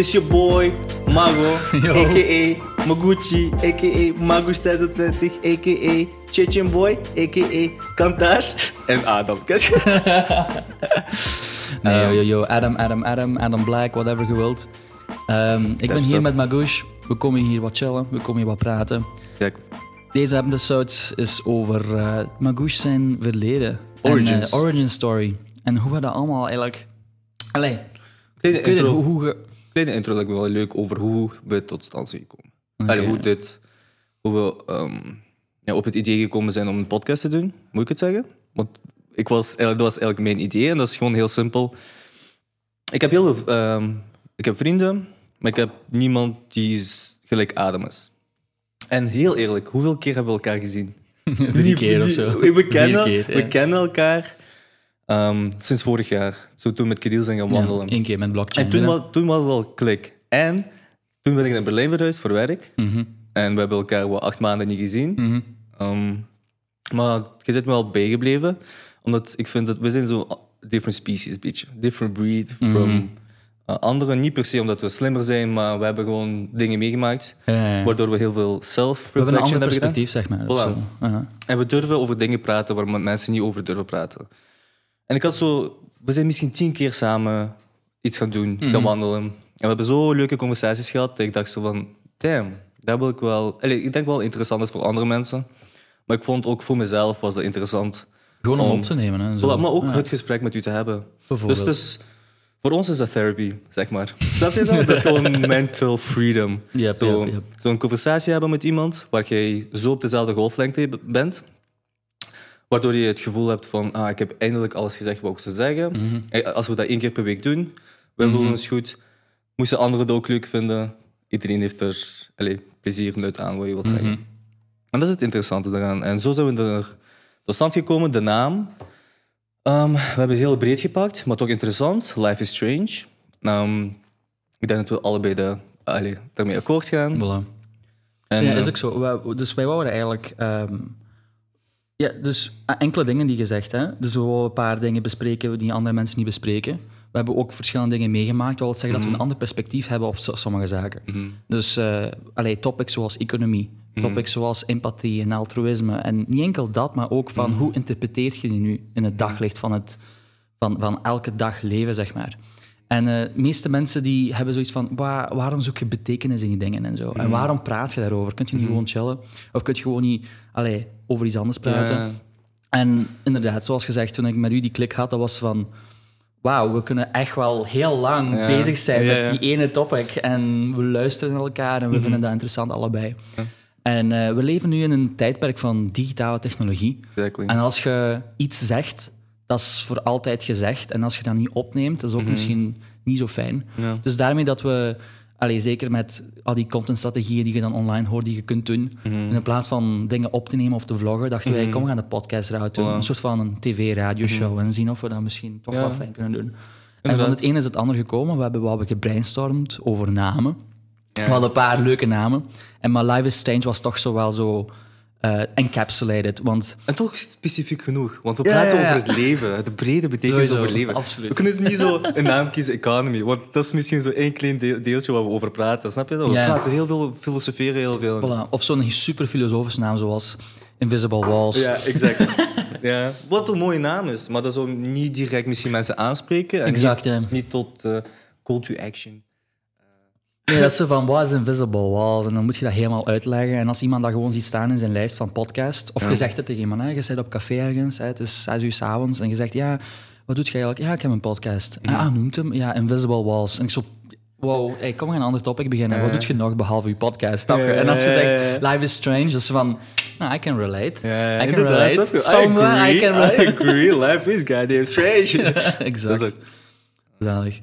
is je boy, Mago, a.k.a. Maguchi, a.k.a. Magus26, a.k.a. Chechen Boy, a.k.a. Kantash en Adam. Je? Nee, yo, yo, yo. Adam, Adam, Adam, Adam Black, whatever je wilt. Ehm, ik ben hier met Magouche. We komen hier wat chillen, we komen hier wat praten. Kijk, Deze episode is over eh Magouche zijn verleden. Origins. En, eh, origin story. En hoe we dat allemaal eigenlijk... Allee, kleine het, intro, hoe. Kleine intro lijkt me wel leuk over hoe we tot stand zijn gekomen. Allee, hoe, dit, hoe we ehm, ja, op het idee gekomen zijn om een podcast te doen, moet ik het zeggen? Want ik was, dat was eigenlijk mijn idee en dat is gewoon heel simpel. Ik heb heel veel ehm, ik heb vrienden, maar ik heb niemand die is gelijk Adam is. En heel eerlijk, hoeveel keer hebben we elkaar gezien? Drie keer of zo. We, kennen, we kennen elkaar ehm, sinds vorig jaar. Zo toen met Kirill zijn gaan wandelen. Ja, één keer met blockchain. En toen, was, toen was het wel klik. En toen ben ik naar Berlijn verhuisd voor werk. Mhm, En we hebben elkaar wel acht maanden niet gezien. mhm. Ehm, maar je zit me wel bijgebleven. Omdat ik vind dat we zijn zo different species, beetje. Different breed from eh, anderen. Niet per se omdat we slimmer zijn, maar we hebben gewoon dingen meegemaakt. Ja, ja, ja. Waardoor we heel veel We hebben een self-reflection ander hebben gedaan. perspectief, zeg maar. Voilà. En we durven over dingen praten waar mensen niet over durven praten. En ik had zo... We zijn misschien tien keer samen iets gaan doen, gaan wandelen. En we hebben zo leuke conversaties gehad dat ik dacht zo van... Damn, dat wil ik wel... Allee, ik denk wel interessant is voor andere mensen. Maar ik vond ook voor mezelf was dat interessant. Gewoon om Om- op te nemen. Hè, zo. Maar ook Ja, het gesprek met u te hebben. Dus, dus voor ons is dat therapy, zeg maar. Snap je zo? Dat is gewoon mental freedom. Yep, Zo- yep, yep. Zo'n conversatie hebben met iemand waar jij zo op dezelfde golflengte bent. Waardoor je het gevoel hebt van, ah, ik heb eindelijk alles gezegd wat ik zou zeggen. Mhm. Eh, Als we dat één keer per week doen, we voelen ons goed. Moesten anderen het ook leuk vinden. Iedereen heeft er allez, plezier nut aan, wat je wilt Mhm. zeggen. En dat is het interessante daaraan. En zo zijn we er tot stand gekomen. De naam. Ehm, we hebben heel breed gepakt, maar toch interessant. Life is Strange. Ehm, ik denk dat we allebei de, allee, daarmee akkoord gaan. Voilà. En, ja, is eh, ook zo. Dus wij wouden eigenlijk... ehm, ja, dus eh, enkele dingen die gezegd, hè. Dus we wouden een paar dingen bespreken die andere mensen niet bespreken. We hebben ook verschillende dingen meegemaakt. Dat wil zeggen dat we een ander perspectief hebben op so- sommige zaken. mhm, Dus allee, topics zoals economie, topics zoals empathie en altruïsme. En niet enkel dat, maar ook van hoe interpreteert je die nu in het daglicht van, het, van, van elke dag leven, zeg maar. En eh, de meeste mensen die hebben zoiets van, "Wa- waarom zoek je betekenis in die dingen en zo? En waarom praat je daarover? Kun je niet gewoon chillen? Of kun je gewoon niet allee, over iets anders praten? ja. En inderdaad, zoals gezegd, toen ik met u die klik had, dat was van... Wauw, we kunnen echt wel heel lang Ja. bezig zijn met die ene topic. En we luisteren naar elkaar en we vinden dat interessant allebei. En eh, we leven nu in een tijdperk van digitale technologie. Exactly. En als je iets zegt, dat is voor altijd gezegd. En als je dat niet opneemt, dat is ook misschien niet zo fijn. Ja. Dus daarmee dat we, allee, zeker met al die contentstrategieën die je dan online hoort, die je kunt doen, in plaats van dingen op te nemen of te vloggen, dachten wij, kom, we gaan de podcast eruit doen. Een soort van een tv-radioshow en zien of we dat misschien toch Ja. wat fijn kunnen doen. En van het ene is het ander gekomen. We hebben, we hebben gebrainstormd over namen. Ja. We hadden een paar leuke namen. En maar Live is Strange was toch zo wel zo eh, encapsulated. Want En toch specifiek genoeg, want we Ja, praten ja, ja. over het leven, de brede betekenis Sowieso, over leven. absoluut. We kunnen dus niet zo een naam kiezen, economy, want dat is misschien zo één klein deel- deeltje waar we over praten. Snap je dat? We praten heel veel, filosoferen heel veel. voilà. Of zo'n super filosofische naam zoals Invisible Walls. Ja, exact. ja. Wat een mooie naam is, maar dat zou niet direct misschien mensen aanspreken. En Exact, niet, tot eh, call to action. Nee, dat is zo van, wat is Invisible Walls? En dan moet je dat helemaal uitleggen. En als iemand dat gewoon ziet staan in zijn lijst van podcast, of je zegt het tegen iemand, hè, je zit op café ergens, hè, het is zes uur s'avonds, en je zegt, ja, wat doet je eigenlijk? Ja, ik heb een podcast. Ah, hoe noemt hem? Ja, Invisible Walls. En ik zo, wow, hey, kom, een ander topic beginnen. Wat doet je nog behalve je podcast? Snap je? En als je Ja, ja, zegt, life is strange, is van, nou, I can relate. Ja, I can relate. Somewhere I can relate. I agree. Life is goddamn strange. exact. Is Zalig.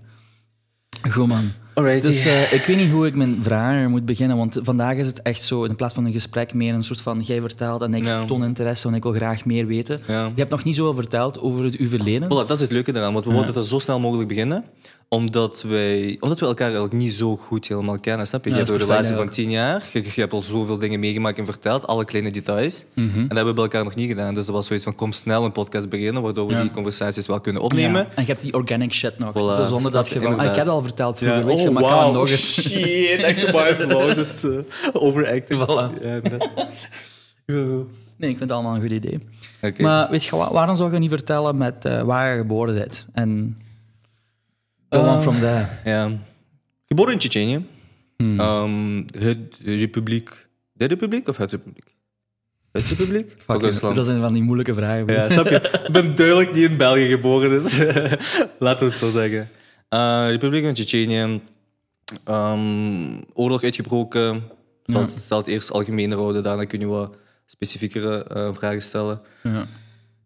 Goed, man. Alright. Dus eh, ik weet niet hoe ik mijn vragen moet beginnen, want vandaag is het echt zo, in plaats van een gesprek, meer een soort van, jij vertelt en ik Ja. toon interesse, want ik wil graag meer weten. Ja. Je hebt nog niet zoveel verteld over het, uw verleden. Voilà, dat is het leuke eraan, want we wilden dat zo snel mogelijk beginnen. Omdat wij, omdat we elkaar eigenlijk niet zo goed helemaal kennen. Snap je? Ja, je hebt een relatie van tien jaar. Je, je hebt al zoveel dingen meegemaakt en verteld. Alle kleine details. Mhm. En dat hebben we bij elkaar nog niet gedaan. Dus dat was zoiets van, kom snel een podcast beginnen, waardoor we Ja. die conversaties wel kunnen opnemen. Ja. En je hebt die organic shit nog. Voilà, Zo zonder dat je, van... Ah, ik heb het al verteld vroeger, weet je, maar ik kan nog eens... Oh, Shit, extra maar applauses. uh, overacting. Voilà. Nee, ik vind het allemaal een goed idee. Oké. Maar weet je, wa- waarom zou je niet vertellen met eh, waar je geboren bent? En go on Eh, from there. Ja. Geboren in Tsjetsjenië. Hmm. Ehm, het Republiek... De Republiek of het Republiek? Het Republiek? Dat zijn van die moeilijke vragen. Ja, snap je? Ik ben duidelijk niet in België geboren, dus laten we het zo zeggen. Eh, Republiek van Tsjetsjenië. Ehm, oorlog uitgebroken. Ik zal, Ja. zal het eerst algemeen houden, daarna kun je wat specifiekere eh, vragen stellen. Ja.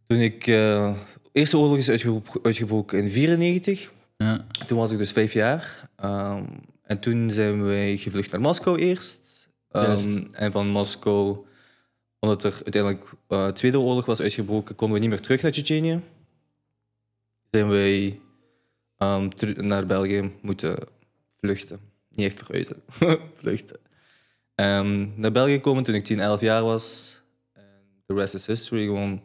Toen ik... eh, de eerste oorlog is uitgebro- uitgebroken in 1994. Ja. Toen was ik dus vijf jaar. Ehm, en toen zijn wij gevlucht naar Moskou eerst. Ehm, en van Moskou, omdat er uiteindelijk eh Tweede Oorlog was uitgebroken, konden we niet meer terug naar Tsjetsjenië. Zijn wij ehm, naar België moeten vluchten. Niet echt verhuizen, vluchten. Naar België komen toen ik 10, 11 jaar was. En the rest is history. Gewoon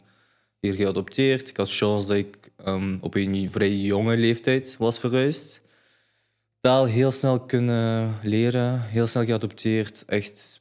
hier geadopteerd. Ik had chance dat ik ehm, op een vrij jonge leeftijd was verhuisd. Taal heel snel kunnen leren, heel snel geadopteerd. Echt,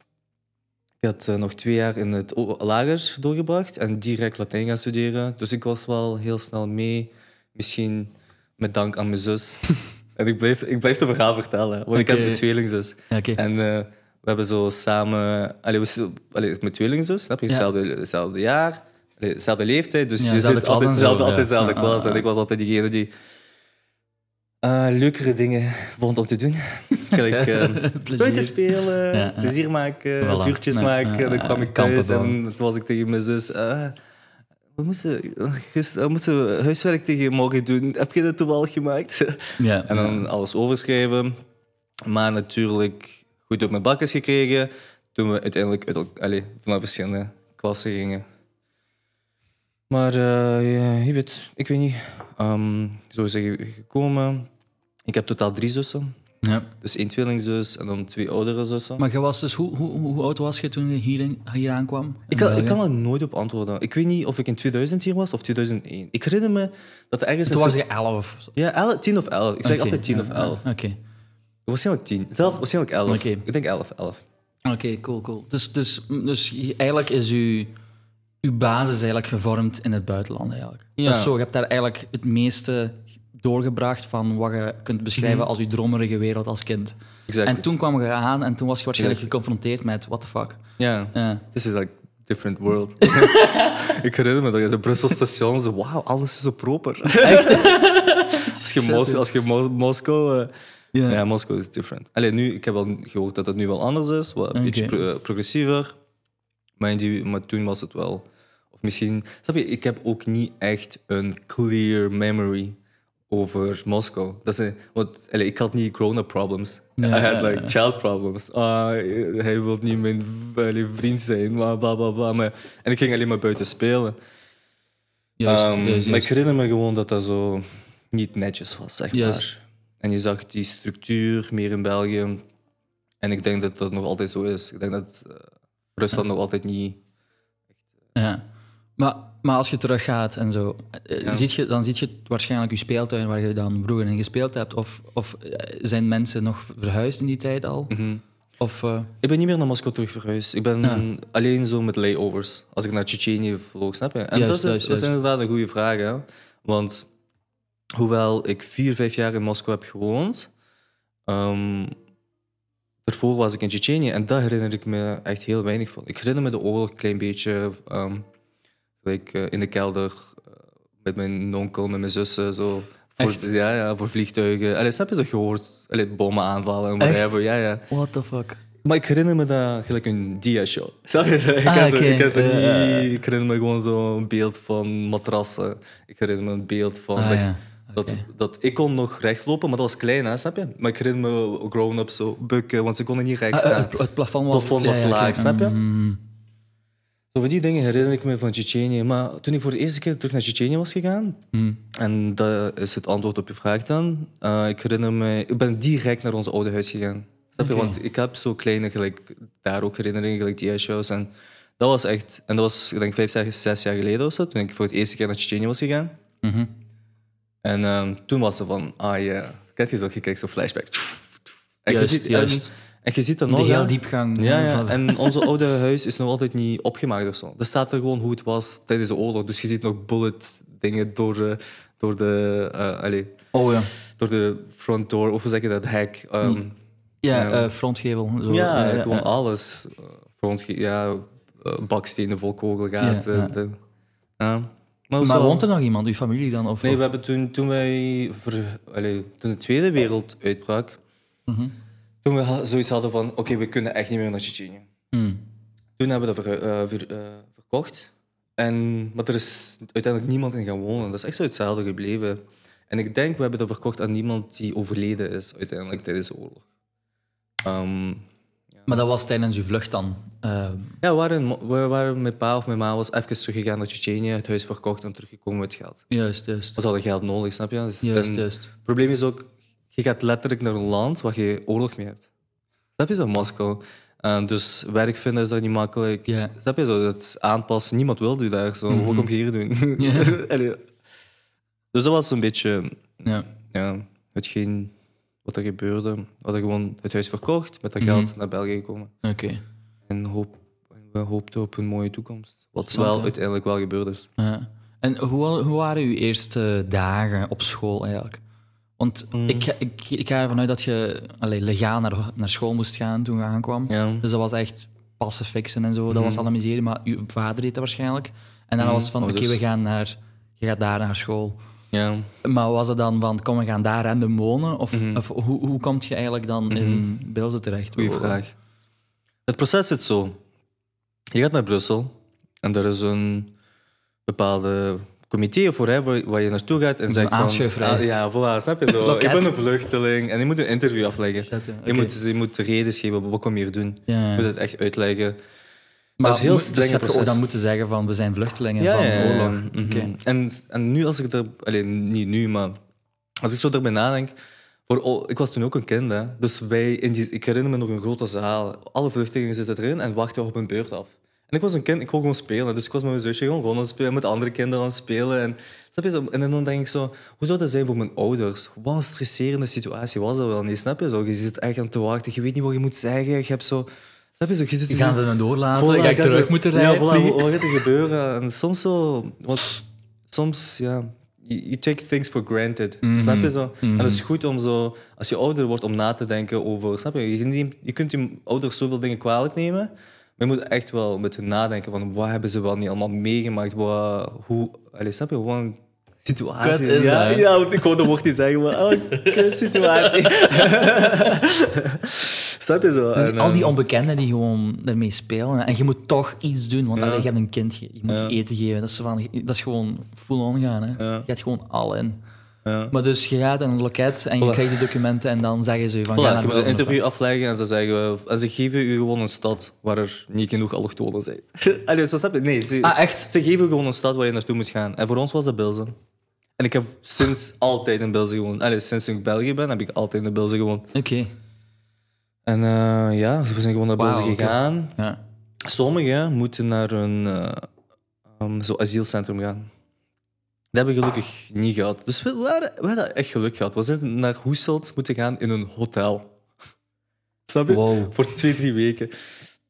ik had eh, nog twee jaar in het lager doorgebracht en direct Latijn gaan studeren. Dus ik was wel heel snel mee. Misschien met dank aan mijn zus. en ik blijf, ik blijf het verhaal vertellen, want ik heb een tweelingzus. En eh, we hebben zo samen... Allee, we, allee, met tweelingzus, snap je? Ja. Hetzelfde, hetzelfde jaar, allee, dezelfde leeftijd. Dus Ja, je zit altijd dezelfde, altijd dezelfde klas. En ik was altijd diegene die eh, leukere dingen vond om te doen. Gelijk eh, buiten Plezier. spelen, plezier maken, Voilà. vuurtjes maken. dan kwam ik thuis en toen was ik tegen mijn zus... eh, we moesten, we moesten huiswerk tegen morgen doen. Heb je dat toevallig gemaakt? Ja. En dan alles overschrijven. Maar natuurlijk goed op mijn bakjes gekregen. Toen we uiteindelijk uit, allee, naar verschillende klassen gingen. Maar eh, ja, je weet, ik weet niet. Ehm, zo is het gekomen. Ik heb totaal drie zussen. Ja. Dus één tweelingzus en dan twee oudere zussen. Maar je was dus, hoe, hoe, hoe oud was je toen je hier, hier aankwam? ik, kan, ik kan er nooit op antwoorden. Ik weet niet of ik in 2000 hier was of 2001. Ik herinner me dat er ergens... Toen was je elf. of zo. Ja, el- 10 of 11. Ik zeg altijd 10 of ja, 11. ja, Oké. Waarschijnlijk 10. Zelf, waarschijnlijk 11. Oké. Ik denk 11. 11. Oké, cool, cool. Dus, dus, dus je- eigenlijk is uw, uw basis eigenlijk gevormd in het buitenland eigenlijk. Ja. Dat is zo, je hebt daar eigenlijk het meeste doorgebracht van wat je kunt beschrijven als je dromerige wereld als kind. Exactly. En toen kwam je aan en toen was je waarschijnlijk geconfronteerd met what the fuck. Ja, this is like different world. ik herinner me dat je zo Brussel station, zo wauw, alles is zo proper. als je, Mos als je Mo- Moskou... eh, Ja. ja. Moskou is different. Alleen nu, ik heb al gehoord dat het nu wel anders is, wat een beetje pro- eh, progressiever. Maar, in die, maar toen was het wel... Misschien... Snap je, ik heb ook niet echt een clear memory over Moskou. Dat is een, want allee, ik had niet grown-up problems. Ja, I had like ja. child problems. Ah, hij wil niet mijn allee, vriend zijn, bla bla bla. bla. Maar, en ik ging alleen maar buiten spelen. Juist, Ehm, juist, Maar ik herinner me gewoon dat dat zo niet netjes was, zeg Juist. maar. En je zag die structuur meer in België. En ik denk dat dat nog altijd zo is. Ik denk dat eh, Rusland nog altijd niet... Ja. Maar, maar als je teruggaat en zo, eh, Ja. ziet je, dan zie je waarschijnlijk je speeltuin waar je dan vroeger in gespeeld hebt. Of, of eh, zijn mensen nog verhuisd in die tijd al? Mhm. Of, eh, Ik ben niet meer naar Moskou terug verhuisd. Ik ben Ja. alleen zo met layovers. Als ik naar Tsjetsjenië vloog, snap je? En Juist, dat, is, juist, dat is inderdaad een goede vraag. Hè? Want hoewel ik vier, vijf jaar in Moskou heb gewoond... ehm, daarvoor was ik in Tsjetsjenië en daar herinner ik me echt heel weinig van. Ik herinner me de oorlog een klein beetje. ehm, gelijk eh, in de kelder eh, met mijn onkel, met mijn zussen. Zo. Voor, Echt? ja, ja, voor vliegtuigen. Allee, snap je zo gehoord? Allee, bommen aanvallen en whatever. Ja, ja. what the fuck? Maar ik herinner me dat gelijk een dia-show. Snap je? Ik, Ah, zo- ik, zo niet- ja. ik herinner me gewoon zo'n beeld van matrassen. Ik herinner me een beeld van... Ah, dat, ja. dat, dat, ik kon nog rechtlopen, maar dat was klein, hè, snap je? Maar ik herinner me grown-up zo bukken, want ze konden niet recht Ah, eh, staan. het, plafond was, Het plafond was laag, snap je? Mm, Zo van die dingen herinner ik me van Tsjetsjenië. Maar toen ik voor de eerste keer terug naar Tsjetsjenië was gegaan, Hmm. en dat is het antwoord op je vraag dan, eh, ik herinner me, ik ben direct naar ons oude huis gegaan. Snap je? Oké. Want ik heb zo kleine, gelijk, daar ook herinneringen, gelijk die shows En dat was echt, en dat was, ik denk, vijf, zes, zes jaar geleden of zo, toen ik voor het eerste keer naar Tsjetsjenië was gegaan. Mhm. En ehm, toen was ze van, ah ja, kijk je zo, je kijkt zo flashback. Juist, juist. En, en je ziet dat De nog, heel diepgang. Ja, eh, ja. en onze oude huis is nog altijd niet opgemaakt of zo. Er staat er gewoon hoe het was tijdens de oorlog. Dus je ziet nog bullet dingen door, de- door, de, eh, allee, Oh ja. door de front door, of hoe zeg je dat, hek. ehm, Ja, eh, frontgevel. Zo. ja, Eh, gewoon eh, alles. Eh, Front, ja, eh, bakstenen vol kogelgaten. Ja, de-. Maar, Maar wel- woont er nog iemand, uw familie dan? Of, Nee, we hebben toen, toen wij... Ver, allee, toen de Tweede Wereld uitbrak, Mhm. Toen we zoiets hadden van, oké, we kunnen echt niet meer naar Tsjetsjenië. Hmm. Toen hebben we dat ver- eh, ver- eh, verkocht. En, maar er is uiteindelijk niemand in gaan wonen. Dat is echt zo hetzelfde gebleven. En ik denk, we hebben dat verkocht aan niemand die overleden is uiteindelijk tijdens de oorlog. Ehm, Maar dat was tijdens uw vlucht dan? eh, ja, we waren, we waren met pa of mijn ma was even teruggegaan naar Tsjetsjenië, het huis verkocht en teruggekomen met geld. juist, juist. We hadden geld nodig, snap je? Dus- Juist, juist. Het probleem is ook, je gaat letterlijk naar een land waar je oorlog mee hebt. Snap je zo, Moskou? Eh, dus werk vinden is daar niet makkelijk. Ja. Snap je zo, het aanpassen, niemand wil je daar. Zo. Wat kom je hier doen? Dus dat was een beetje Ja. ja, hetgeen wat er gebeurde. We hadden gewoon het huis verkocht, met dat Mhm. geld naar België gekomen. Oké. En hoop, we hoopten op een mooie toekomst. Wat wel uiteindelijk wel gebeurd is. Ja. En hoe, hoe waren uw eerste dagen op school eigenlijk? Want Mm. ik, ik, ik ga ervan uit dat je allee, legaal naar, naar school moest gaan toen je aankwam. Ja. Dus dat was echt passen fixen en zo. Dat was Mhm. alle miserie. Maar uw vader deed dat waarschijnlijk. En dan Mhm. was het van, Oh, oké, dus- we gaan naar... Je gaat daar naar school. ja. Maar was het dan van, kom, we gaan daar random wonen? Of, Mhm. of hoe, hoe kom je eigenlijk dan in Beelze terecht? Goeie vraag. Het proces zit zo. Je gaat naar Brussel en er is een bepaalde comité of whatever waar je naartoe gaat en zegt van... Ah, ja, voilà, snap je zo. Ik ben een vluchteling en je moet een interview afleggen. Shit, ja, Je, moet, je moet redenen geven, wat kom je hier doen? Ja, Je moet het echt uitleggen. Maar is heel dus ook proces. dan moeten zeggen van, we zijn vluchtelingen van oorlog. Oké. en, en nu als ik er... Alleen niet nu, maar als ik zo erbij nadenk... Voor, oh, ik was toen ook een kind, hè. Dus wij, in die, ik herinner me nog een grote zaal. Alle vluchtelingen zitten erin en wachten op hun beurt af. En ik was een kind, ik kon gewoon spelen. Dus ik was met mijn zusje gewoon, gewoon aan het spelen, met andere kinderen aan het spelen. En, snap je, zo? en dan denk ik zo, hoe zou dat zijn voor mijn ouders? Wat een stresserende situatie was dat wel niet, snap je? Zo, je zit echt aan te wachten, je weet niet wat je moet zeggen. Je hebt zo... Snap je zo? Je zit zo- Gaan ze me doorlaten? Voilà, ga ik terug ze- moeten Ja, rijden? voilà, vliegen? wat gaat er gebeuren? En soms zo... Wat, soms, ja... You, take things for granted. Mhm. Snap je zo? En het is goed om zo... Als je ouder wordt, om na te denken over... Snap je? Je, je kunt je ouders zoveel dingen kwalijk nemen... Maar je moet echt wel met hun nadenken van... Wat hebben ze wel niet allemaal meegemaakt? Wat, hoe... Allee, snap je? Wat een situatie. Kut is ja, dat, ja, want ik hoorde woord niet zeggen, maar... Oh, kut situatie. snap je zo? Dus En, al die ehm, onbekenden die gewoon ermee spelen. En je moet toch iets doen, want Ja. allee, je hebt een kind, je, moet Ja. je eten geven. Dat is, van, dat is gewoon full-on gaan. Hè. Ja. Je gaat gewoon al in. Ja. Maar dus je gaat in een loket en je krijgt de documenten en dan zeggen ze je van Voilà, ga je naar moet een Brussel. interview afleggen en ze, zeggen, en ze geven u gewoon een stad waar er niet genoeg allochtonen zijn. Allee, zo snap je? Nee, ze, Ah, echt? ze geven gewoon een stad waar je naartoe moet gaan. En voor ons was dat Bilzen. En ik heb sinds altijd in Bilzen gewoond. Allee, sinds ik in België ben, heb ik altijd in Bilzen gewoond. Oké. En eh, ja, we zijn gewoon naar Wauw, Bilzen oké. gegaan. Ja. Sommigen moeten naar een eh, um, zo asielcentrum gaan. Dat hebben we gelukkig niet gehad. Dus we, waren, we hadden echt geluk gehad. We zijn naar Hoeselt moeten gaan in een hotel. Snap je? Wow. Voor twee, drie weken.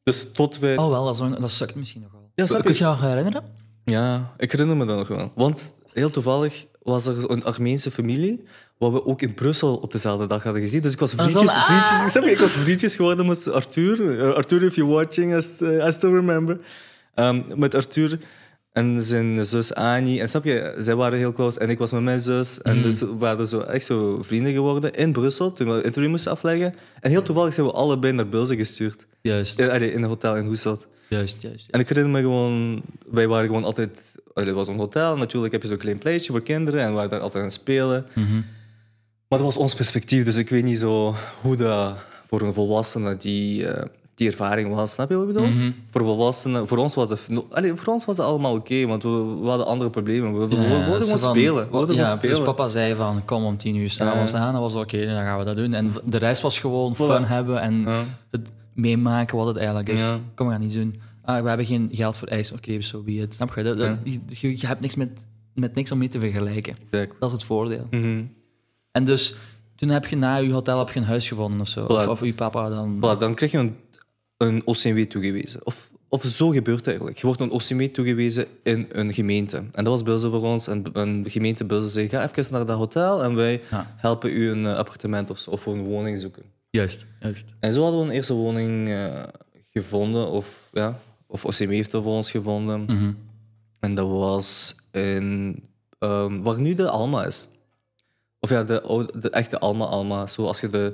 Dus tot wij... Oh wel, dat, ook- dat sukt misschien nog wel. Ja, snap Kun je? je je nog herinneren? Ja, ik herinner me dat nog wel. Want heel toevallig was er een Armeense familie, wat we ook in Brussel op dezelfde dag hadden gezien. Dus ik was Ah, vriendjes, zo'n- vriendjes, snap je? ik was vriendjes geworden met Arthur. Uh, Arthur, if you're watching, I, st- I still remember. Um, met Arthur en zijn zus Annie. En snap je, zij waren heel close en ik was met mijn zus. En dus we waren zo echt zo vrienden geworden in Brussel, toen we het interview moesten afleggen. En heel toevallig zijn we allebei naar Bilze gestuurd. Juist, In, allee, in een hotel in Hoeselt. juist, juist. En ik herinner me gewoon, wij waren gewoon altijd, het was een hotel, natuurlijk heb je zo'n klein pleintje voor kinderen en we waren daar altijd aan het spelen. Mhm. Maar dat was ons perspectief, dus ik weet niet zo hoe dat voor een volwassene die, eh, die ervaring was. Snap je wat ik bedoel? Mhm. Voor volwassenen, voor ons was het, allee, voor ons was het allemaal oké, want we, we hadden andere problemen. We, we Ja, wilden spelen. We ja, gewoon spelen. Dus papa zei van, kom om tien uur s'avonds aan. Dat was oké, dan gaan we dat doen. En de rest was gewoon fun hebben en Ja. het meemaken wat het eigenlijk is. Ja. Kom, we gaan iets doen. Ah, we hebben geen geld voor ijs. Oké, zo be it. Snap je? Dat, dat- Ja. je, je hebt niks met, met niks om mee te vergelijken. Exact. Dat is het voordeel. Mhm. En dus, toen heb je na je hotel heb je een huis gevonden of zo. Of, of je papa dan... Dan krijg je een, een OCMW toegewezen. Of, of zo gebeurt het eigenlijk. Je wordt een OCMW toegewezen in een gemeente. En dat was Bilze voor ons. En een gemeente Bilze zei, ga even naar dat hotel en wij Ja. helpen u een eh, appartement of, of een woning zoeken. Juist, juist. En zo hadden we een eerste woning eh, gevonden. Of, ja, of OCMW heeft dat voor ons gevonden. Mhm. En dat was in, ehm, waar nu de Alma is. Of ja, de, de echte Alma Alma. Zoals je de...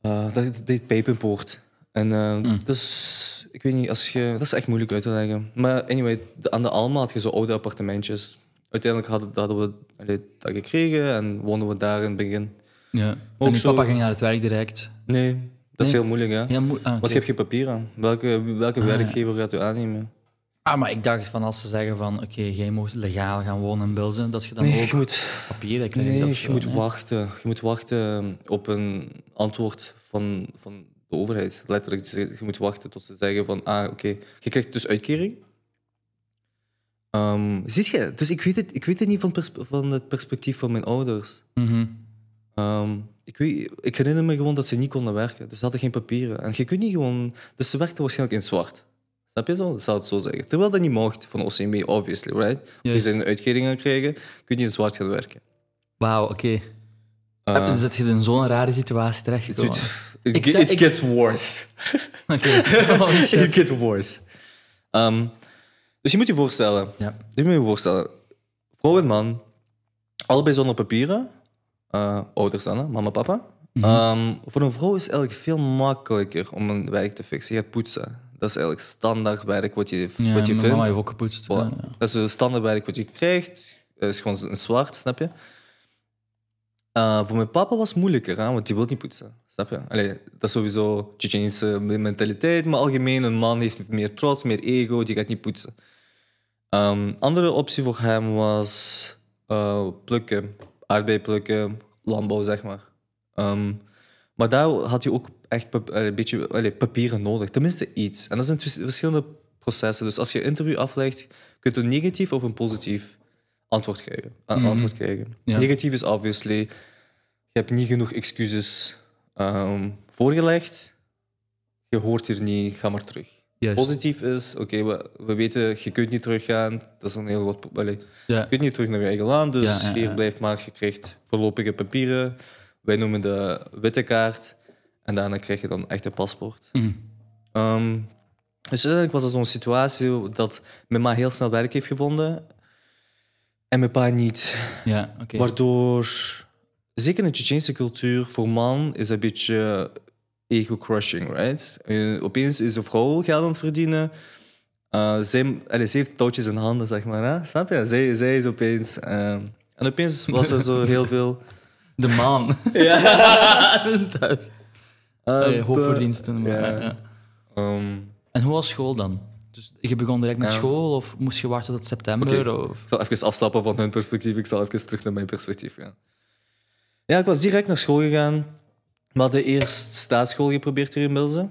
dat dat heet Pijpenpoort. En eh, dus, ik weet niet, als je... Dat is echt moeilijk uit te leggen. Maar anyway, de- aan de Alma had je zo oude appartementjes. Uiteindelijk hadden, hadden we allee, dat gekregen en woonden we daar in het begin. Ja. Ook en zo- papa ging naar het werk direct. Nee, dat is heel moeilijk, hè? Ja, moe- ah, Want je hebt geen papieren. Welke, welke Ah, ja. werkgever gaat u aannemen? Ah, maar ik dacht van als ze zeggen van oké, jij mag legaal gaan wonen in Bilzen, dat je dan Nee, ook moet... papieren krijgt. Nee, je moet wachten. Je moet wachten op een antwoord van, van de overheid. Letterlijk, je moet wachten tot ze zeggen van, ah, oké, je krijgt dus uitkering. Ehm ziet je? Dus ik weet het, ik weet het niet van, van het perspectief van mijn ouders. Mhm. Ehm, ik, weet, ik herinner me gewoon dat ze niet konden werken. Dus ze hadden geen papieren. En je kunt niet gewoon... Dus ze werkten waarschijnlijk in zwart. Snap je zo? Dat zou het zo zeggen. Terwijl dat niet mocht van OCMW, obviously, right? Of je een uitkering gaan krijgen, kun je in zwart gaan werken. Wauw, oké. Eh, Dan zit je in zo'n rare situatie terechtgekomen. It, Ik ge- dacht- it ik- gets worse. Oké. Holy shit. it gets worse. Ehm, dus je moet je voorstellen. Ja. Je moet je voorstellen. Vrouw en man, allebei zonder papieren. Eh, ouders dan, hè? mama, papa. Mhm. Ehm, voor een vrouw is het eigenlijk veel makkelijker om een werk te fixen. Je gaat poetsen. Dat is eigenlijk standaard werk wat je, Ja, wat je vindt. mama heeft ook gepoetst. Voilà. Ja, ja. Dat is een standaard werk wat je krijgt. Dat is gewoon een zwart, snap je? Eh, voor mijn papa was het moeilijker, hè, want die wil niet poetsen. Snap je? Dat is sowieso Tsjetsjeense mentaliteit, maar algemeen, een man heeft meer trots, meer ego, die gaat niet poetsen. Een andere optie voor hem was eh, plukken, aardbei plukken, landbouw, zeg maar. Ehm, maar daar had je ook echt allee, een beetje papieren nodig, tenminste iets. En dat zijn verschillende processen. Dus als je een interview aflegt, kun je een negatief of een positief antwoord krijgen. Een Mhm. antwoord krijgen. Ja. Negatief is obviously, je hebt niet genoeg excuses ehm, voorgelegd, je hoort hier niet, ga maar terug. Positief is, oké, we, we weten, je kunt niet teruggaan. Dat is een heel groot probleem. Ja. Je kunt niet terug naar je eigen land, dus Ja, hier blijft maar, je krijgt voorlopige papieren. Wij noemen de witte kaart. En daarna krijg je dan echt een paspoort. Mhm. Ehm, dus uiteindelijk was het zo'n situatie dat mijn ma heel snel werk heeft gevonden en mijn pa niet. Ja, oké. Waardoor, zeker in de Tsjetsjeense cultuur, voor man is dat een beetje ego-crushing, right? Eh, opeens is een vrouw geld aan het verdienen. Zij, allee, ze heeft touwtjes in handen, zeg maar. Hè? Snap je? Zij, zij is opeens... eh, en opeens was er zo heel veel... De maan. Ja. Thuis. Hoofdverdiensten. maar- ja. ehm, En hoe was school dan? Dus je begon direct met Ja. school of moest je wachten tot september? Of... Ik zal even afstappen van hun perspectief. Ik zal even terug naar mijn perspectief gaan. Ja, ik was direct naar school gegaan. We hadden eerst staatsschool geprobeerd hier in Bilze.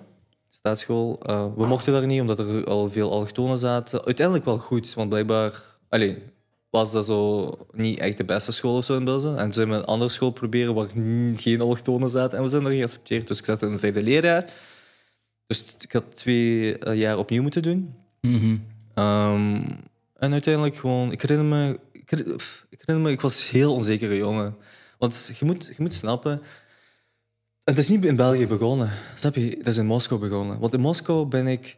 Staatsschool. eh, we mochten daar niet, omdat er al veel allochtonen zaten. Uiteindelijk wel goed, want blijkbaar... Allee, was dat zo niet echt de beste school of zo in Bilze. En toen zijn we een andere school proberen waar geen allochtonen zaten. En we zijn er geaccepteerd. Dus ik zat in een vijfde leerjaar. Dus ik had twee eh, jaar opnieuw moeten doen. Mhm. Ehm, en uiteindelijk gewoon, ik herinner me, ik herinner, ik herinner me, ik was heel onzekere jongen. Want je moet, je moet snappen, het is niet in België begonnen. Snap je? Het is in Moskou begonnen. Want in Moskou ben ik,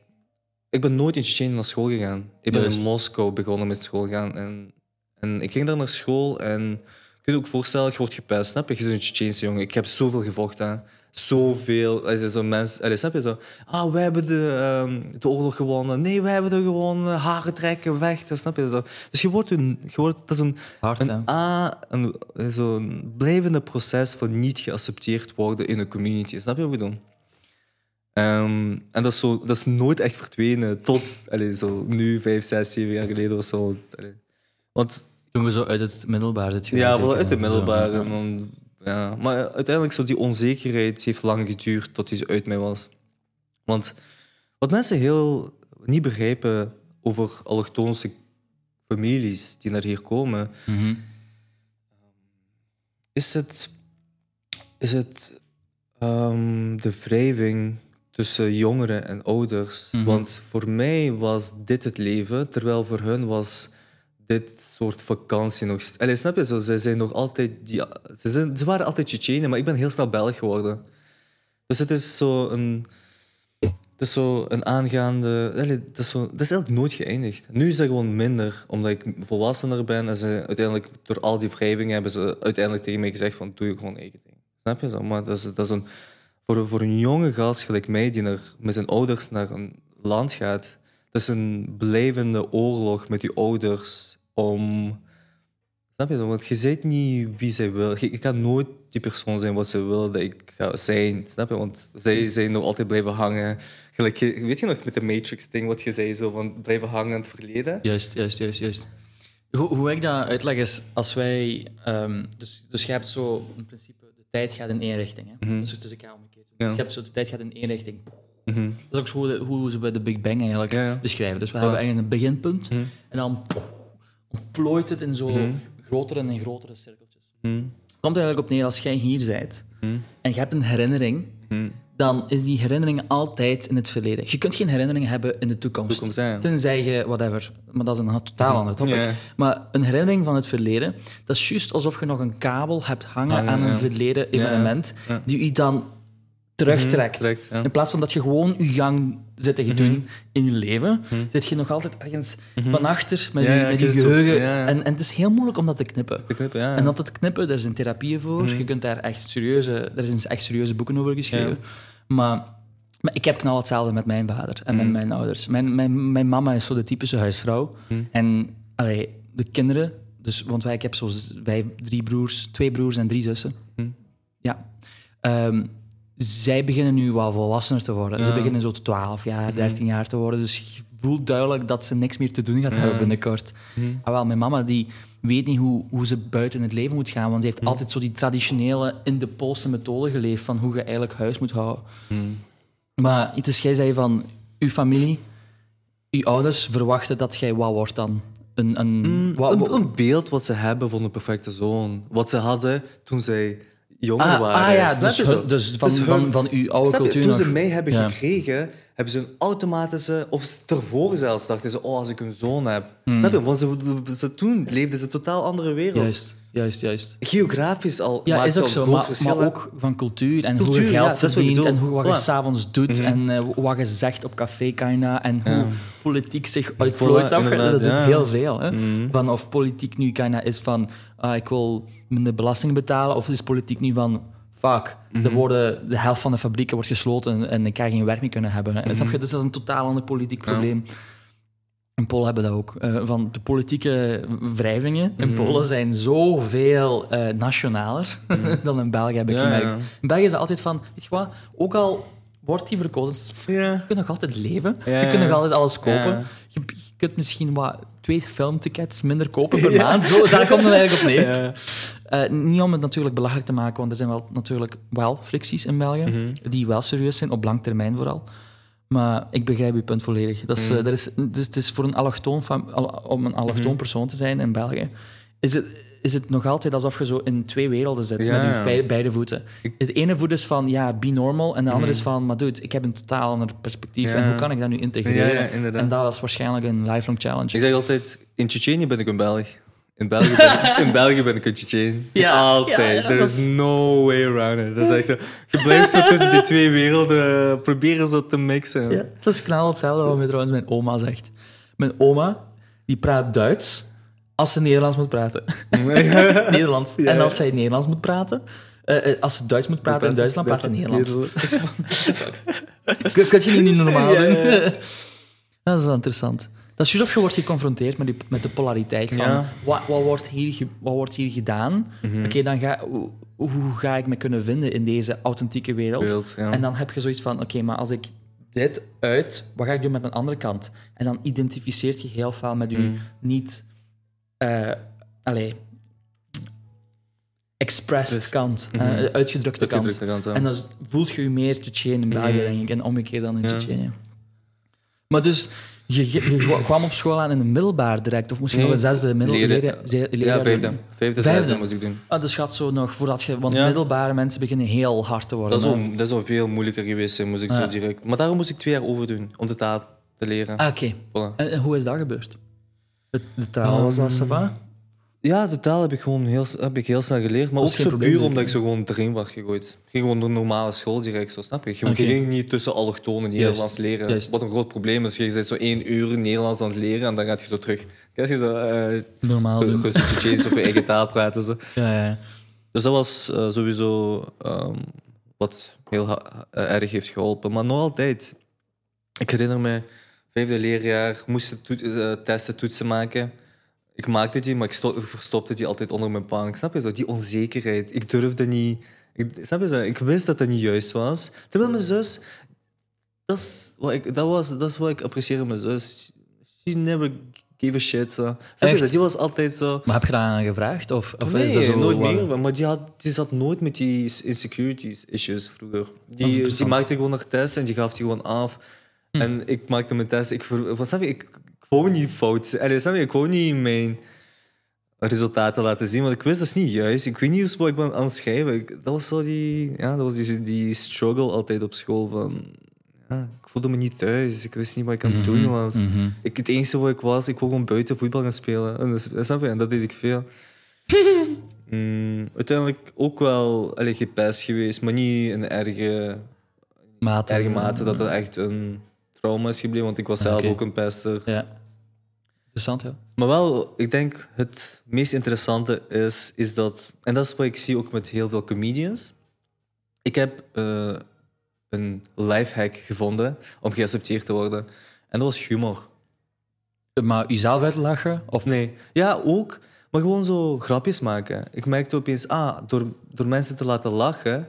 ik ben nooit in Tsjetsjenië naar school gegaan. Ik ben Juist. in Moskou begonnen met school gaan. En, en ik ging daar naar school en je kunt je ook voorstellen, je wordt gepest. Snap je? Je bent een Tsjetsjeense jongen. Ik heb zoveel gevochten. Zoveel. Zo mensen, allee, snap je zo? Ah, wij hebben de, ehm, de oorlog gewonnen. Nee, wij hebben er gewonnen. Haren trekken, weg. Dat snap je zo? Dus je wordt een, je wordt, dat is een, Hard, een, A, een, zo'n blijvende proces van niet geaccepteerd worden in een community. Snap je wat ik bedoel? Ehm, en dat is, zo, dat is nooit echt verdwenen. Tot allee, zo nu, vijf, zes, zeven jaar geleden of zo. Allee. Want Toen we zo uit het middelbaar zit ja, wel uit het ja. en dan- ja. Maar uiteindelijk, zo die onzekerheid heeft lang geduurd tot die ze uit mij was. Want wat mensen heel niet begrijpen over allochtoonse families die naar hier komen, Mhm. is het, is het ehm, de wrijving tussen jongeren en ouders. Mhm. Want voor mij was dit het leven, terwijl voor hun was dit soort vakantie nog... Allee, snap je? Zo, zij zijn nog altijd... Die, ze, zijn, ze waren altijd Tsjetsjenen, maar ik ben heel snel Belg geworden. Dus het is zo een... Het is zo een aangaande... allee, dat, is zo, is eigenlijk nooit geëindigd. Nu is dat gewoon minder, omdat ik volwassener ben. En ze uiteindelijk, door al die wrijvingen, hebben ze uiteindelijk tegen mij gezegd van, doe je gewoon eigen ding. Snap je zo? Maar dat is, dat is een... Voor, voor een jonge gast gelijk mij, die met zijn ouders naar een land gaat, dat is een blijvende oorlog met je ouders om... Snap je? Want je niet wie zij wil. Je, je kan nooit die persoon zijn wat ze wil dat ik ga zijn. Snap je? Want zij zijn nog altijd blijven hangen. Gelijk, weet je nog met de Matrix-ding wat je zei, zo van blijven hangen aan het verleden? Juist, juist, juist, juist. Hoe, hoe ik dat uitleg is, als wij... ehm, dus, dus je hebt zo, in principe, de tijd gaat in één richting. Hè? Mhm. Dus, ik ga omgekeerd. Ja. Dus je hebt zo, de tijd gaat in één richting. Mhm. Dat is ook zo hoe, hoe ze bij de Big Bang eigenlijk Ja, ja. beschrijven. Dus we hebben ergens een beginpunt Mhm. en dan ontplooit het in zo Mhm. grotere en grotere cirkeltjes. Mhm. komt er eigenlijk op neer als jij hier bent Mhm. en je hebt een herinnering, Mhm. dan is die herinnering altijd in het verleden. Je kunt geen herinneringen hebben in de toekomst. Toekomst, ja. Tenzij je, whatever, maar dat is een totaal ander topic. Maar een herinnering van het verleden, dat is juist alsof je nog een kabel hebt hangen Hangen, aan een ja. verleden evenement, die je dan terugtrekt. Mhm, trekt, ja. In plaats van dat je gewoon je gang zit te doen in je leven, zit je nog altijd ergens van achter met Ja, je, met je zo- geheugen. En, en het is heel moeilijk om dat te knippen. Te knippen, ja. En dat het knippen, daar zijn therapieën voor. Je kunt daar echt serieuze, er zijn echt serieuze boeken over geschreven. Maar, maar ik heb knal hetzelfde met mijn vader en met mijn ouders. Mijn, mijn, mijn mama is zo de typische huisvrouw. En allee, de kinderen, dus, want wij, ik heb zo wij, drie broers, twee broers en drie zussen. Ja. Ehm, zij beginnen nu wel volwassener te worden. Ze beginnen zo 12 jaar, 13 jaar te worden. Dus je voelt duidelijk dat ze niks meer te doen gaat hebben binnenkort. Ah, wel, mijn mama die weet niet hoe, hoe ze buiten het leven moet gaan. Want ze heeft altijd zo die traditionele in de Poolse methode geleefd van hoe je eigenlijk huis moet houden. Maar het is, jij zei van, uw familie, uw ouders verwachten dat jij wat wordt dan? Een, een, wat- een, wat- een beeld wat ze hebben van de perfecte zoon. Wat ze hadden toen zij jonger ah, waren. ah ja, dus, hun- dus van, Dus hun- van, van uw oude cultuur Toen nog. ze mij hebben Ja. gekregen, hebben ze een automatische... Of tevoren zelfs dachten ze, oh, als ik een zoon heb. Snap je? Want ze, ze, toen leefden ze een totaal andere wereld. Juist, juist, juist. Geografisch al Ja, maakt is ook al zo, groot maar, verschil. maar hè. ook van cultuur en hoe je ja, geld ik verdient en hoe, wat je Voilà. s'avonds doet en eh, wat je zegt op café Kana en hoe politiek zich uitvloeit. Inderdaad, dat doet ja. heel veel. Hè? Van of politiek nu Kana is van ah, ik wil minder belasting betalen of is politiek nu van fuck, er worden, de helft van de fabrieken wordt gesloten en ik ga geen werk meer kunnen hebben. hè. Je? Dus dat is een totaal ander politiek probleem. In Polen hebben dat ook. Eh, van de politieke wrijvingen in Polen zijn zoveel eh nationaler dan in België, heb ik Ja, gemerkt. ja. In België is het altijd van, weet je wat, ook al wordt die verkozen, Ja. je kunt nog altijd leven. Je kunt nog altijd alles kopen. Je, je kunt misschien wat, twee filmtickets minder kopen per maand. Zo, daar komt het eigenlijk op neer. Eh, niet om het natuurlijk belachelijk te maken, want er zijn wel, natuurlijk wel fricties in België, Mhm. die wel serieus zijn, op lang termijn vooral. Maar ik begrijp uw punt volledig. Dat is, Mhm. eh, dat is, dus het is voor een allochtoon, om een allochtoon Mhm. persoon te zijn in België, is het, is het nog altijd alsof je zo in twee werelden zit, Ja, met je beide, beide voeten. Het ene voet is van, ja, be normal, en de andere is van, maar dude, ik heb een totaal ander perspectief, Ja. en hoe kan ik dat nu integreren? Ja, en dat is waarschijnlijk een lifelong challenge. Ik zeg altijd, in Tsjetsjenië ben ik een Belg. In België ben, in België ben ik een Tsjetsjen. Ja, Altijd. ja, ja, There is no way around it. Dat is echt zo, je blijft zo tussen die twee werelden eh, proberen zo te mixen. Ja, dat is knal hetzelfde wat mij trouwens mijn oma zegt. Mijn oma, die praat Duits als ze Nederlands moet praten. Nederlands. En als zij Nederlands moet praten... eh, eh, als ze Duits moet praten in Duitsland, praat ze Nederlands. Nederlands. Dat kan je niet normaal doen. Dat is wel interessant. Dat is juist of je wordt geconfronteerd met, die, met de polariteit van... Ja. Wat, wat, wordt hier, wat wordt hier gedaan? Mhm. Oké, dan ga... hoe ga ik me kunnen vinden in deze authentieke wereld? Wereld, ja. En dan heb je zoiets van, oké, maar als ik dit uit, wat ga ik doen met mijn andere kant? En dan identificeert je heel veel met je Mm. niet... eh allee, expressed Dus- kant, Mhm. eh, uitgedrukte kant. Uitgedrukte kant. En dan voelt je je meer Tsjetsjen in België, Mhm. denk ik, en omgekeerd dan in Ja. Tsjetsjenië. Maar dus, je, je, kwam op school aan in een middelbaar direct, of misschien Nee, nog een zesde middel, leren. leerjaar- ze- ja, vijfde. Vijfde, zesde moest ik doen. Ah, dus gaat zo nog voordat je, want Ja. middelbare mensen beginnen heel hard te worden. Dat is, al, dat is al veel moeilijker geweest moest ik Ja. zo direct. Maar daarom moest ik twee jaar over doen, om de taal te leren. Ah, oké. Voilà. En, en hoe is dat gebeurd? De taal was dat, ça va? Ja, de taal heb ik gewoon heel, heb ik heel snel geleerd. Maar ook zo probleem, puur omdat ik zo gewoon erin was gegooid. Ik ging gewoon door normale school direct, zo, snap je? Je, je ging niet tussen allochtonen Nederlands leren. juist. Wat een groot probleem is. Je zit zo één uur Nederlands aan het leren en dan gaat je zo terug. Kijk je zo... eh Normaal doen. Rustig of je eigen taal praten. Zo. Ja, ja. Dus dat was eh, sowieso ehm, wat heel eh, erg heeft geholpen. Maar nog altijd. Ik herinner me, vijfde leerjaar, moesten eh, testen, toetsen maken. Ik maakte die, maar ik, ik verstopte die altijd onder mijn bank. Snap je zo? Die onzekerheid. Ik durfde niet... Ik, snap je zo? Ik wist dat dat niet juist was. Terwijl mijn zus... Dat is wat ik, dat was, dat is wat ik apprecieer mijn zus. She never gave a shit. Zo. Snap je zo? Die was altijd zo... Maar heb je daar aan gevraagd? Of, of Nee, is dat zo... nooit meer. Maar die, had, die zat nooit met die insecurities issues vroeger. Die, die maakte gewoon nog tests en die gaf die gewoon af. En ik maakte mijn test. Ik, ver- wat snap je, ik, ik wou niet fout zijn. Allee, snap je, ik wou niet mijn resultaten laten zien, want ik wist dat is niet juist. Ik weet niet hoe ik ben aan het schrijven. Ik- dat was zo die, ja, dat was die, die struggle altijd op school van... Ja, ik voelde me niet thuis. Ik wist niet wat ik aan het doen was. Mhm. Ik, het enige wat ik was, ik wou gewoon buiten voetbal gaan spelen. En, dat, snap je? en dat deed ik veel. Mm, uiteindelijk ook wel allee, gepest geweest, maar niet in erge, Mate. erge mate dat het echt een trauma is gebleven, want ik was zelf ook een pester. Ja. Interessant, ja. Maar wel, ik denk het meest interessante is, is dat, en dat is wat ik zie ook met heel veel comedians. Ik heb eh, een lifehack gevonden om geaccepteerd te worden. En dat was humor. Maar jezelf uitlachen? Of... Nee, ja, ook. Maar gewoon zo grapjes maken. Ik merkte opeens, ah, door, door mensen te laten lachen.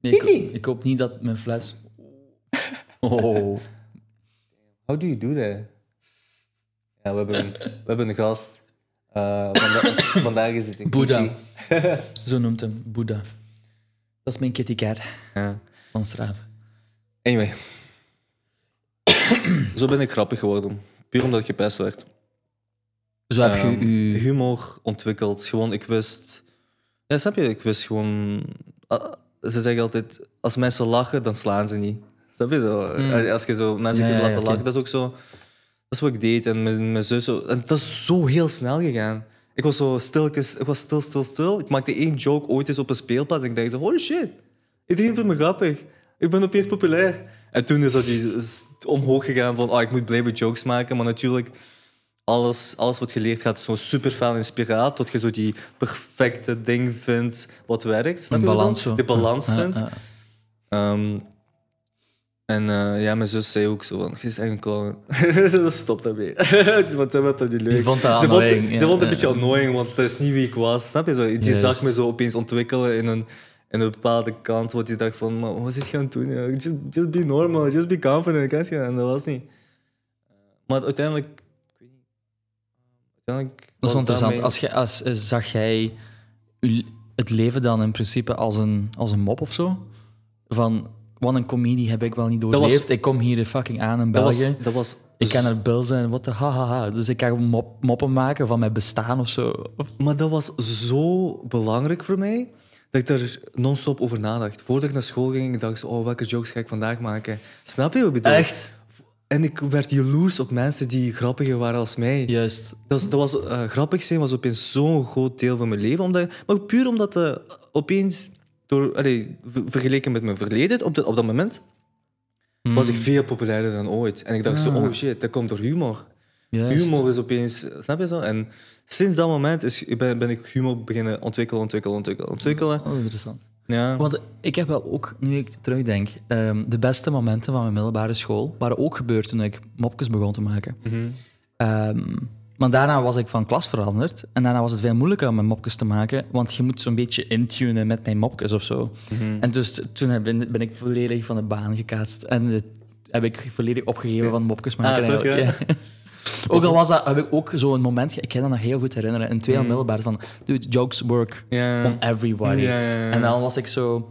Nee, ik, hoop- ik hoop niet dat mijn fles... Oh. How do you do that? Ja, we hebben een, we hebben een gast. Eh, vanda- vandaag is het een Boeddha. Zo noemt hem, Boeddha. Dat is mijn kitty cat Ja. van straat. Anyway. Zo ben ik grappig geworden. Puur omdat ik gepest werd. Zo heb je Ehm, je... humor ontwikkeld. Gewoon, ik wist... Ja, snap je? Ik wist gewoon... Ze zeggen altijd, als mensen lachen, dan slaan ze niet. Snap je zo? Als je zo mensen. Ja, kunt ja, laten lachen, dat is ook zo... Dat is wat ik deed. En mijn, mijn zus... En dat is zo heel snel gegaan. Ik was zo stilletjes... Ik was stil, stil, stil. Ik maakte één joke ooit eens op een speelplaats. En ik dacht holy shit. Iedereen vindt me grappig. Ik ben opeens populair. En toen is dat omhoog gegaan van, oh, ik moet blijven jokes maken. Maar natuurlijk, alles, alles wat je leert gaat zo super veel inspiraat. Tot je zo die perfecte ding vindt wat werkt. Snap je balans. De balans Ja, vindt. ja. Ehm, en eh, ja, mijn zus zei ook zo van, je is echt een clown. Ze stopt daarmee. want ze vond dat niet leuk. Die vond dat ze vond, annoying, ja. ze vond het een Ja. beetje annoying, want dat is niet wie ik was. Snap je zo? Die Juist. zag me zo opeens ontwikkelen in een, in een bepaalde kant, wat die dacht van, "Maar wat is je aan het doen? Just, just be normal, just be confident. Kijk je? En dat was niet. Maar uiteindelijk... ik weet niet. Uiteindelijk Dat is wel interessant. daarmee- Als je, als, eh, zag jij het leven dan in principe als een, als een mop of zo? Van, wat een comedie heb ik wel niet was- doorleefd. Ik kom hier fucking aan in dat België. was, dat was ik ken er bills en wat de hahaha. Dus ik ga gewoon mop, moppen maken van mijn bestaan of zo. Maar dat was zo belangrijk voor mij dat ik daar non-stop over nadacht. Voordat ik naar school ging, dacht ik, oh, welke jokes ga ik vandaag maken? Snap je wat ik bedoel? echt? En ik werd jaloers op mensen die grappiger waren als mij. Juist. Dat, dat was, eh, grappig zijn was opeens zo'n groot deel van mijn leven. Omdat, maar puur omdat eh, opeens, door, allee, vergeleken met mijn verleden op, dat op dat moment, was ik veel populairder dan ooit. En ik dacht zo, Ah. oh shit, dat komt door humor. Humor is opeens, snap je zo? En sinds dat moment is, ben, ben ik humor beginnen ontwikkelen, ontwikkelen, ontwikkelen, ontwikkelen. Oh, interessant. Ja. Want ik heb wel ook, nu ik terugdenk, ehm, de beste momenten van mijn middelbare school waren ook gebeurd toen ik mopjes begon te maken. Mhm. Ehm, Maar daarna was ik van klas veranderd. En daarna was het veel moeilijker om mijn mopjes te maken. Want je moet zo'n beetje intunen met mijn mopjes of zo. Mhm. En dus toen ben, ik volledig van de baan gekaatst. En heb ik volledig opgegeven van mopjes maken. Ah, toch, ja. Ook al was dat, heb ik ook zo'n moment, ik kan dat nog heel goed herinneren, in tweede middelbaar, van, dude, jokes work on everybody. En dan was ik zo,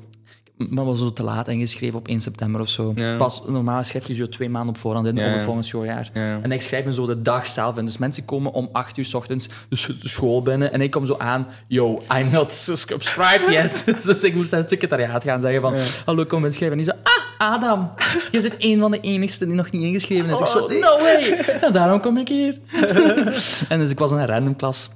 maar was zo te laat ingeschreven op 1 september of zo. Ja. Pas, normaal schrijf je zo twee maanden op voorhand in Ja, op het ja. volgende schooljaar. Ja. En ik schrijf me zo de dag zelf in. Dus mensen komen om 8 uur s ochtends de sch- de school binnen en ik kom zo aan, yo, I'm not subscribed yet. dus ik moest naar het secretariaat gaan zeggen van, hallo, kom inschrijven. En die zo, ah, Adam, je zit een van de enigsten die nog niet ingeschreven is. ik zo, no way. En daarom kom ik hier. en dus ik was in een random klas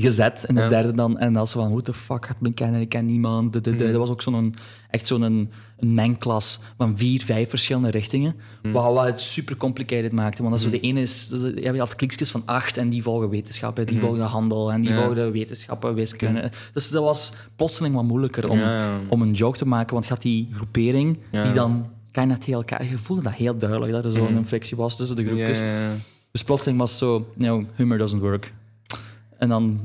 gezet in de Ja. derde dan. En dat ze van, who the fuck gaat me kennen? Ik ken niemand. De, de, Mm. de. Dat was ook zo'n, echt zo'n een, een mengklas van vier, vijf verschillende richtingen. Mm. Wat, wat het super complicated maakte. Want als zo de ene is, dus, je hebt altijd kliksjes van acht en die volgen wetenschappen, die volgen handel en die Mm. Ja. volgen wetenschappen, wiskunde. Dus dat was plotseling wat moeilijker om, Ja, ja. om een joke te maken. Want je had die groepering Ja. die dan kan je tegen elkaar. Je voelde dat heel duidelijk dat er zo een frictie was tussen de Mm. Ja, groepjes. ja, ja. Dus plotseling was het zo, no, humor doesn't work. En dan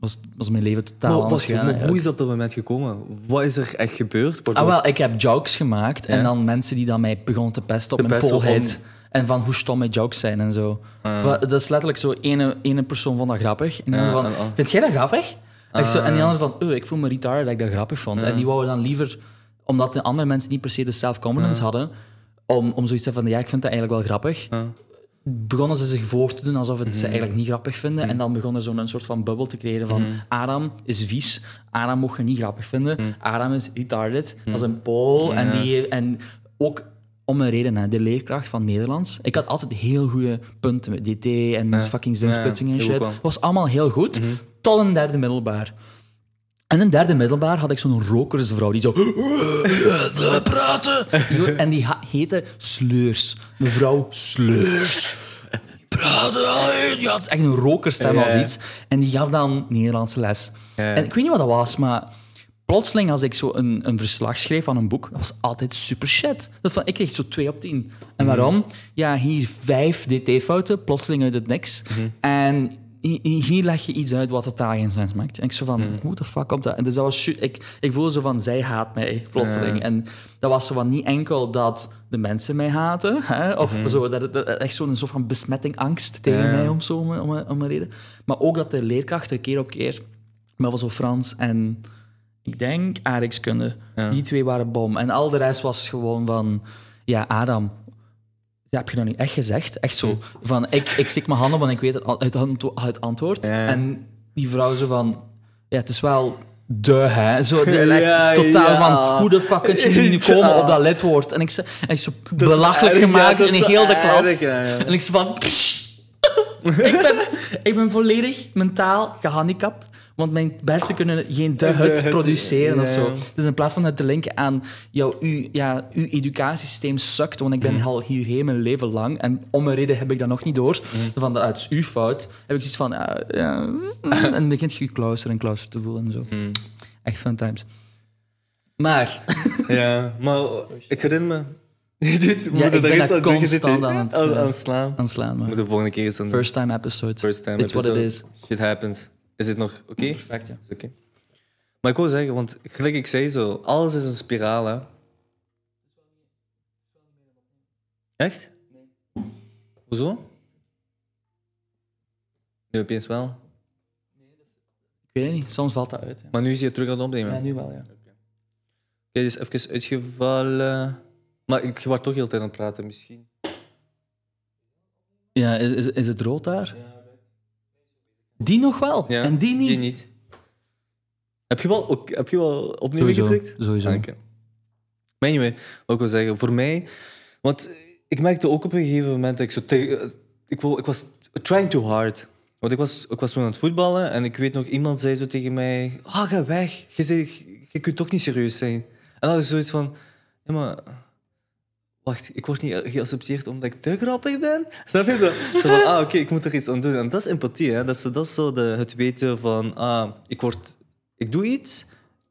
was, was mijn leven totaal Maar, anders gegaan. hoe is dat op dat moment gekomen? Wat is er echt gebeurd? Ah, wel, ik heb jokes gemaakt en dan mensen die dan mij begonnen te pesten op mijn polheid. om- En van hoe stom mijn jokes zijn en zo. Ah. Dat is letterlijk zo, ene, ene persoon vond dat grappig. En die van, vind jij dat grappig? En, zo, en die Ah. andere van, oh, ik voel me retarded dat ik dat grappig vond. En die wouden dan liever, omdat de andere mensen niet per se de self-confidence hadden, om, om zoiets te van, ja, ik vind dat eigenlijk wel grappig. Begonnen ze zich voor te doen alsof het Mhm. ze eigenlijk niet grappig vinden. En dan begonnen ze zo'n een soort van bubbel te creëren van Mhm. Adam is vies, Adam mocht je niet grappig vinden, Adam is retarded, dat is een Pool. En, Mhm. Die, en ook om een reden, hè, de leerkracht van Nederlands. Ik had altijd heel goede punten met DT en fucking zinsplitsing en Ja, shit. was allemaal heel goed, Mhm. tot een derde middelbaar. En een derde middelbaar had ik zo'n rokersvrouw die zo... praten! En die heette Sleurs. Mevrouw Sleurs. Praten! Die had echt een rokerstem Ja, als iets. En die gaf dan Nederlandse les. En ik weet niet wat dat was, maar... Plotseling, als ik zo een, een verslag schreef van een boek, dat was altijd super shit. Dat van, ik kreeg zo 2 op 10. En waarom? Ja, hier vijf dt-fouten, plotseling uit het niks. En hi- hi- hier leg je iets uit wat totaal geen sens maakt. En ik zo van, hoe de fuck komt dat? En dus dat was... Ik, ik voelde zo van, zij haat mij, plotseling. En dat was zo van niet enkel dat de mensen mij haten, hè, of zo, dat, dat, echt zo'n soort van besmetting, angst tegen Ja. mij, om zo om, om, om een reden. Maar ook dat de leerkrachten keer op keer, maar was zo Frans en ik denk aardrijkskunde, Ja. die twee waren bom. En al de rest was gewoon van, ja, Adam, dat heb je nou niet echt gezegd? Echt zo, van, ik, ik stik mijn handen, want ik weet het het, antwo- het antwoord. Ja. En die vrouw zo van, ja, het is wel de, hè. Zo, de, echt Ja, totaal ja. van, hoe de fuck kun je nu Ja. komen op dat lidwoord? En ik ze, en ik is belachelijk erg, gemaakt dat in heel de klas. erg, ja, ja. En ik zo van... ik, ben, ik ben volledig mentaal gehandicapt, want mijn bersen kunnen geen de hut produceren of zo. Dus in plaats van het te linken aan jouw, uw, ja, uw educatiesysteem sukt, want ik ben Mhm. al hierheen mijn leven lang en om een reden heb ik dat nog niet door. Mhm. Van, dat het is uw fout. Heb ik zoiets van, ja, ja, mm, en dan begint je klauster en klauster te voelen en zo. Echt fun times. Maar, Ja, maar ik herinner me... We Ja, ik ben daar aan. Je constant aan het, aan, eh, aan het slaan. aan het slaan, maar. moeten de volgende keer eens aan. First time episode. First time It's what it episode. is. Shit happens. Is dit nog oké? Perfect, ja. Is oké. Maar ik wil zeggen, want gelijk ik zei zo, alles is een spiraal, hè. Echt? Hoezo? Nu opeens wel. Ik weet het niet, soms valt dat uit. Ja, Maar nu is hij terug aan het opnemen. ja Oké, nu wel, ja. dus even uitgevallen. Maar ik was toch heel tijd aan het praten, misschien. Ja, is, is, het rood daar? Die nog wel, Ja, en die niet. Die niet. Heb je wel, ook, heb je wel opnieuw Sowieso, ingedrukt? sowieso. Ah, oké. Maar anyway, wat ik wil zeggen, voor mij... Want ik merkte ook op een gegeven moment dat ik zo... te- ik, wil, ik was trying too hard. Want ik was, ik was toen aan het voetballen en ik weet nog, iemand zei zo tegen mij... Ah, ga weg. Je, zei, je kunt toch niet serieus zijn. En dan had ik zoiets van... Ja, maar... Wacht, ik word niet geaccepteerd omdat ik te grappig ben? Snap je zo? Zo van, ah, oké, ik moet er iets aan doen. En dat is empathie, hè. Dat is, dat is zo de, het weten van... Ah, ik, word, ik doe iets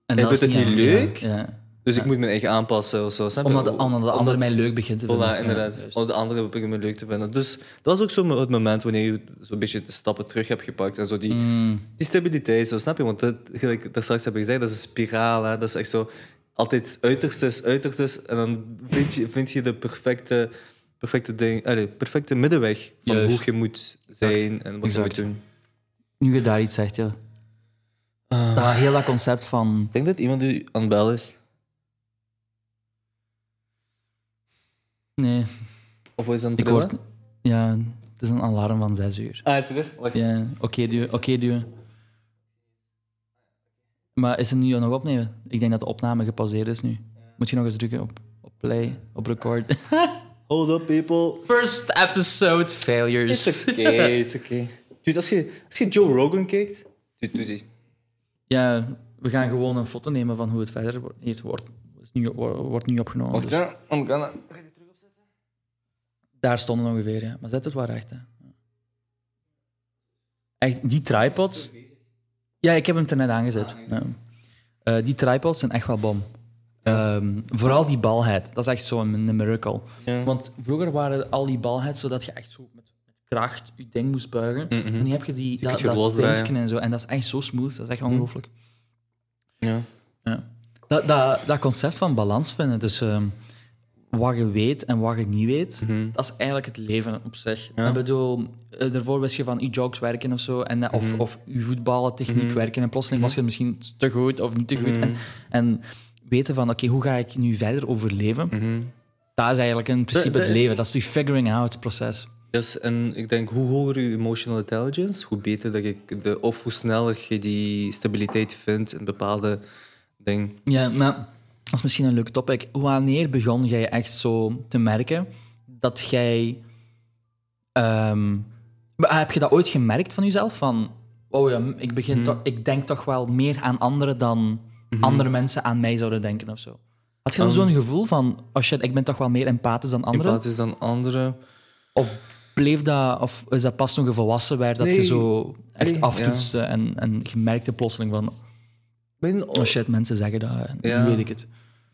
En is vindt het niet leuk? Ja, ja. Dus ik moet mijn eigen aanpassen of zo. Snap je? Omdat de, omdat de ander mij leuk begint te vinden. Voilà, inderdaad. Omdat de andere begint me leuk te vinden. Dus dat was ook zo het moment wanneer je zo'n beetje de stappen terug hebt gepakt. En zo die, Mm. die stabiliteit, zo, snap je? Want dat, gelijk daar straks heb ik gezegd, dat is een spiraal. Hè? Dat is echt zo altijd uiterstes, uiterstes. En dan vind je, vind je de perfecte, perfecte, ding, allee, perfecte middenweg van Juist. hoe je moet zijn en wat je moet doen. Nu je daar iets zegt, ja. Ah. Dat heel dat concept van... Ik denk dat iemand die aan het bel is. Nee, Of is het aan het ik. Ja, het is een alarm van zes uur. Ah, serieus? Wacht. Ja, oké duwen, oké duwen. Maar is het nu nog opnemen? Ik denk dat de opname gepauzeerd is nu. Moet je nog eens drukken op, op play, op record. Hold up, people. First episode failures. It's okay, it's okay. Dude, als je, als je Joe Rogan kijkt... Dude, doe die. Ja, we gaan gewoon een foto nemen van hoe het verder wordt. Hier, het wordt, is nu, wo- wordt nu opgenomen. Wacht, dus. I'm gonna... daar stonden ongeveer, ja. Maar zet het waar recht, hè. Echt, die tripod... Ja, ik heb hem er net aangezet. Ja. Eh, die tripods zijn echt wel bom. Ehm, vooral die balheid, dat is echt zo'n een miracle. Ja. Want vroeger waren al die balheid zodat je echt zo met, kracht je ding moest buigen. Mhm. En nu heb je die, dat, dat dingetje en zo. En dat is echt zo smooth, dat is echt ongelooflijk. Ja. Ja. Dat, dat, dat concept van balans vinden tussen wat je weet en wat je niet weet, Mhm. dat is eigenlijk het leven op zich. Ja. Ik bedoel, eh, daarvoor wist je van je jogs werken of zo, en, eh, of, Mhm. of je voetballen, techniek werken, en plotseling was je misschien te goed of niet te goed. Mhm. En, en weten van, oké, hoe ga ik nu verder overleven? Mhm. Dat is eigenlijk in principe Dat- het is- leven. Dat is die figuring out proces. Yes, en ik denk, hoe hoger je emotional intelligence, hoe beter dat je de, of hoe sneller je die stabiliteit vindt in bepaalde dingen. Ja, maar dat is misschien een leuk topic. Wanneer begon jij echt zo te merken dat jij... ehm, heb je dat ooit gemerkt van jezelf? Van, oh ja, ik, begin toch, ik denk toch wel meer aan anderen dan andere mensen aan mij zouden denken of zo. Had je dan Um, zo'n gevoel van, oh shit, ik ben toch wel meer empathisch dan anderen? Empathisch dan anderen. Of bleef dat, of is dat pas toen je volwassen werd, dat je zo echt Nee, aftoetste en, en je merkte plotseling van, Mijn, oh shit, mensen zeggen dat, en Ja. nu weet ik het.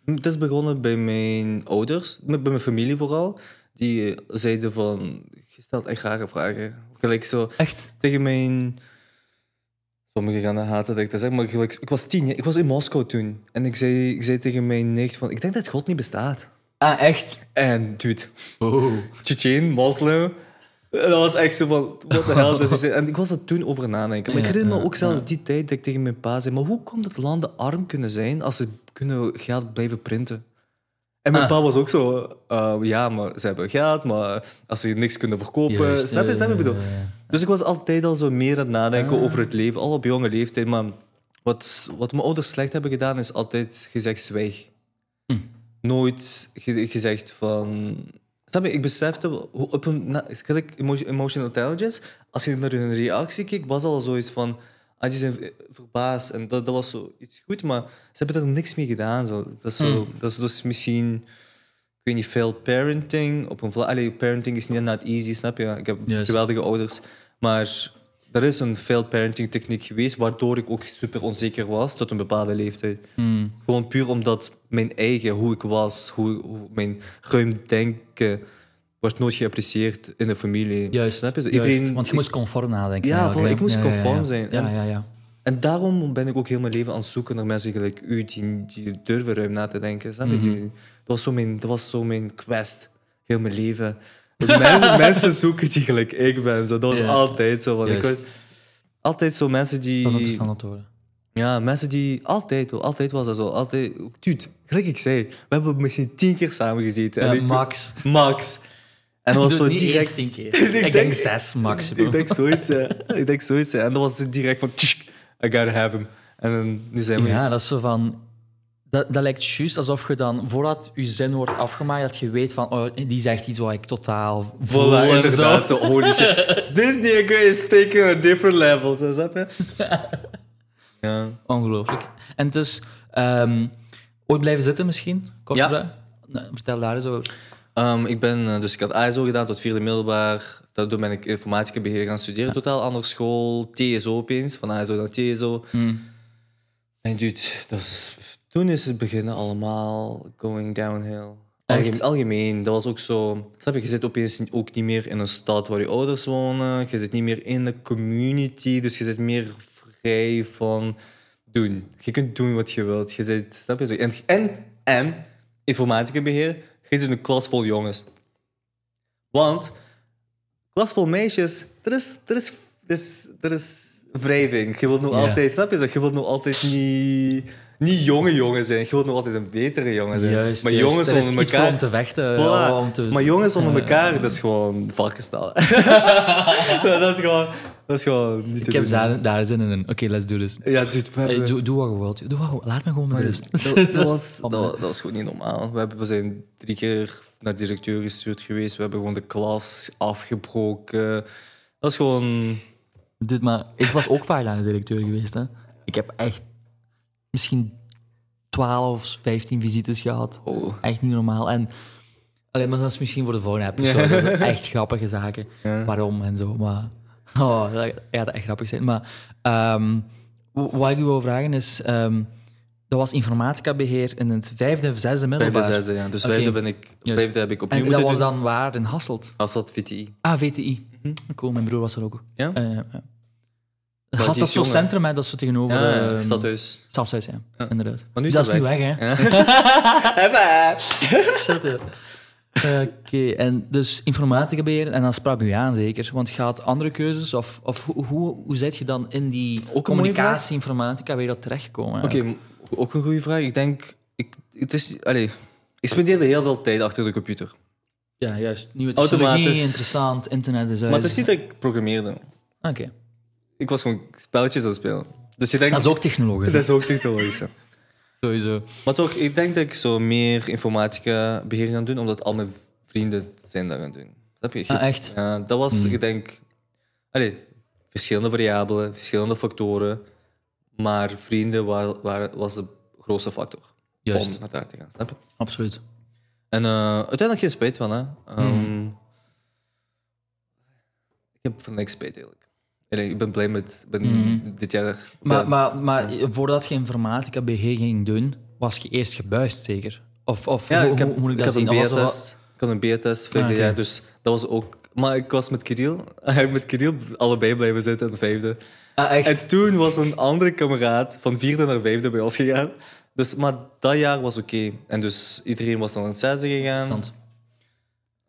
Het is begonnen bij mijn ouders, bij mijn familie vooral. Die eh, zeiden van, je stelt echt rare vragen. Gelijk zo Echt? tegen mijn... Sommigen gaan dat haten dat ik dat zeg, maar gelijk, ik was tien, jaar- ik was in Moskou toen. En ik zei, ik zei tegen mijn nicht van, ik denk dat God niet bestaat. Ah, echt? En dude, Oh. Tsjetsjen, moslim. En dat was echt zo van, what the hell. Dus en ik was er toen over nadenken. Maar ik herinner me ook zelfs die tijd dat ik tegen mijn pa zei, maar hoe komt dat landen arm kunnen zijn als ze kunnen geld blijven printen? En mijn Ah. pa was ook zo, uh, ja, maar ze hebben geld, maar als ze niks kunnen verkopen, Juist, snap je, snap je wat bedoel? Dus ik was altijd al zo meer aan het nadenken Ah. over het leven, al op jonge leeftijd. Maar wat, wat mijn ouders slecht hebben gedaan, is altijd gezegd zwijg. Hm. Nooit ge- gezegd van... Snap je, ik besefte hoe op een... gelijk emotional intelligence, als je naar hun reactie keek, was al zoiets van... Ah, die zijn ver- verbaasd en dat, dat was zo iets goed, maar ze hebben er niks mee gedaan. Zo. Dat, is zo, Hm. dat is dus misschien... Ik weet niet, veel parenting. Op een Allee, parenting is niet net easy, snap je? Ik heb Juist. geweldige ouders. Maar er is een veel parenting techniek geweest, waardoor ik ook super onzeker was tot een bepaalde leeftijd. Hmm. Gewoon puur omdat mijn eigen, hoe ik was, hoe, hoe mijn ruim denken, wordt nooit geapprecieerd in de familie. Juist, Snap je? Juist. iedereen- want je moest conform nadenken. Ja, voor- ik moest Ja, ja, conform ja. zijn. Ja, En- ja, ja. En daarom ben ik ook heel mijn leven aan het zoeken naar mensen gelijk u, die, die durven ruim na te denken. Snap je? Mhm. Dat, was zo mijn, dat was zo mijn quest, heel mijn leven. Mensen, mensen zoeken die gelijk ik ben. Zo. Dat was Ja. altijd zo. Want ik was, altijd zo mensen die... Dat is interessant te horen. Ja, mensen die altijd, altijd was dat zo. Altijd, dude, gelijk ik zei, we hebben misschien tien keer samen gezeten. Ja, en ik, max. Max. En dat was zo niet direct. tien keer. Ik ik, denk- zes maximum. Ik denk zoiets. Ik denk zoiets. En dat was zo direct van, I gotta have him. En dan, nu zijn we... Ja, dat is zo van... Dat, dat lijkt juist alsof je dan, voordat je zin wordt afgemaakt, dat je weet van, oh, die zegt iets wat ik totaal voel Voilà, en zo. inderdaad. Zo, holy shit. Nigga is taking a different level. Zo, snap je? Ja. Ongelooflijk. En dus, ehm, ooit blijven zitten misschien? Kort Ja. vertel daar eens over. Ehm, ik ben, eh, dus ik had ASO gedaan tot vierde middelbaar. Daardoor ben ik informatica beheer gaan studeren. Totaal andere school. TSO opeens. Van ASO naar TSO. Hmm. En dude, dat is Toen is het beginnen allemaal going downhill. Algemeen, algemeen, dat was ook zo... Snap je, je zit opeens ook niet meer in een stad waar je ouders wonen. Je zit niet meer in de community, dus je zit meer vrij van doen. Je kunt doen wat je wilt. Je zit, snap je? zo? En, en, en informaticabeheer, je zit in een klas vol jongens. Want, klas vol meisjes, er is, er is, er is, er is wrijving. Je wilt nog Ja. altijd, snap je? zo? Je wilt nog altijd niet, niet jonge jongen zijn. Je wilt nog altijd een betere jongen zijn. Juist, maar juist. jongens er is onder elkaar... om te vechten. Voilà. om te- Maar jongens onder elkaar, dat is gewoon varkenstal. dat is gewoon... Dat is gewoon niet te Ik heb doen. daar, daar zin in. Oké, let's do this. Ja, dude, we Hey, hebben- doe, doe wat je wilt. Doe wat. Laat me gewoon met rust. dat, dat was, dat, dat was gewoon niet normaal. We, hebben, we zijn drie keer naar de directeur gestuurd geweest. We hebben gewoon de klas afgebroken. Dat is gewoon... Dude, maar ik was ook vaak aan de directeur geweest. Hè. Ik heb echt misschien 12, 15 visites gehad. Oh. Echt niet normaal. En, alleen, maar dat is misschien voor de volgende episode. Echt grappige zaken. Ja. Waarom en zo. Maar oh, dat gaat echt grappig zijn. Maar ehm, wat ik u wil vragen is... ehm, dat was informatica-beheer in het vijfde of zesde middelbaar. Vijfde, zesde, ja. Dus vijfde ben ik... Juist. Vijfde heb ik opnieuw En dat was doen. dan waar? In Hasselt? Dat VTI. Ah, VTI. Cool, mijn broer was er ook. Ja? Eh, ja. Is is zo centrum, hè, dat is zo tegenover... Ja, ja, ehm, stadhuis. Stadshuis, ja. Ja. Inderdaad. Maar nu is dat dat is nu weg. weg, hè. Ja. Shut up. Oké, en dus informatica beheer, en dan sprak u aan zeker. Want had andere keuzes, of, of hoe, hoe, hoe zit je dan in die communicatie, informatica, je dat terechtgekomen? Oké, ook een goede vraag. Ik denk... Ik, het is, allez, ik spendeerde heel veel tijd achter de computer. Ja, juist. Nieuwe technologie, Automatisch. interessant, internet is uit. Maar het is niet dat ik programmeerde. Oké. Ik was gewoon spelletjes aan het spelen. Dus. Dat is ook technologisch, Dat is ook technologisch. sowieso. Maar toch, ik denk dat ik zo meer informatica beheer ga doen, omdat al mijn vrienden zijn dat gaan doen. Snap je? Ah, echt? Ja, dat was, ik denk... Allee, verschillende variabelen, verschillende factoren. Maar vrienden wa- waren, was de grootste factor Juist. om naar daar te gaan. Snap je? Absoluut. En eh, uiteindelijk geen spijt van, hè. Ehm, Ik heb van niks spijt, eigenlijk. Ik ben blij met ben Mhm. dit jaar... Maar, maar, maar voordat je informatica beheer ging doen, was je eerst gebuist, zeker? Of, of Ja, hoe, ik, heb, hoe moet ik ik dat zien? een was zo B-test. Ik had een B-test, vijfde Ah, jaar, dus dat was ook... Maar ik was met Kirill, met Kirill allebei blijven zitten in de vijfde. wat- Ah, echt? En toen was een andere kameraad van vierde naar vijfde bij ons gegaan. Dus, maar dat jaar was oké. En dus iedereen was dan naar het zesde gegaan.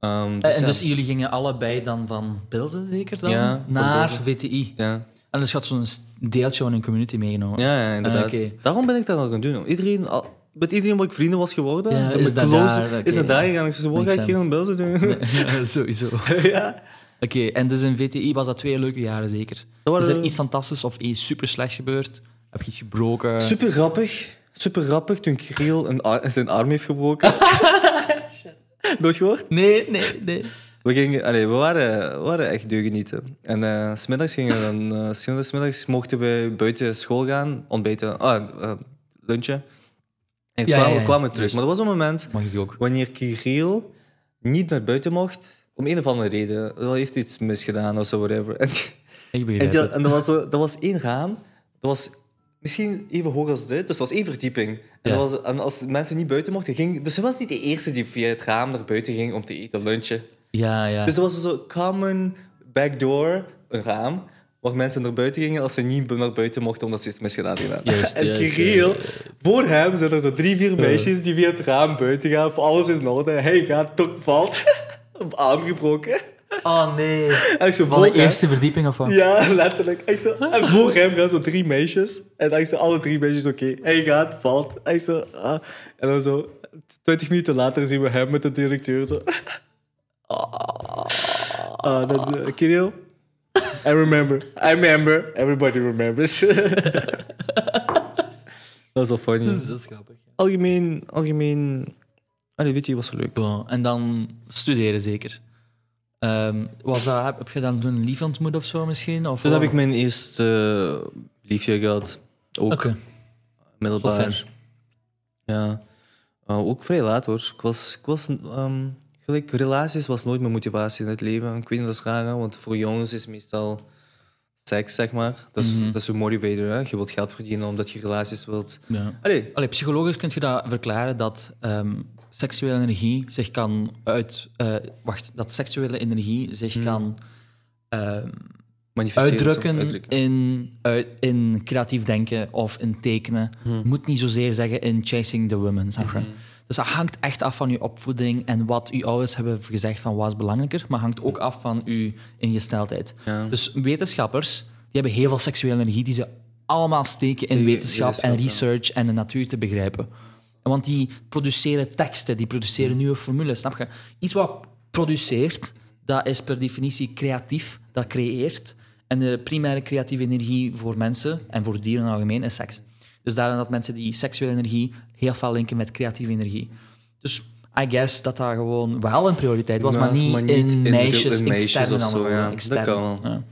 Ehm, Eh, dus en ja. dus jullie gingen allebei dan van Bilze, zeker dan? Ja, naar. VTI. ja. En dus je had zo'n deeltje van een community meegenomen. Ja, ja, inderdaad. Ah. Daarom ben ik dat al gaan doen. Iedereen, al- met iedereen waar ik vrienden was geworden, Ja, is dat close- daar, is dat daar gegaan. Ik zei, wat ga ik hier aan beelden doen? Sowieso. ja. Oké, en dus in VTI was dat twee leuke jaren zeker. Is er iets fantastisch of iets super slecht gebeurd? Heb je iets gebroken? Super grappig. Super grappig toen Kirill een ar- zijn arm heeft gebroken. Nooit gehoord? Nee, nee, nee. We, gingen, allee, we, waren, we waren echt deugenieten. En eh, s smiddags gingen we dan... eh, s smiddags mochten we buiten school gaan, ontbijten, ah, eh, lunchen. En Ja, kwamen, ja, ja. kwamen terug. Maar er was een moment Mag ik ook. wanneer Kirill niet naar buiten mocht, om een of andere reden. Hij heeft iets misgedaan of zo, whatever. En, Ik en, begrijp die- het. en dat, was zo, dat was één raam. Dat was misschien even hoog als dit, dus dat was één verdieping. En, Ja. was, en als mensen niet buiten mochten, ging... Dus hij was niet de eerste die via het raam naar buiten ging om te eten, lunchen. Ja, ja. Dus dat was zo common backdoor, een raam, waar mensen naar buiten gingen als ze niet naar buiten mochten omdat ze iets misgedaan hadden. Juist, en juist, Kirill, ja, voor hem zijn er zo drie, vier meisjes die via het raam buiten gaan. Voor alles is in orde. Hij gaat, toch valt. Op arm gebroken. Oh nee. En zo Van de hem- eerste verdieping of wat? Ja, letterlijk. Echt zo. En voor hem gaan zo drie meisjes. En dan zo alle drie meisjes, oké. Hij gaat, valt. Echt zo. ah. En dan zo, twintig minuten later zien we hem met de directeur zo. Ah, dan, eh, Kirill, I remember. I remember. Everybody remembers. dat is wel funny. Dat is grappig. Algemeen, algemeen... Allee, weet je, was leuk. En dan studeren zeker. Ehm, was dat, heb, heb je dan een lief ontmoet of zo misschien? Of Toen heb ik mijn eerste eh, liefje gehad. Ook Oké. middelbaar. Ja. Uh, ook vrij laat hoor. Ik was, ik was ehm, gelijk, relaties was nooit mijn motivatie in het leven. Ik weet niet, dat is raar, want voor jongens is meestal seks, zeg maar. Dat is, Mhm. dat is een motivator. Hè? Je wilt geld verdienen omdat je relaties wilt. Ja. Allee, Allee, psychologisch kun je dat verklaren dat ehm, seksuele energie zich kan uit... eh, wacht, dat seksuele energie zich Hmm. kan ehm, uitdrukken, uitdrukken. In, uit- in creatief denken of in tekenen. Hmm. Moet niet zozeer zeggen in chasing the women, snap je? Mhm. Dus dat hangt echt af van je opvoeding en wat uw ouders hebben gezegd van wat is belangrijker, maar hangt ook af van uw ingesteldheid. Ja. Dus wetenschappers die hebben heel veel seksuele energie die ze allemaal steken in wetenschap en research en de natuur te begrijpen. Want die produceren teksten, die produceren nieuwe formules, snap je? Iets wat produceert, dat is per definitie creatief, dat creëert. En de primaire creatieve energie voor mensen en voor dieren in het algemeen is seks. Dus daarom dat mensen die seksuele energie heel veel linken met creatieve energie. Dus I guess dat dat gewoon wel een prioriteit was, Ja, maar niet, maar niet in, in- meisjes, in meisjes of zo, ja. Dat kan. Ja.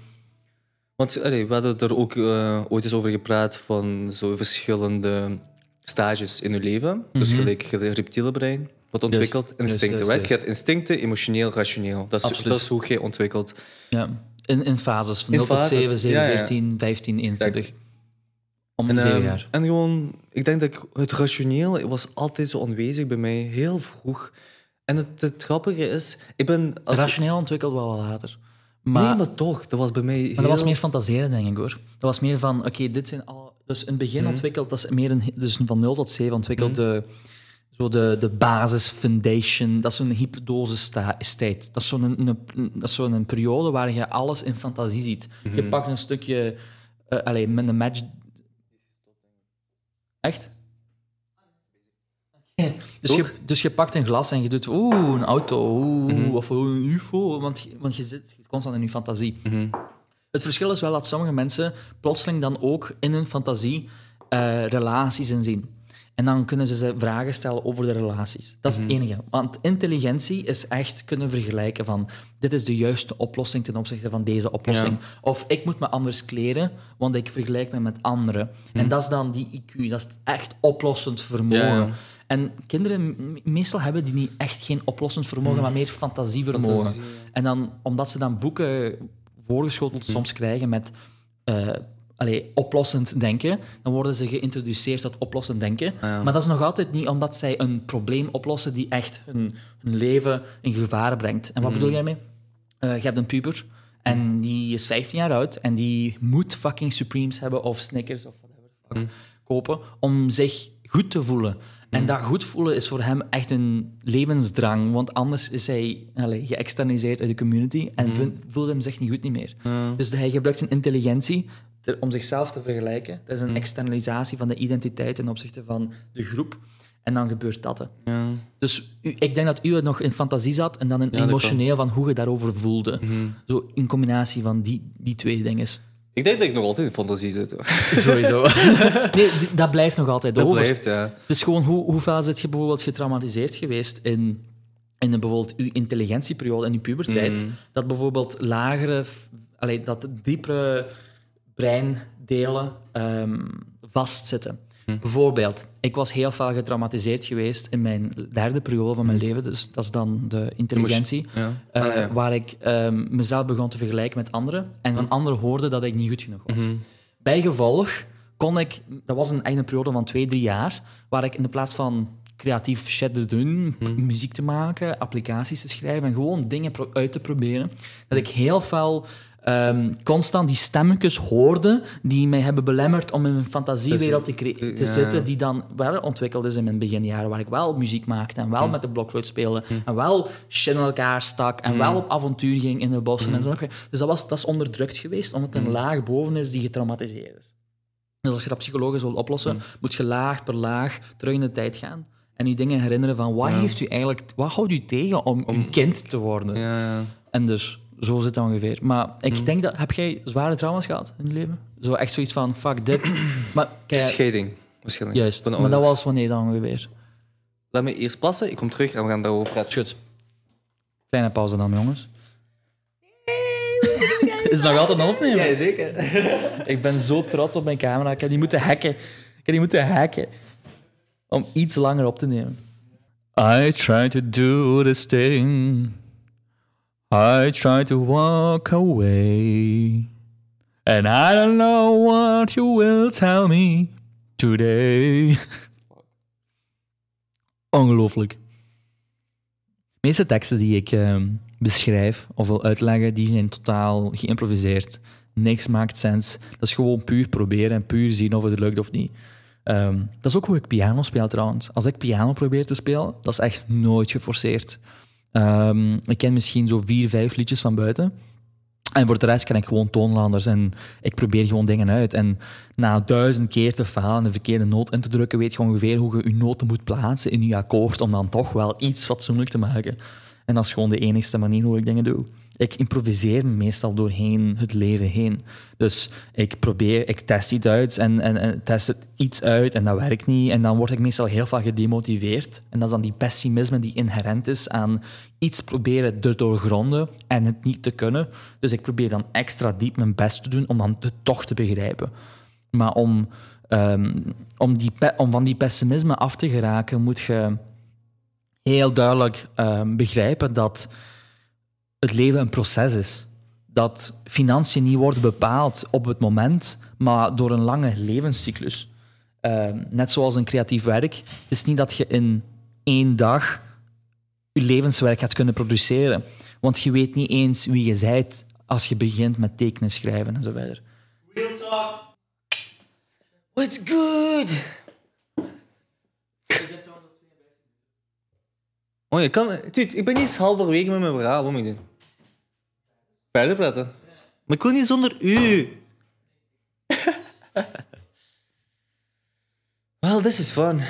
Want allee, we hadden er ook eh, ooit eens over gepraat van zo verschillende stages in je leven. Dus gelijk je reptiele brein. Mhm. Juist, instincten, right? Je hebt instincten, emotioneel, rationeel. Dat is, Absoluut. dat is hoe je ontwikkelt. Ja, in, in fases. Van In 0 tot fases, 7, 7, ja, ja. 14, 15, 21. Om En, 7 ehm, en gewoon, ik denk dat ik, het rationeel was altijd zo aanwezig bij mij, heel vroeg. En het, het grappige is, ik ben... Als Rationeel ontwikkeld wel wat later. Maar, nee, maar toch, dat was bij mij heel... maar dat was meer fantaseren, denk ik hoor. Dat was meer van, oké, dit zijn al. Dus in het begin Mhm. ontwikkeld, dat is meer een, dus van 0 tot 7 ontwikkeld de, zo de, de basis, foundation. Dat is een hypnose-state. Dat is zo'n een, een, dat is zo'n periode waar je alles in fantasie ziet. Mhm. Je pakt een stukje, alleen met een match. Echt? Dus je, dus je pakt een glas en je doet oeh, een auto, oeh, Mhm. of oeh, een ufo, want, je- want je zit constant in je fantasie. Mhm. Het verschil is wel dat sommige mensen plotseling dan ook in hun fantasie eh, relaties inzien. En dan kunnen ze ze vragen stellen over de relaties. Dat is het enige. Want intelligentie is echt kunnen vergelijken van dit is de juiste oplossing ten opzichte van deze oplossing. Of ik moet me anders kleden, want ik vergelijk me met anderen. En dat is dan die IQ, dat is echt oplossend vermogen. Ja, ja. En kinderen meestal hebben die niet echt geen oplossend vermogen, maar meer fantasievermogen. Fantasie, En dan, omdat ze dan boeken voorgeschoteld soms krijgen met eh, allee, oplossend denken, dan worden ze geïntroduceerd tot oplossend denken. ja. Maar dat is nog altijd niet omdat zij een probleem oplossen die echt hun, hun leven in gevaar brengt. En wat bedoel jij mee? Eh, je hebt een puber en die is 15 jaar oud en die moet fucking Supremes hebben of Snickers of whatever fuck kopen om zich goed te voelen. En dat goed voelen is voor hem echt een levensdrang, want anders is hij allee, geëxternaliseerd uit de community en vindt- voelt hem zich niet goed niet meer. Dus hij gebruikt zijn intelligentie ter- om zichzelf te vergelijken. Dat is een externalisatie van de identiteit ten opzichte van de groep. En dan gebeurt dat. hè. Ja. Dus u, ik denk dat u het nog in fantasie zat en dan in Ja, dat emotioneel van hoe je daarover voelde. Zo in combinatie van die, die twee dingen. Ik denk dat ik nog altijd in fantasie zit. hoor. Sowieso. nee, dat blijft nog altijd Dat over. blijft, ja. Het is gewoon hoe, hoeveel zit je bijvoorbeeld getraumatiseerd geweest in, in de, bijvoorbeeld uw intelligentieperiode in uw puberteit. Mhm. Dat bijvoorbeeld lagere, allee, dat diepere breindelen ehm, vastzitten. Mhm. Bijvoorbeeld, ik was heel veel getraumatiseerd geweest in mijn derde periode van mijn leven, dus dat is dan de intelligentie. Ja. eh, Ah, ja. Waar ik ehm, mezelf begon te vergelijken met anderen en van anderen hoorde dat ik niet goed genoeg was. Bijgevolg kon ik, dat was een, een periode van twee, drie jaar, waar ik in de plaats van creatief shit te doen, muziek te maken, applicaties te schrijven en gewoon dingen uit te proberen, dat ik heel veel ehm, constant die stemmetjes hoorde die mij hebben belemmerd om in een fantasiewereld te, te Ja. zitten, die dan wel ontwikkeld is in mijn beginjaren, waar ik wel muziek maakte en wel Mhm. met de blokfluit speelde en wel shit in elkaar stak en wel op avontuur ging in de bossen en zo. Dus dat, was, dat is onderdrukt geweest, omdat een laag boven is die getraumatiseerd is. Dus als je dat psychologisch wilt oplossen, moet je laag per laag terug in de tijd gaan en je dingen herinneren van wat heeft u eigenlijk, wat houdt u tegen om, kind te worden? Ja, ja. En dus, zo zit het ongeveer. Maar ik denk dat, heb jij zware trauma's gehad in je leven? Zo echt zoiets van, fuck dit. maar kijk, Scheiding, waarschijnlijk. juist, Van maar dat was wanneer dan ongeveer? Laat me eerst plassen, ik kom terug en we gaan daarover praten. Schut. Kleine pauze dan, jongens. Is het nog altijd aan het opnemen? zeker. Ik ben zo trots op mijn camera. Ik heb die moeten hacken. Ik heb die moeten hacken. Om iets langer op te nemen. I try to do this thing. I try to walk away. And I don't know what you will tell me today. Ongelooflijk. De meeste teksten die ik ehm, beschrijf of wil uitleggen, die zijn totaal geïmproviseerd. Niks maakt sens. Dat is gewoon puur proberen en puur zien of het lukt of niet. Ehm, dat is ook hoe ik piano speel trouwens. Als ik piano probeer te spelen, dat is echt nooit geforceerd. Ehm, ik ken misschien zo vier, vijf liedjes van buiten. En voor de rest ken ik gewoon toonlanders en ik probeer gewoon dingen uit. En na duizend keer te falen en de verkeerde noot in te drukken, weet je ongeveer hoe je je noten moet plaatsen in je akkoord om dan toch wel iets fatsoenlijk te maken. En dat is gewoon de enigste manier hoe ik dingen doe. Ik improviseer meestal doorheen het leven heen. Dus ik probeer, ik test iets uit en, en, en test het iets uit en dat werkt niet. En dan word ik meestal heel vaak gedemotiveerd. En dat is dan die pessimisme die inherent is aan iets proberen te doorgronden en het niet te kunnen. Dus ik probeer dan extra diep mijn best te doen om dan het toch te begrijpen. Maar om, ehm, om, die om van die pessimisme af te geraken, moet je heel duidelijk ehm, begrijpen dat het leven een proces is. Dat financiën niet worden bepaald op het moment, maar door een lange levenscyclus. Ehm, net zoals een creatief werk. Het is niet dat je in één dag je levenswerk gaat kunnen produceren. Want je weet niet eens wie je bent als je begint met tekenen, schrijven en zo verder. What's good? Oh, je kan... Dude, ik ben niet halverwege met mijn verhaal. Wat moet ik doen? Verder praten? Maar ik wil niet zonder u. well, this is fun.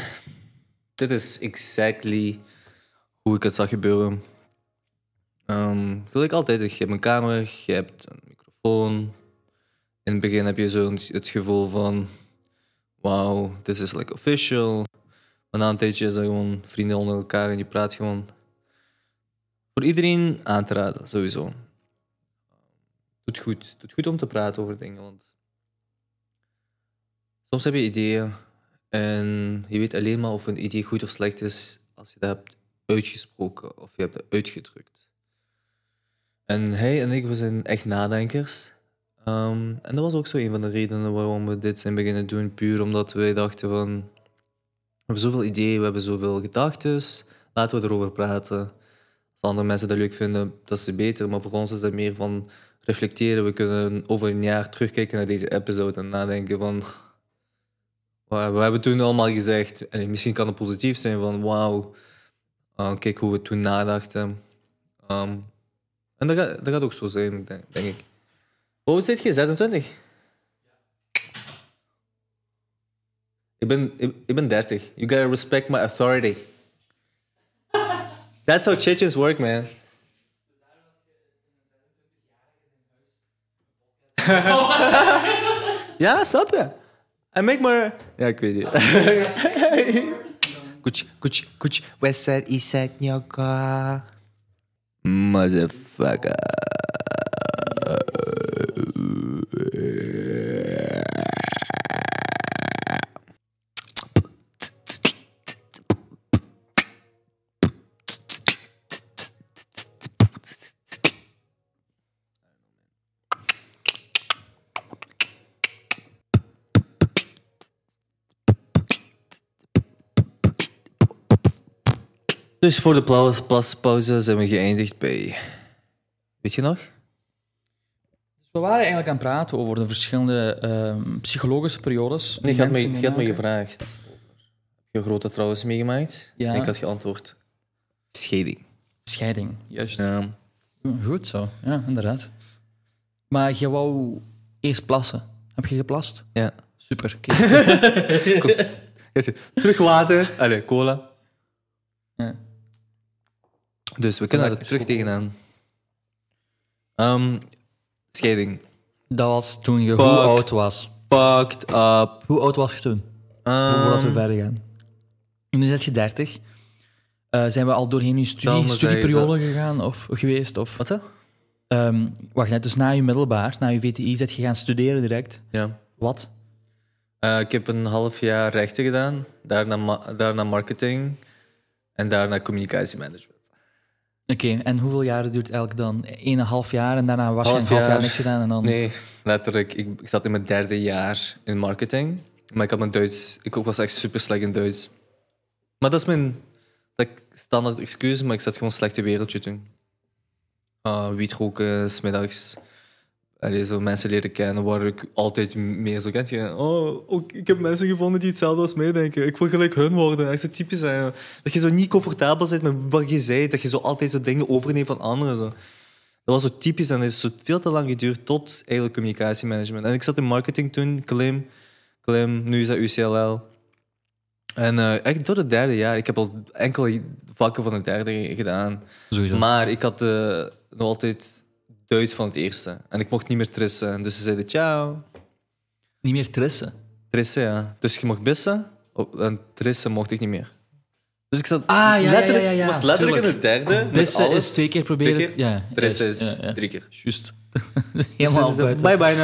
Dit is exactly hoe ik het zag gebeuren. Ehm gelijk altijd, je hebt een camera, je hebt een microfoon. In het begin heb je zo het gevoel van... Wauw, this is like official. Maar na een tijdje is dat gewoon vrienden onder elkaar en je praat gewoon. Voor iedereen aan te raden, sowieso. Doet goed. Doet goed om te praten over dingen, want... Soms heb je ideeën en je weet alleen maar of een idee goed of slecht is als je dat hebt uitgesproken of je hebt het uitgedrukt. En hij en ik, we zijn echt nadenkers. Ehm, en dat was ook zo een van de redenen waarom we dit zijn beginnen doen. Puur omdat wij dachten van... We hebben zoveel ideeën, we hebben zoveel gedachten. Laten we erover praten. Als andere mensen dat leuk vinden, dat is beter. Maar voor ons is dat meer van reflecteren. We kunnen over een jaar terugkijken naar deze episode en nadenken van... "Wauw, We hebben toen allemaal gezegd, en misschien kan het positief zijn van wauw, uh, kijk hoe we toen nadachten. Um, en dat gaat, dat ook zo zijn, denk, denk ik. Hoe oud zit je? 26? Ik ben, ik, ik ben 30. You gotta respect my authority. That's how Chechens work, man. Ja, snap je? I make more... Ja, ik weet niet. Kuch, kuch, kuch. West side, east side, nyaka. Motherfucker. Dus voor de plaspauze zijn we geëindigd bij... Weet je nog? We waren eigenlijk aan het praten over de verschillende ehm, psychologische periodes. Nee, je had, me, mensen je had me meemaken. gevraagd. Heb je grote trouwens meegemaakt? Ja. En ik had geantwoord. Scheiding. Scheiding, juist. Ja. Goed zo, ja, inderdaad. Maar je wou eerst plassen. Heb je geplast? ja. Super. Terug water. Allee, cola. Ja. Dus we kunnen er terug tegenaan. Ehm, scheiding. Dat was toen je Fuck. hoe oud was. Fucked up. Hoe oud was je toen? Ehm, Voordat we verder gaan. Nu zit je 30. Eh, zijn we al doorheen je studie, studieperiode gegaan of geweest? Of, Wat hè? Ehm, wacht, net, dus na je middelbaar, na je VTI, zit je gaan studeren direct. Ja. Wat? Eh, ik heb een half jaar rechten gedaan. Daarna, ma- daarna marketing. En daarna communicatiemanagement. Oké, en hoeveel jaren duurt elk dan? Eén en half jaar en daarna waarschijnlijk Half half jaar niks gedaan en dan... Nee, letterlijk. Ik, ik zat in mijn derde jaar in marketing. Maar ik had mijn Duits... Ik ook was echt super slecht in Duits. Maar dat is mijn dat standaard excuus, maar ik zat gewoon slecht in wereldje toen. Uh, wiet roken, smiddags. Allee, zo mensen leren kennen, waar ik altijd meer zo kent. Je, oh, ook, ik heb mensen gevonden die hetzelfde als mij denken. Ik wil gelijk hun worden. Echt zo typisch zijn. Dat je zo niet comfortabel bent met wat je zei. Dat je zo altijd zo dingen overneemt van anderen. Zo. Dat was zo typisch en het heeft zo veel te lang geduurd tot eigenlijk communicatiemanagement. En ik zat in marketing toen, Klim. Klim, nu is dat UCLL. En eh echt door het derde jaar. Ik heb al enkele vakken van het derde gedaan. Sowieso. Maar ik had eh, nog altijd Duits van het eerste. En ik mocht niet meer trissen. Dus ze zeiden ciao. Niet meer trissen. Trissen, ja. Dus je mocht bissen. En trissen mocht ik niet meer. Dus ik zat Ah, ja, letterlijk, ja, ja, ja, was letterlijk in het derde. alles. is twee keer proberen... Twee keer? Ja, Trissen juist. is drie keer. Juist. Dus Helemaal buiten. Bye bye.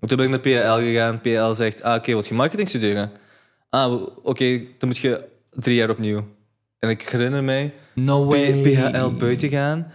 En toen ben ik naar PL gegaan. PL zegt, ah, oké, wat je marketing studeren? Ah, oké, dan moet je drie jaar opnieuw. En ik herinner mij, No way. PHL buiten gaan.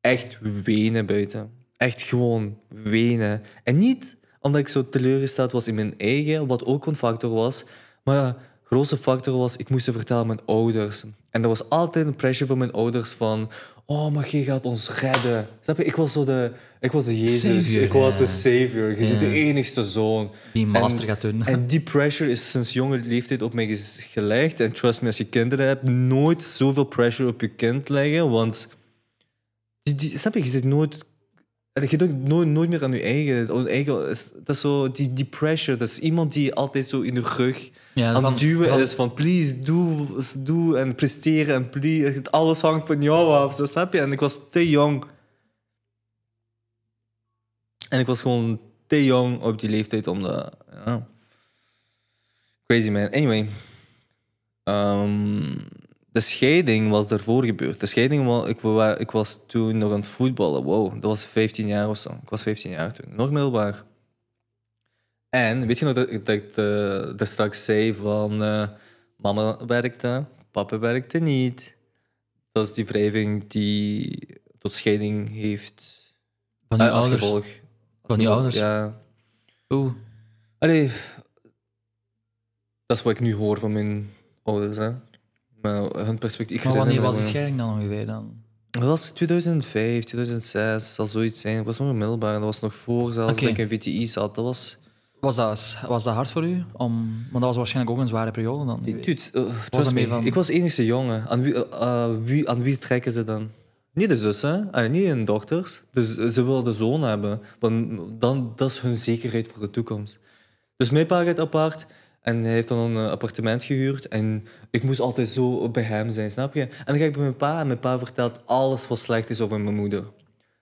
Echt wenen buiten. Echt gewoon wenen. En niet omdat ik zo teleurgesteld was in mijn eigen, wat ook een factor was. Maar ja, de grootste factor was, ik moest het vertellen aan mijn ouders. En er was altijd een pressure van mijn ouders van... Oh, maar je gaat ons redden. Snap je? Ik was zo de... Ik was de Jezus. Savior, ik was ja. de savior. Je bent de enigste zoon. Die master En- gaat doen. En die pressure is sinds jonge leeftijd op mij gelegd. En trust me, als je kinderen hebt, nooit zoveel pressure op je kind leggen. Want die, die, snap je, je zit nooit... Je doet nooit, nooit meer aan je eigen. eigen dat is zo, die, die pressure, dat is iemand die altijd zo in de rug Ja, aan van- duwen van- is van please, doe, doe en presteren en please. Alles hangt van jou af, zo, snap je? En ik was te jong. En ik was gewoon te jong op die leeftijd om dat... Ja. Crazy man. Anyway. Ehm, de scheiding was daarvoor gebeurd. De scheiding was... Ik, ik was toen nog aan het voetballen. Wow, dat was 15 jaar of zo. Ik was 15 jaar toen. Nog middelbaar. En weet je nog dat, dat ik eh, daar straks zei van... eh, mama werkte, papa werkte niet. Dat is die wrijving die tot scheiding heeft Van die eh, als ouders. gevolg. Van die ouders. Ja. Oeh. Allee, dat is wat ik nu hoor van mijn ouders. Hè. Maar hun perspectief. Maar wanneer was de scheiding dan ongeveer dan? Dat was 2005, 2006, zal zoiets zijn. Ik was nog middelbaar. Dat was nog voor zelfs Oké. dat ik in VTI zat. Dat was... Was dat, was dat hard voor u? Om, want dat was waarschijnlijk ook een zware periode dan. Dude, uh, Was me, van- ik was enige jongen. Aan wie, uh, uh, wie, aan wie trekken ze dan? Niet de zussen, niet hun dochters. Dus ze willen de zoon hebben. Want dan, dat is hun zekerheid voor de toekomst. Dus mijn pa gaat apart en hij heeft dan een eh, appartement gehuurd. En ik moest altijd zo bij hem zijn, snap je? En dan ga ik bij mijn pa en mijn pa vertelt alles wat slecht is over mijn moeder.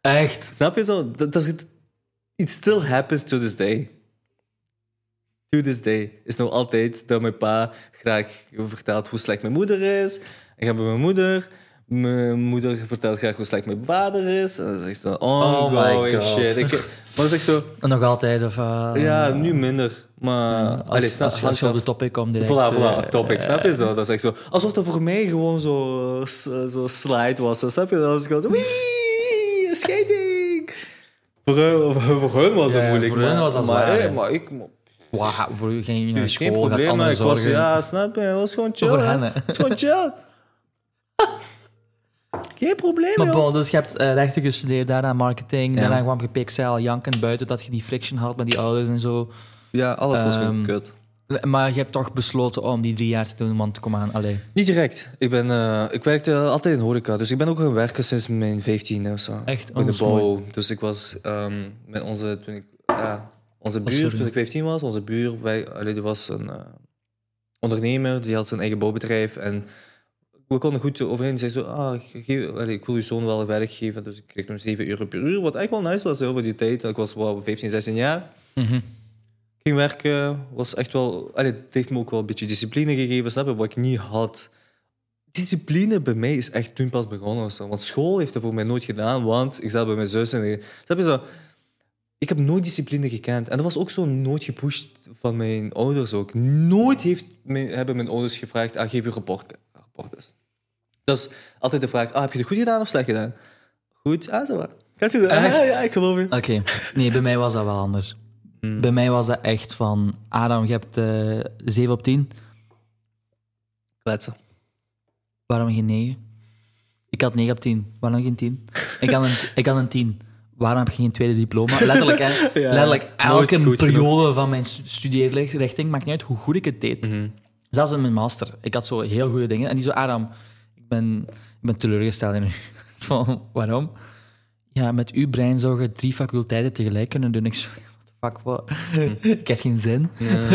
Echt? Snap je zo? Dat, dat is het, it still happens to this day. To this day. Is nog altijd dat mijn pa graag vertelt hoe slecht mijn moeder is. Ik ga bij mijn moeder. Mijn moeder vertelt graag hoe slecht mijn vader is. En dan zeg ik zo, Oh my God. shit. Ik, maar dan zeg zo, En nog altijd? Of, uh, ja, nu minder. Maar, als, allee, snap- als, je- als je op de topic komt direct. Voilà, voilà, eh, topic, eh, snap je zo? Dat is echt zo. Alsof dat voor mij gewoon zo, zo slide was, zo, snap je? Dat was gewoon zo, wee, scheiding. Voor hun, voor hun was het Ja, moeilijk. voor hun maar- was dat maar, zwaar, eh, hè. Maar ik... Wauw, voor u ging je naar Geen school, gaat probleem, maar andere ik was... zorgen. Ja, snap je? Dat was gewoon chill. voor hen, hè. Dat is gewoon chill. Geen probleem, Maar bon, dus je hebt eh, rechten gestudeerd, daarna marketing, Ja. daarna kwam je pixel, jankend buiten dat je die friction had met die ouders en zo. Ja, alles was gewoon Ehm, kut. Maar je hebt toch besloten om die drie jaar te doen, want kom aan, allee. Niet direct. Ik, ben, eh, ik werkte altijd in horeca, dus ik ben ook gaan werken sinds mijn 15 of zo. Echt? Oh, in de mooi. bouw. Dus ik was ehm, met onze, toen ik, ja, onze Oh, buur, toen ik 15 was, onze buur, wij, allee, die was een eh, ondernemer, die had zijn eigen bouwbedrijf en we konden goed overeen. Zei zo, ah, geef, ik wil je zoon wel werk geven, dus ik kreeg nog 7 euro per uur, wat echt wel nice was over die tijd. Ik was wel 15, 16 jaar. Mhm. ging werken, was echt wel... Allee, het heeft me ook wel een beetje discipline gegeven, snap je, wat ik niet had. Discipline bij mij is echt toen pas begonnen. zo. Want school heeft er voor mij nooit gedaan, want ik zat bij mijn zus en... Snap je zo? Ik heb nooit discipline gekend. En dat was ook zo nooit gepusht van mijn ouders ook. Nooit heeft mijn, hebben mijn ouders gevraagd, ah, geef je rapport, rapport eens. Dat is altijd de vraag, ah, heb je het goed gedaan of slecht gedaan? Goed, ah, zo maar. Gaat je dat? Ja, ja, ik geloof je. Oké, nee, bij mij was dat wel anders. Bij mij was dat echt van, Adam, je hebt eh 7 op 10, Kletsen. waarom geen 9? Ik had 9 op 10, waarom geen 10? Ik had een, ik had een 10, waarom heb je geen tweede diploma? Letterlijk, hè? Ja, Letterlijk, elke periode van mijn stu- studeerrichting, maakt niet uit hoe goed ik het deed. Mhm. Zelfs in mijn master. Ik had zo heel goede dingen. En die zo, Adam, ben, ik ben teleurgesteld in u. Van, waarom? Ja, met uw brein zou je drie faculteiten tegelijk kunnen doen. Ik zo, the fuck, wat? ik heb geen zin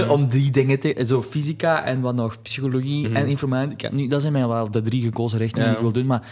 om die dingen te... Zo fysica en wat nog, psychologie en informatica. Nu, dat zijn mij wel de drie gekozen richtingen die ik wil doen, maar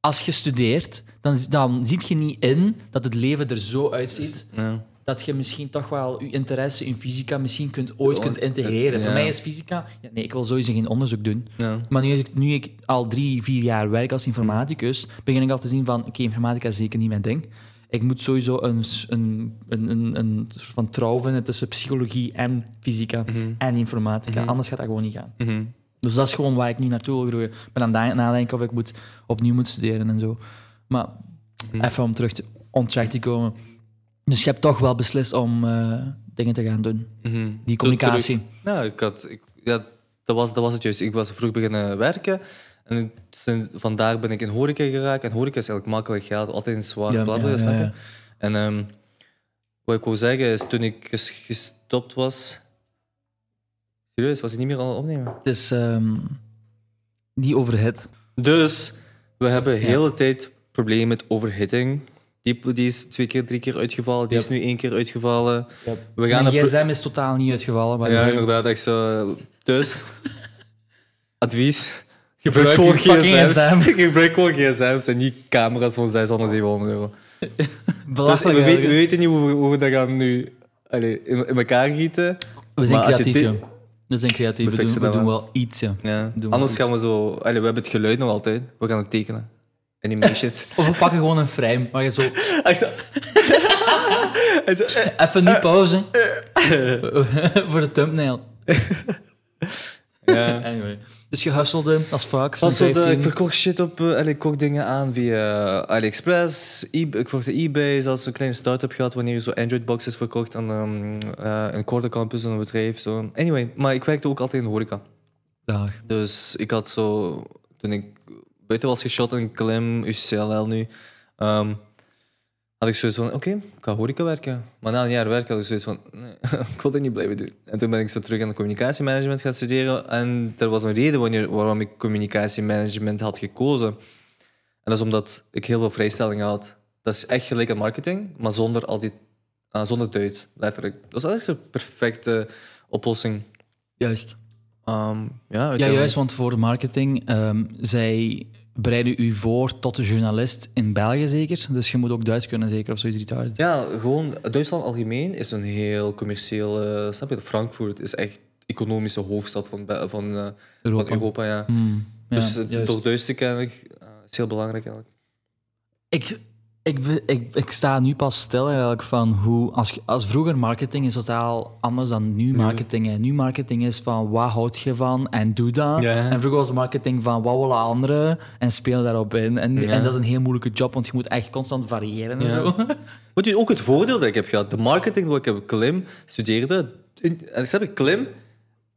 als je studeert, dan, dan ziet je niet in dat het leven er zo uitziet Ja. Dat je misschien toch wel je interesse in fysica misschien kunt, ooit kunt integreren. Ja. Voor mij is fysica... Ja, nee, ik wil sowieso geen onderzoek doen. Ja. Maar nu ik, nu ik al drie, vier jaar werk als informaticus, begin ik al te zien van... Oké, informatica is zeker niet mijn ding. Ik moet sowieso een, een, een, een, een soort van trouw vinden tussen psychologie en fysica en informatica. Anders gaat dat gewoon niet gaan. Mhm. Dus dat is gewoon waar ik nu naartoe wil groeien. Ik ben aan het nadenken of ik moet, opnieuw moet studeren en zo. Maar even om terug te, on track te komen. Dus je hebt toch wel beslist om eh, dingen te gaan doen. Mhm. Die communicatie. Ja, ik had, ik, ja dat, was, dat was het juist. Ik was vroeg beginnen werken. En sinds- vandaar ben ik in horeca geraakt. En horeca is eigenlijk makkelijk geld. Altijd een zwaar Ja. En ehm, wat ik wou zeggen is, toen ik ges- gestopt was... Serieus, was ik niet meer aan het opnemen? Het is ehm, die overhit. Dus, we hebben de hele tijd problemen met overhitting. Die, die is twee keer, drie keer uitgevallen. Die is nu één keer uitgevallen. We gaan Mijn gsm is totaal niet uitgevallen. Maar Ja, inderdaad, echt zo. Dus, advies. Gebruik Gebruik gewoon gsm's. gsm. Gebruik gewoon gsm's en niet camera's van 600, 700 euro. Dus we, weten, we weten niet hoe we, hoe we dat gaan nu allee, in, in elkaar gieten. We zijn creatief, joh. We zijn creatief. We We, doen, we doen wel. iets, ja. Ja. Anders gaan we zo... Allee, we hebben het geluid nog altijd. We gaan het tekenen. Animations. Of we pakken gewoon een frame, waar je zo... Hij zo- Hij zo, eh, Even nu pauze. Voor de thumbnail. Ja. Anyway. Dus je hustelde als vaak. van Als dat, eh, 15. ik verkocht shit op, uh, ik kocht dingen aan via AliExpress, eBay, ik verkocht eBay, zelfs een kleine start-up gehad wanneer je zo Android-boxes verkocht aan um, uh, een korte campus, een bedrijf. Zo. Anyway, maar ik werkte ook altijd in de horeca. Dag. Dus ik had zo, toen ik buiten was geschot in Klim, UCLL nu, ehm, had ik zoiets van, oké, ik ga horeca werken. Maar na een jaar werk had ik zoiets van, nee, ik wil dit niet blijven doen. En toen ben ik zo terug aan de communicatiemanagement gaan studeren. En er was een reden wanneer, waarom ik communicatiemanagement had gekozen. En dat is omdat ik heel veel vrijstellingen had. Dat is echt gelijk aan marketing, maar zonder al die, ah, zonder Duits, letterlijk. Dat is eigenlijk zo'n perfecte oplossing. Juist. Ehm, ja, Ja, juist, want voor de marketing, ehm, zij bereiden u voor tot de journalist in België zeker. Dus je moet ook Duits kunnen zeker, of zoiets retarded. Ja, gewoon Duitsland algemeen is een heel commercieel. eh, snap je? Frankfurt is echt economische hoofdstad van, Be- van, eh, Europa. van Europa. Ja. Hmm, ja, dus eh, door Duits te kennen eh, is heel belangrijk eigenlijk. Ik, ik, ik, ik sta nu pas stil eigenlijk van hoe... Als, als vroeger marketing is totaal anders dan nu marketing. Nu marketing is van wat houd je van en doe dat. Ja. En vroeger was marketing van wat willen anderen en speel daarop in. En, Ja. en dat is een heel moeilijke job, want je moet echt constant variëren en Ja. zo. Wat je ook het voordeel dat ik heb gehad, de marketing wat ik heb Klim studeerde, in, en ik snap ik Klim,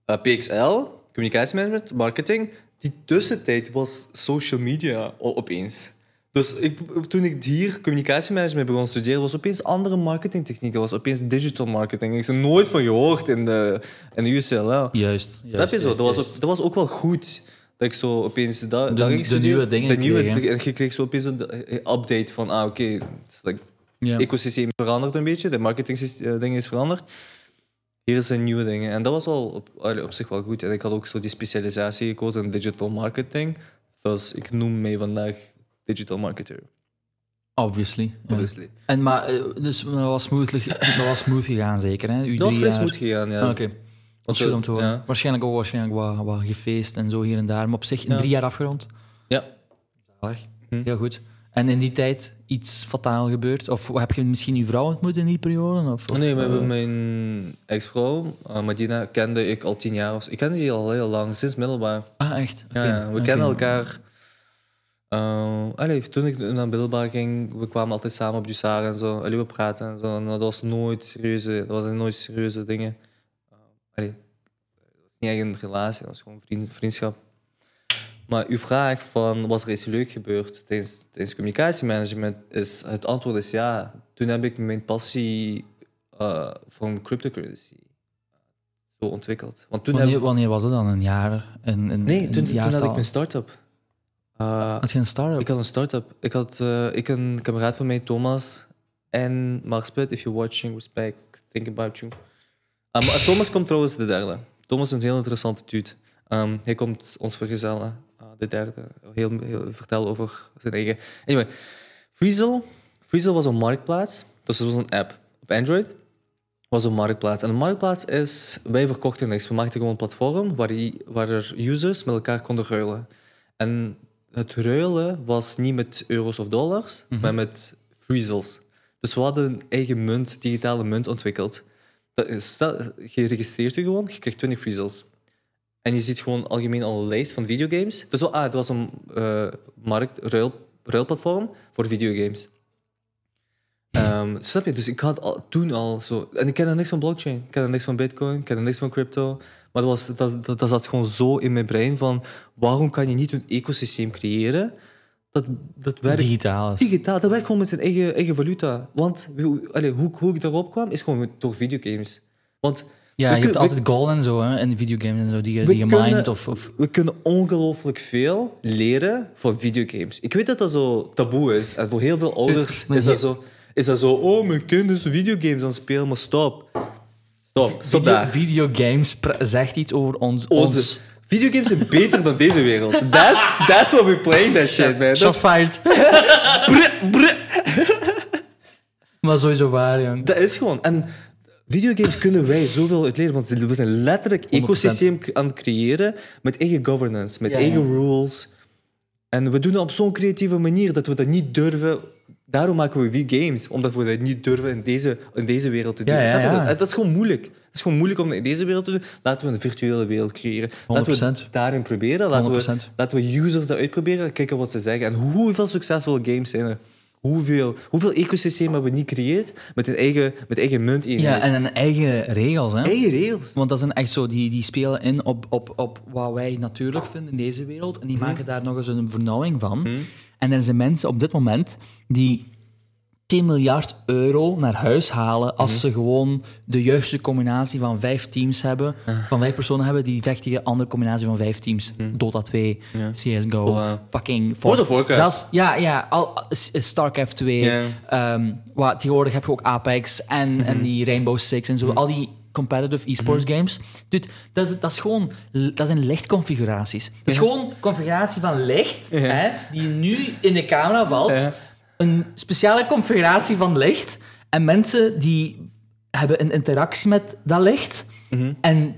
eh, PXL, communicatiemanagement, marketing, die tussentijd was social media opeens. Dus ik, toen ik hier communicatiemanagement begon te studeren, was opeens andere marketingtechnieken, was opeens digital marketing. Ik heb er nooit van gehoord in de, in de UCLL. Juist. Snap je zo? Dat was, ook, dat was ook wel goed. Dat ik zo opeens De- studeren. nieuwe dingen de nieuwe? En je kreeg zo opeens een eh, update van, ah oké, het like, Ja. ecosysteem is veranderd een beetje, de marketing is veranderd. Hier zijn nieuwe dingen. En dat was wel op, op zich wel goed. En ik had ook zo die specialisatie gekozen in digital marketing. Dus ik noem mij vandaag digital marketer. Obviously. ja. Obviously. En, maar, eh, dus dat was smooth, dat was smooth gegaan zeker, hè? Dat was vrij smooth gegaan, ja. Ah, Oké. Dat is eh, goed om te horen. ja. Waarschijnlijk ook waarschijnlijk wat, wat gefeest en zo hier en daar. Maar op zich in Ja. drie jaar afgerond. Ja. Zalig. Hm. Heel goed. En in die tijd iets fataal gebeurd? Of heb je misschien je vrouw ontmoet in die periode? Of, of, Nee, we eh, mijn ex-vrouw, uh, Madina, kende ik al tien jaar. Ik kende die al heel lang, sinds middelbaar. Ah, echt? Ja, ja, we kennen elkaar Eh, allee, toen ik naar middelbaar ging, we kwamen altijd samen op Dussar en zo. Allee, we praten en zo. En dat was nooit serieuze, dat was nooit serieuze dingen. Uh, allee, dat was niet echt een relatie, dat was gewoon vriend, vriendschap. Maar uw vraag van, was er iets leuk gebeurd tijdens, tijdens communicatiemanagement, is, het antwoord is ja. Toen heb ik mijn passie uh, van cryptocurrency zo ontwikkeld. Want toen wanneer, heb, wanneer was het dan? Een jaar? Een, een, nee, een toen, toen had ik mijn start-up. Uh, Had je een start-up? ik had een start-up. Ik had uh, ik een kameraad van mij, Thomas, en Mark Spit, if you're watching, respect, think about you. Um, Thomas komt trouwens de derde. Thomas is een heel interessante dude. Um, hij komt ons vergezellen, uh, de derde. Heel, heel vertellen over zijn eigen... Anyway, Friesel, Friesel was een marktplaats. Dus het was een app op Android. was een marktplaats. En een marktplaats is... Wij verkochten niks. We maakten gewoon een platform waar, die, waar er users met elkaar konden ruilen. En het ruilen was niet met euro's of dollars, mm -hmm. maar met Friesels. Dus we hadden een eigen munt, digitale munt ontwikkeld. Dat is, je registreert je gewoon, je krijgt 20 Friesels. En je ziet gewoon algemeen al een lijst van videogames. Dus ah, het was een uh, markt, ruil, ruilplatform voor videogames. Um, snap je? Dus ik had al, toen al zo... En ik kende niks van blockchain. Ik kende niks van bitcoin. Ik kende niks van crypto. Maar dat, was, dat, dat, dat zat gewoon zo in mijn brein van... Waarom kan je niet een ecosysteem creëren dat, dat werkt... Digitaal. Digitaal. Dat werkt gewoon met zijn eigen, eigen valuta. Want allez, hoe, hoe ik daarop kwam, is gewoon door videogames. Want... Ja, je hebt altijd goal en zo hè, in videogames en zo, die, je, die je mindt. Of, of... We kunnen ongelooflijk veel leren van videogames. Ik weet dat dat zo taboe is. En voor heel veel ouders is dat zo... Is dat zo, oh, mijn kind is videogames aan het spelen, maar stop. Stop, stop Video, daar. Videogames zegt iets over ons. Onze, ons. Videogames zijn beter dan deze wereld. That, that's what we're playing, that shit, man. Shots fired. brr, brr. maar sowieso waar, jong. Dat is gewoon. En videogames kunnen wij zoveel uit leren, want we zijn letterlijk ecosysteem aan het creëren met eigen governance, met Ja, eigen rules. En we doen het op zo'n creatieve manier dat we dat niet durven. Daarom maken we games, omdat we dat niet durven in deze, in deze wereld te doen. Ja, ja, ja. Dat is gewoon moeilijk. Het is gewoon moeilijk om dat in deze wereld te doen. Laten we een virtuele wereld creëren. Laten we 100%. daarin proberen. Laten we, 100%. laten we users dat uitproberen, kijken wat ze zeggen. En hoeveel succesvolle games zijn er? Hoeveel, hoeveel ecosystemen hebben we niet gecreëerd met een eigen, met eigen munt Ja, en een eigen regels, hè. Eigen regels. Want dat zijn echt zo, die, die spelen in op, op, op wat wij natuurlijk vinden in deze wereld. En die Mhm. maken daar nog eens een vernauwing van. En er zijn mensen op dit moment die 10 miljard euro naar huis halen als Mhm. ze gewoon de juiste combinatie van vijf teams hebben, van vijf personen hebben die vechten tegen een andere combinatie van vijf teams. Dota 2, CSGO, Mhm. Voilà. fucking... World of Warcraft. Zelfs, ja, ja, al, StarCraft 2. Ja. ehm, wat, tegenwoordig heb je ook Apex en, Mhm. en die Rainbow Six en zo. Al die competitive e-sports Mhm. games. Dude, dat, is, dat is gewoon... Dat zijn lichtconfiguraties. Dat is gewoon configuratie van licht, hè, die nu in de camera valt. Ja. Een speciale configuratie van licht. En mensen die hebben een interactie met dat licht. Mhm. En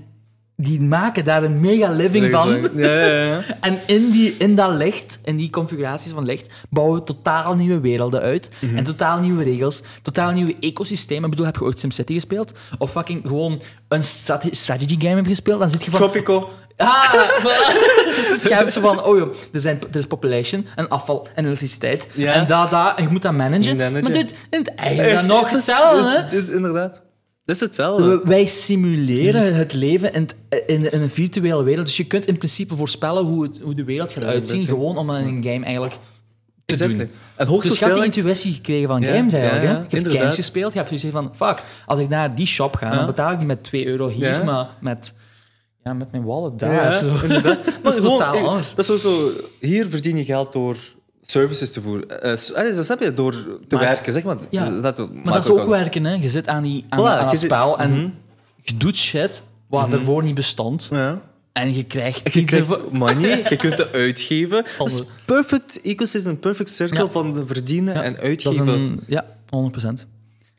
die maken daar een mega living van. Ja, ja, ja. En in, die, in dat licht, in die configuraties van licht, bouwen we totaal nieuwe werelden uit. Mhm. En totaal nieuwe regels. Totaal nieuwe ecosystemen. Ik bedoel, heb je ooit SimCity gespeeld? Of fucking gewoon een strate- strategy game heb gespeeld? Dan zit je van... Tropico. Ah, voilà. Dus je hebt zo van, oh joh, er, zijn, er is population en afval en elektriciteit. En dat, dat, en je moet dat managen. Maar dit, in het eigen is nog hetzelfde, hè? Dit- dit- inderdaad. Dat is hetzelfde. Wij simuleren het leven in, in, in een virtuele wereld. Dus je kunt in principe voorspellen hoe, het, hoe de wereld gaat uitzien, gewoon om in een game eigenlijk te Exactly. doen. En Dus je hebt die intuïtie gekregen van Ja, games eigenlijk. ja, hè? ja, Je hebt inderdaad. games gespeeld, je hebt zoiets van, fuck, als ik naar die shop ga, dan betaal ik met 2 euro hier, maar met, ja, met mijn wallet daar. Ja, Zo. Dat is gewoon, totaal anders. Dat is zo, zo, hier verdien je geld door services te voeren. Zo snap je, door te Maar- werken, zeg maar. Ja, Dat, Maar dat is ook werken, hè. Je zit aan, die, aan, Voilà, aan het spel en Mhm. je doet shit wat ervoor niet bestond. Ja. En je krijgt Je iets krijgt ervoor- money, je kunt het uitgeven. Dat is perfect ecosystem, perfect circle Ja. van verdienen en uitgeven. een, ja, 100%.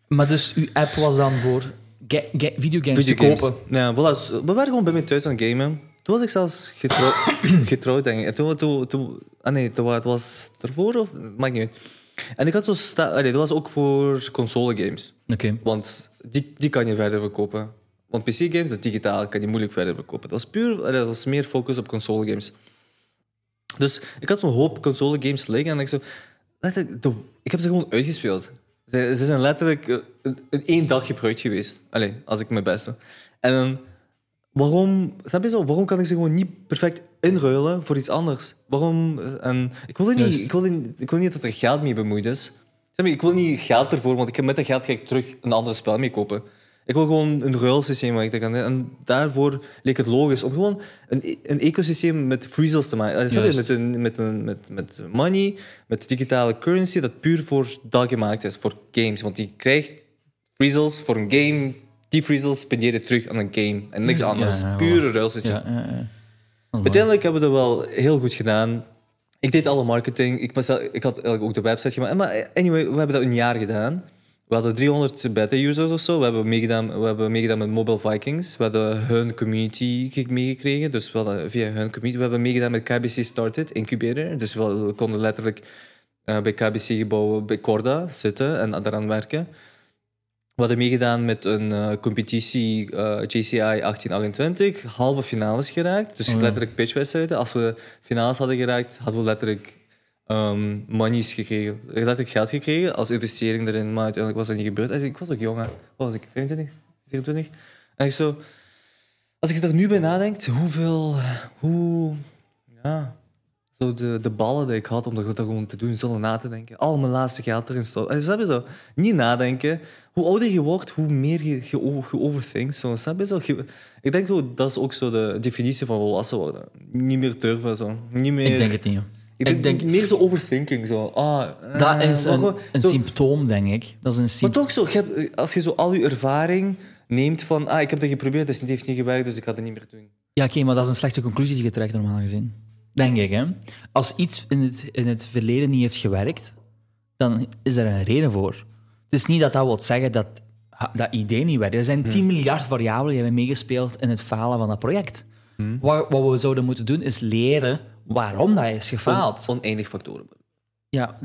Maar dus uw app was dan voor ga- ga- videogames, Videogames. te kopen. Ja, voilà. Dus We waren gewoon bij mij thuis aan het gamen. Toen was ik zelfs getrouw, getrouwd, denk ik. En toen, toen, toen, ah nee, toen, het was ervoor of... Maakt niet uit. En ik had zo... Sta, allee, dat was ook voor console games. Oké. Want die, die kan je verder verkopen. Want PC-games, dat digitaal, kan je moeilijk verder verkopen. Dat was puur... allee, Dat was meer focus op console games. Dus ik had zo'n hoop console games liggen en ik zo... letterlijk, de- Ik heb ze gewoon uitgespeeld. Ze, ze zijn letterlijk eh, in, in één dag gebruikt geweest. Allee, als ik mijn best doe. En dan... Waarom, snap je zo? Waarom kan ik ze gewoon niet perfect inruilen voor iets anders? Waarom? En ik, wil niet, ik, wil niet, ik wil niet dat er geld mee bemoeid is. Snap je? Ik wil niet geld ervoor, want ik heb met dat geld ga ik terug een ander spel mee kopen. Ik wil gewoon een ruilsysteem waar ik dat kan... En daarvoor leek het logisch om gewoon een, een ecosysteem met free zones te maken. Snap je? Juist. Met, een, met, een, met, met money, met digitale currency, dat puur voor dat gemaakt is, voor games. Want je krijgt free zones voor een game, die free zones spendeer je terug aan een game. En niks anders. Pure ruilsysteem. Uiteindelijk hebben we dat wel heel goed gedaan. Ik deed alle marketing. Ik, ik had eigenlijk ook de website gemaakt. Maar anyway, we hebben dat een jaar gedaan. We hadden 300 beta-users of zo. We hebben, meegedaan, we hebben meegedaan met Mobile Vikings. We hadden hun community ge- meegekregen. Dus we hadden via hun community. We hebben meegedaan met KBC Started Incubator. Dus we, we konden letterlijk eh, bij KBC-gebouwen bij Corda zitten en daaraan werken. We hadden meegedaan met een eh, competitie eh, JCI 1828, halve finales geraakt. Dus Oh ja. letterlijk pitchwedstrijden. Als we finales hadden geraakt, hadden we letterlijk ehm monies gekregen. Letterlijk geld gekregen als investering erin. Maar uiteindelijk was dat niet gebeurd. Ik was ook jong, hè. Wat was ik? 25? 24? En ik zo... Als ik er nu bij nadenk, hoeveel... Hoe... Ja... Zo de, de ballen die ik had om dat gewoon te doen, zonder na te denken. Al mijn laatste geld erin stoppen. En je zo? Niet nadenken. Hoe ouder je wordt, hoe meer je, je, overthinkt. Zo, snap je zo? Je- ik denk zo, dat is ook zo de definitie van volwassen worden. Niet meer durven, zo. Niet meer... Ik denk het niet. hoor. Ik ik denk, meer zo overthinking. Zo. Ah, eh, Dat is maar een, gewoon- een zo- symptoom, denk ik. Dat is een Maar symptoom. toch zo, hebt- als je zo al je ervaring neemt van ah, ik heb dat geprobeerd, het heeft niet gewerkt, dus ik ga het niet meer doen. Ja, oké, maar dat is een slechte conclusie die je trekt, normaal gezien. Denk ik, hè. Als iets in het, in het verleden niet heeft gewerkt, dan is er een reden voor. Is niet dat dat wil zeggen dat dat idee niet werkt. Er zijn 10 miljard variabelen die hebben meegespeeld in het falen van dat project. Wat, wat we zouden moeten doen, is leren waarom dat is gefaald. On- oneindig factoren. Ja,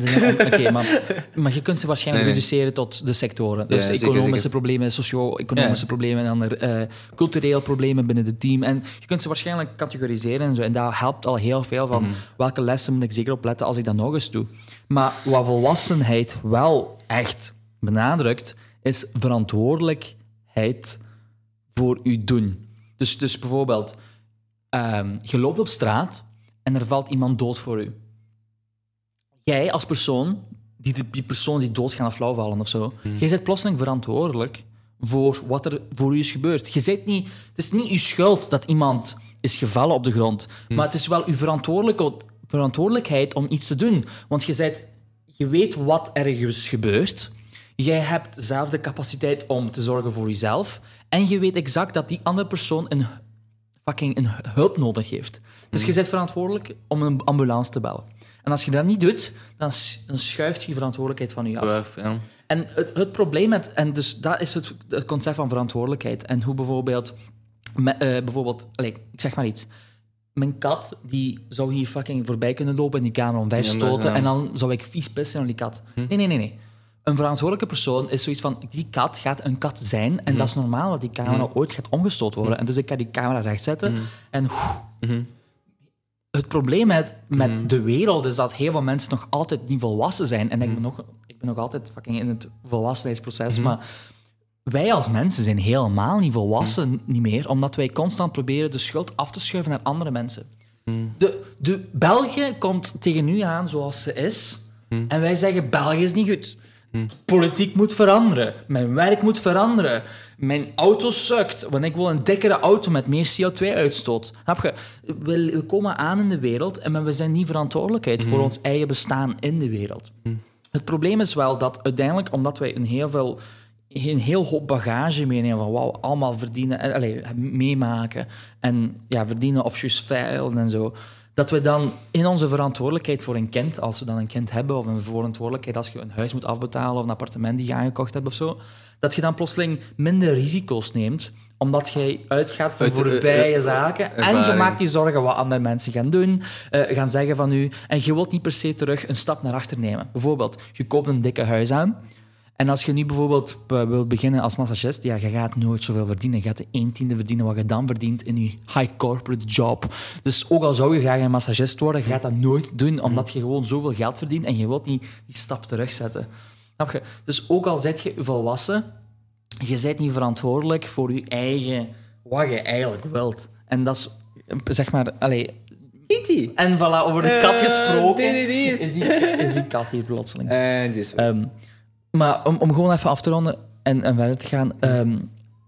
oké, maar, maar je kunt ze waarschijnlijk Nee, nee. reduceren tot de sectoren. Dus Ja, economische zeker. problemen, socio-economische Ja. problemen en dan eh culturele problemen binnen het team. En je kunt ze waarschijnlijk categoriseren en zo. En dat helpt al heel veel van Mhm. welke lessen moet ik zeker op letten als ik dat nog eens doe. Maar wat volwassenheid wel echt benadrukt, is verantwoordelijkheid voor je doen. Dus, dus bijvoorbeeld, ehm, je loopt op straat en er valt iemand dood voor u jij als persoon, die, die persoon die doodgaan of flauwvallen of zo, jij bent plotseling verantwoordelijk voor wat er voor u is gebeurd. Je bent niet, het is niet uw schuld dat iemand is gevallen op de grond, maar het is wel uw verantwoordelijkheid om iets te doen. Want je, bent, je weet wat er is gebeurd. Jij hebt zelf de capaciteit om te zorgen voor jezelf. En je weet exact dat die andere persoon een fucking een hulp nodig heeft. Dus je bent verantwoordelijk om een ambulance te bellen. En als je dat niet doet, dan, dan schuift je verantwoordelijkheid van je af. Ja. En het, het probleem met... En dus dat is het, het concept van verantwoordelijkheid. En hoe bijvoorbeeld... me- eh, bijvoorbeeld, allee, ik zeg maar iets. Mijn kat, die zou hier fucking voorbij kunnen lopen en die kamer omver stoten. ja. En dan zou ik vies pissen aan die kat. Nee, nee, nee, nee. Een verantwoordelijke persoon is zoiets van... Die kat gaat een kat zijn. En dat is normaal dat die camera ooit gaat omgestoot worden. En dus ik ga die camera rechtzetten. En... Het probleem met, met de wereld is dat heel veel mensen nog altijd niet volwassen zijn. En ik, ben nog, ik ben nog altijd fucking in het volwassenheidsproces. Maar wij als mensen zijn helemaal niet volwassen niet meer, omdat wij constant proberen de schuld af te schuiven naar andere mensen. De, de België komt tegen nu aan zoals ze is. En wij zeggen, België is niet goed. Politiek moet veranderen. Mijn werk moet veranderen. Mijn auto sukt, want ik wil een dikkere auto met meer CO2-uitstoot. Snap je? We, komen aan in de wereld en we zijn niet verantwoordelijkheid voor ons eigen bestaan in de wereld. Het probleem is wel dat uiteindelijk, omdat wij een heel veel een heel hoop bagage meenemen van we allemaal verdienen, en, allee, meemaken en ja, verdienen of juist feilen en zo, dat we dan in onze verantwoordelijkheid voor een kind, als we dan een kind hebben, of een verantwoordelijkheid als je een huis moet afbetalen of een appartement die je aangekocht hebt of zo, dat je dan plotseling minder risico's neemt, omdat je uitgaat van Uit de- voorbije eh, zaken. En je maakt je zorgen wat andere mensen gaan doen, eh, gaan zeggen van u, en je wilt niet per se terug een stap naar achter nemen. Bijvoorbeeld, je koopt een dikke huis aan En als je nu bijvoorbeeld wilt beginnen als massagist, ja, je gaat nooit zoveel verdienen. Je gaat de 1 tiende verdienen wat je dan verdient in je high corporate job. Dus ook al zou je graag een massagist worden, je gaat dat nooit doen, omdat je gewoon zoveel geld verdient en je wilt niet die stap terugzetten. Snap je? Dus ook al zet je volwassen, je bent niet verantwoordelijk voor je eigen, wat je eigenlijk wilt. En dat is, zeg maar, allee, Kitty. en voilà, over de kat Eh, gesproken, nee, nee, nee. Is, die, is die kat hier plotseling. En dus. Maar om, om gewoon even af te ronden en, en verder te gaan. ehm,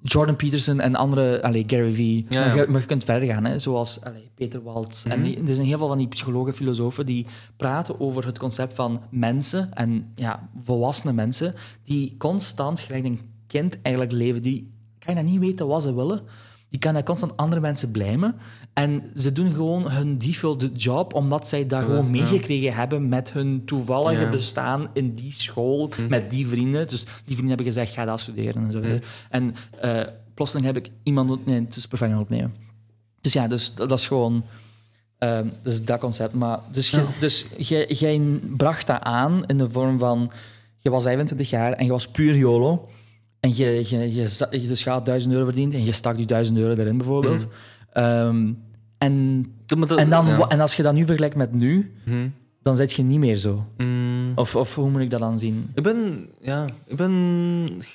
Jordan Peterson en andere, allee, Gary Vee. Ja, maar, je, maar je kunt verder gaan, hè, zoals allee, Peter Waltz. En die, er zijn heel veel van die psychologen, filosofen die praten over het concept van mensen en ja, volwassene mensen die constant, gelijk een kind eigenlijk leven, die kan je niet weten wat ze willen. Die kan dat constant andere mensen blijmen. En ze doen gewoon hun default job, omdat zij dat gewoon ja. meegekregen hebben met hun toevallige Ja. bestaan in die school, met die vrienden. Dus die vrienden hebben gezegd, ga dat studeren en zo verder. En eh, plotseling heb ik iemand... Nee, het is perfect opnemen. Dus ja, dus dat, dat is gewoon... ehm, dus dat concept. Maar, dus dus jij jij bracht dat aan in de vorm van... Je was 25 jaar en je was puur YOLO. En je, je, je, je dus had 1000 euro verdiend en je stak die 1000 euro erin bijvoorbeeld. Ehm, en, dat- en, dan, ja. en als je dat nu vergelijkt met nu, Hm. dan zit je niet meer zo. Mm. Of, of hoe moet ik dat dan zien? Ik ben, ja, ik ben,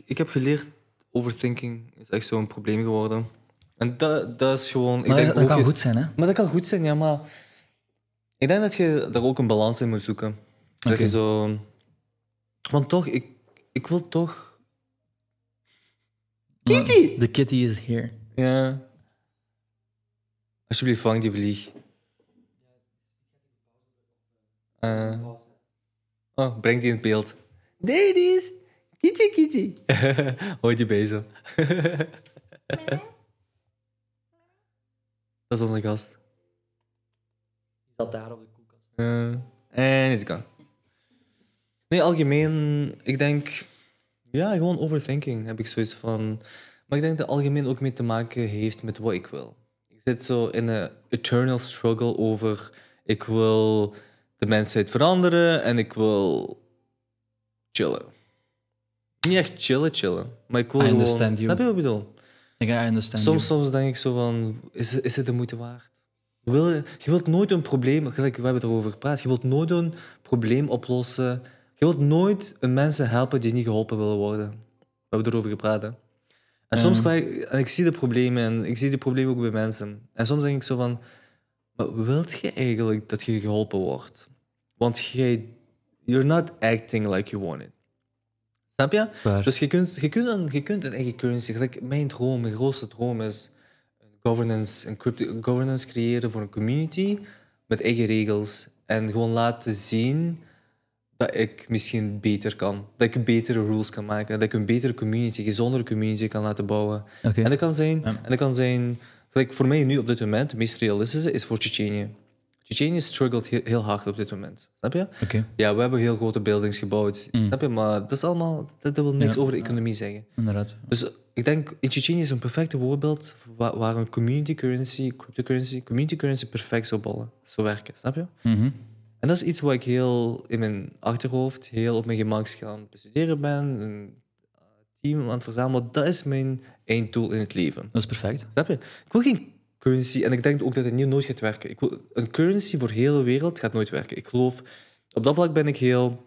ik heb geleerd, overthinking is echt zo'n probleem geworden. En dat, dat is gewoon, ik Maar denk dat, dat kan je- goed zijn, hè? Maar dat kan goed zijn, ja, maar ik denk dat je daar ook een balans in moet zoeken. Dat je zo, want toch, ik, ik wil toch, Kitty! De kitty is here. ja, alsjeblieft vang die vlieg. Eh, oh, breng die in beeld. There it is, kitty, kitty. Hoor je bij zo. dat is onze gast. Die zat daar op de koelkast. Eh, en is gone. Nee, algemeen, ik denk, ja, gewoon overthinking heb ik zoiets van. Maar ik denk dat algemeen ook mee te maken heeft met wat ik wil. Ik zit zo in een eternal struggle over, ik wil de mensheid veranderen en ik wil chillen. Niet echt chillen, chillen, maar ik wil I gewoon... understand you. Snap je wat ik bedoel? Ik I understand Soms, soms denk ik zo van, is, is het de moeite waard? Je, wil, je wilt nooit een probleem, gelijk we hebben erover gepraat, je wilt nooit een probleem oplossen. Je wilt nooit een mensen helpen die niet geholpen willen worden. We hebben erover gepraat. Hè? En soms ga ik, en ik zie de problemen en ik zie de problemen ook bij mensen. En soms denk ik zo van, maar wilt je eigenlijk dat je geholpen wordt? Want jij, you're not acting like you want it. Snap je? Waar. Dus je kunt, je, kunt een, je kunt een eigen currency... Mijn droom, mijn grootste droom is een governance, een crypto, governance creëren voor een community met eigen regels. En gewoon laten zien dat ik misschien beter kan. Dat ik betere rules kan maken. Dat ik een betere community, gezondere community kan laten bouwen. En dat kan zijn... Ja. En dat kan zijn gelijk voor mij nu op dit moment, het meest realistische, is voor Tsjetsjenië. Tsjetsjenië struggelt heel, heel hard op dit moment. Snap je? Ja, we hebben heel grote buildings gebouwd. Snap je? Maar dat is allemaal... Dat, dat wil niks Ja. over de economie zeggen. inderdaad. Dus ik denk, in Tsjetsjenië is een perfecte voorbeeld waar, waar een community currency, cryptocurrency, community currency perfect zou ballen, zou werken. Snap je? Mhm. En dat is iets wat ik heel in mijn achterhoofd, heel op mijn gemak aan het bestuderen ben, een eh, team aan het verzamelen. Dat is mijn einddoel in het leven. Dat is perfect. Snap je? Ik wil geen currency, en ik denk ook dat het niet nooit gaat werken. Ik wil, een currency voor de hele wereld gaat nooit werken. Ik geloof, op dat vlak ben ik heel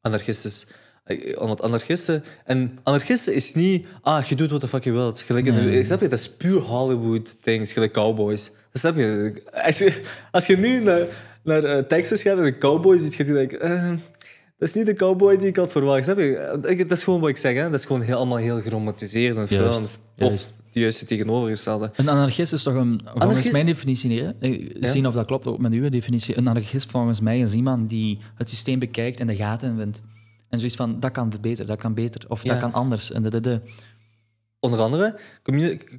anarchistisch. Eh, Want anarchisten... En anarchisten is niet, ah, je doet wat de fuck je wilt. Gelijk, in de- Nee. snap je? Dat is puur Hollywood things, gelijk cowboys. Snap je? Als je, als je nu naar, naar eh, Texas gaat en een cowboy ziet, ga je denken... eh, dat is niet de cowboy die ik had verwacht. Snap je? Eh, ik- Dat is gewoon wat ik zeg. Hè? Dat is gewoon heel, allemaal heel geromantiseerd en Juist, films. juist. Of de juiste tegenovergestelde. Een anarchist is toch een, volgens Anarchist- mijn definitie, hè? Zien of dat klopt ook met uw definitie. Een anarchist volgens mij is iemand die het systeem bekijkt en de gaten in vindt. En zoiets van, dat kan beter, dat kan beter, of Ja. dat kan anders. En de, de, de. Onder andere,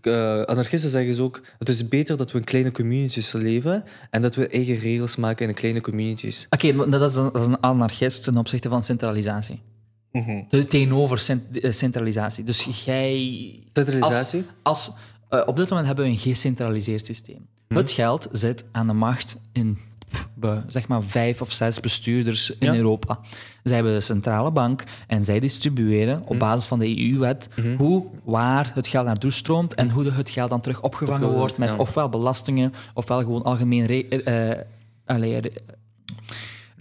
eh, anarchisten zeggen ze ook, het is beter dat we in kleine communities leven en dat we eigen regels maken in kleine communities. Oké, maar dat, is een, dat is een anarchist ten opzichte van centralisatie. De, tegenover cent- eh, centralisatie. Dus jij... Centralisatie? Als, als, eh, op dit moment hebben we een gecentraliseerd systeem. Het geld zit aan de macht in zeg maar vijf of zes bestuurders in Ja. Europa. Zij hebben de centrale bank en zij distribueren op basis van de EU-wet hoe, waar het geld naartoe stroomt en hoe de- het geld dan terug opgevangen wordt met ja. ofwel belastingen ofwel gewoon algemeen re- eh, allee, re-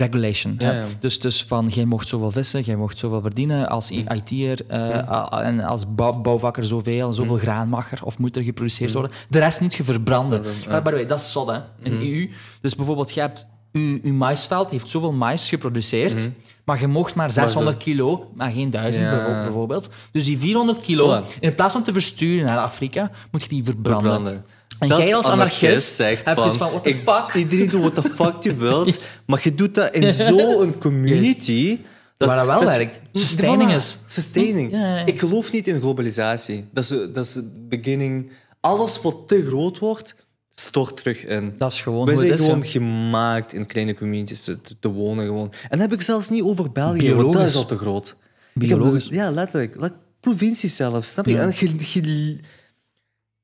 regulation. Ja, hè. ja. Dus, dus van, jij mocht zoveel vissen, jij mocht zoveel verdienen als Mhm. IT'er eh, a- en als bouw- bouwvakker zoveel, zoveel Mhm. graan mag er of moet er geproduceerd worden. De rest moet je verbranden. Maar by the way, dat is zot, hè, in. EU. Dus bijvoorbeeld, je hebt... Uw, uw maisveld heeft zoveel mais geproduceerd, maar je mocht maar 600 kilo, maar geen 1000 Mhm. Ja. bijvo- bijvoorbeeld. Dus die 400 kilo, in plaats van te versturen naar Afrika, moet je die verbranden. Verbranden. En Dat jij als anarchist zegt iets van, what the ik- fuck? Iedereen doet what the fuck je wilt, maar je doet dat in zo'n community... Waar dat wel werkt. Sustaining is. Sustaining. Ja, ja, ja. Ik geloof niet in globalisatie. Dat is, dat is het beginning... Alles wat te groot wordt, stort terug in. Dat is gewoon Wij zijn is. gewoon gemaakt in kleine communities te, wonen. Gewoon. En dan heb ik zelfs niet over België, want dat Biologisch. is al te groot. Heb- Biologisch. ja, letterlijk. Like, provincies zelf, snap je? En je, je-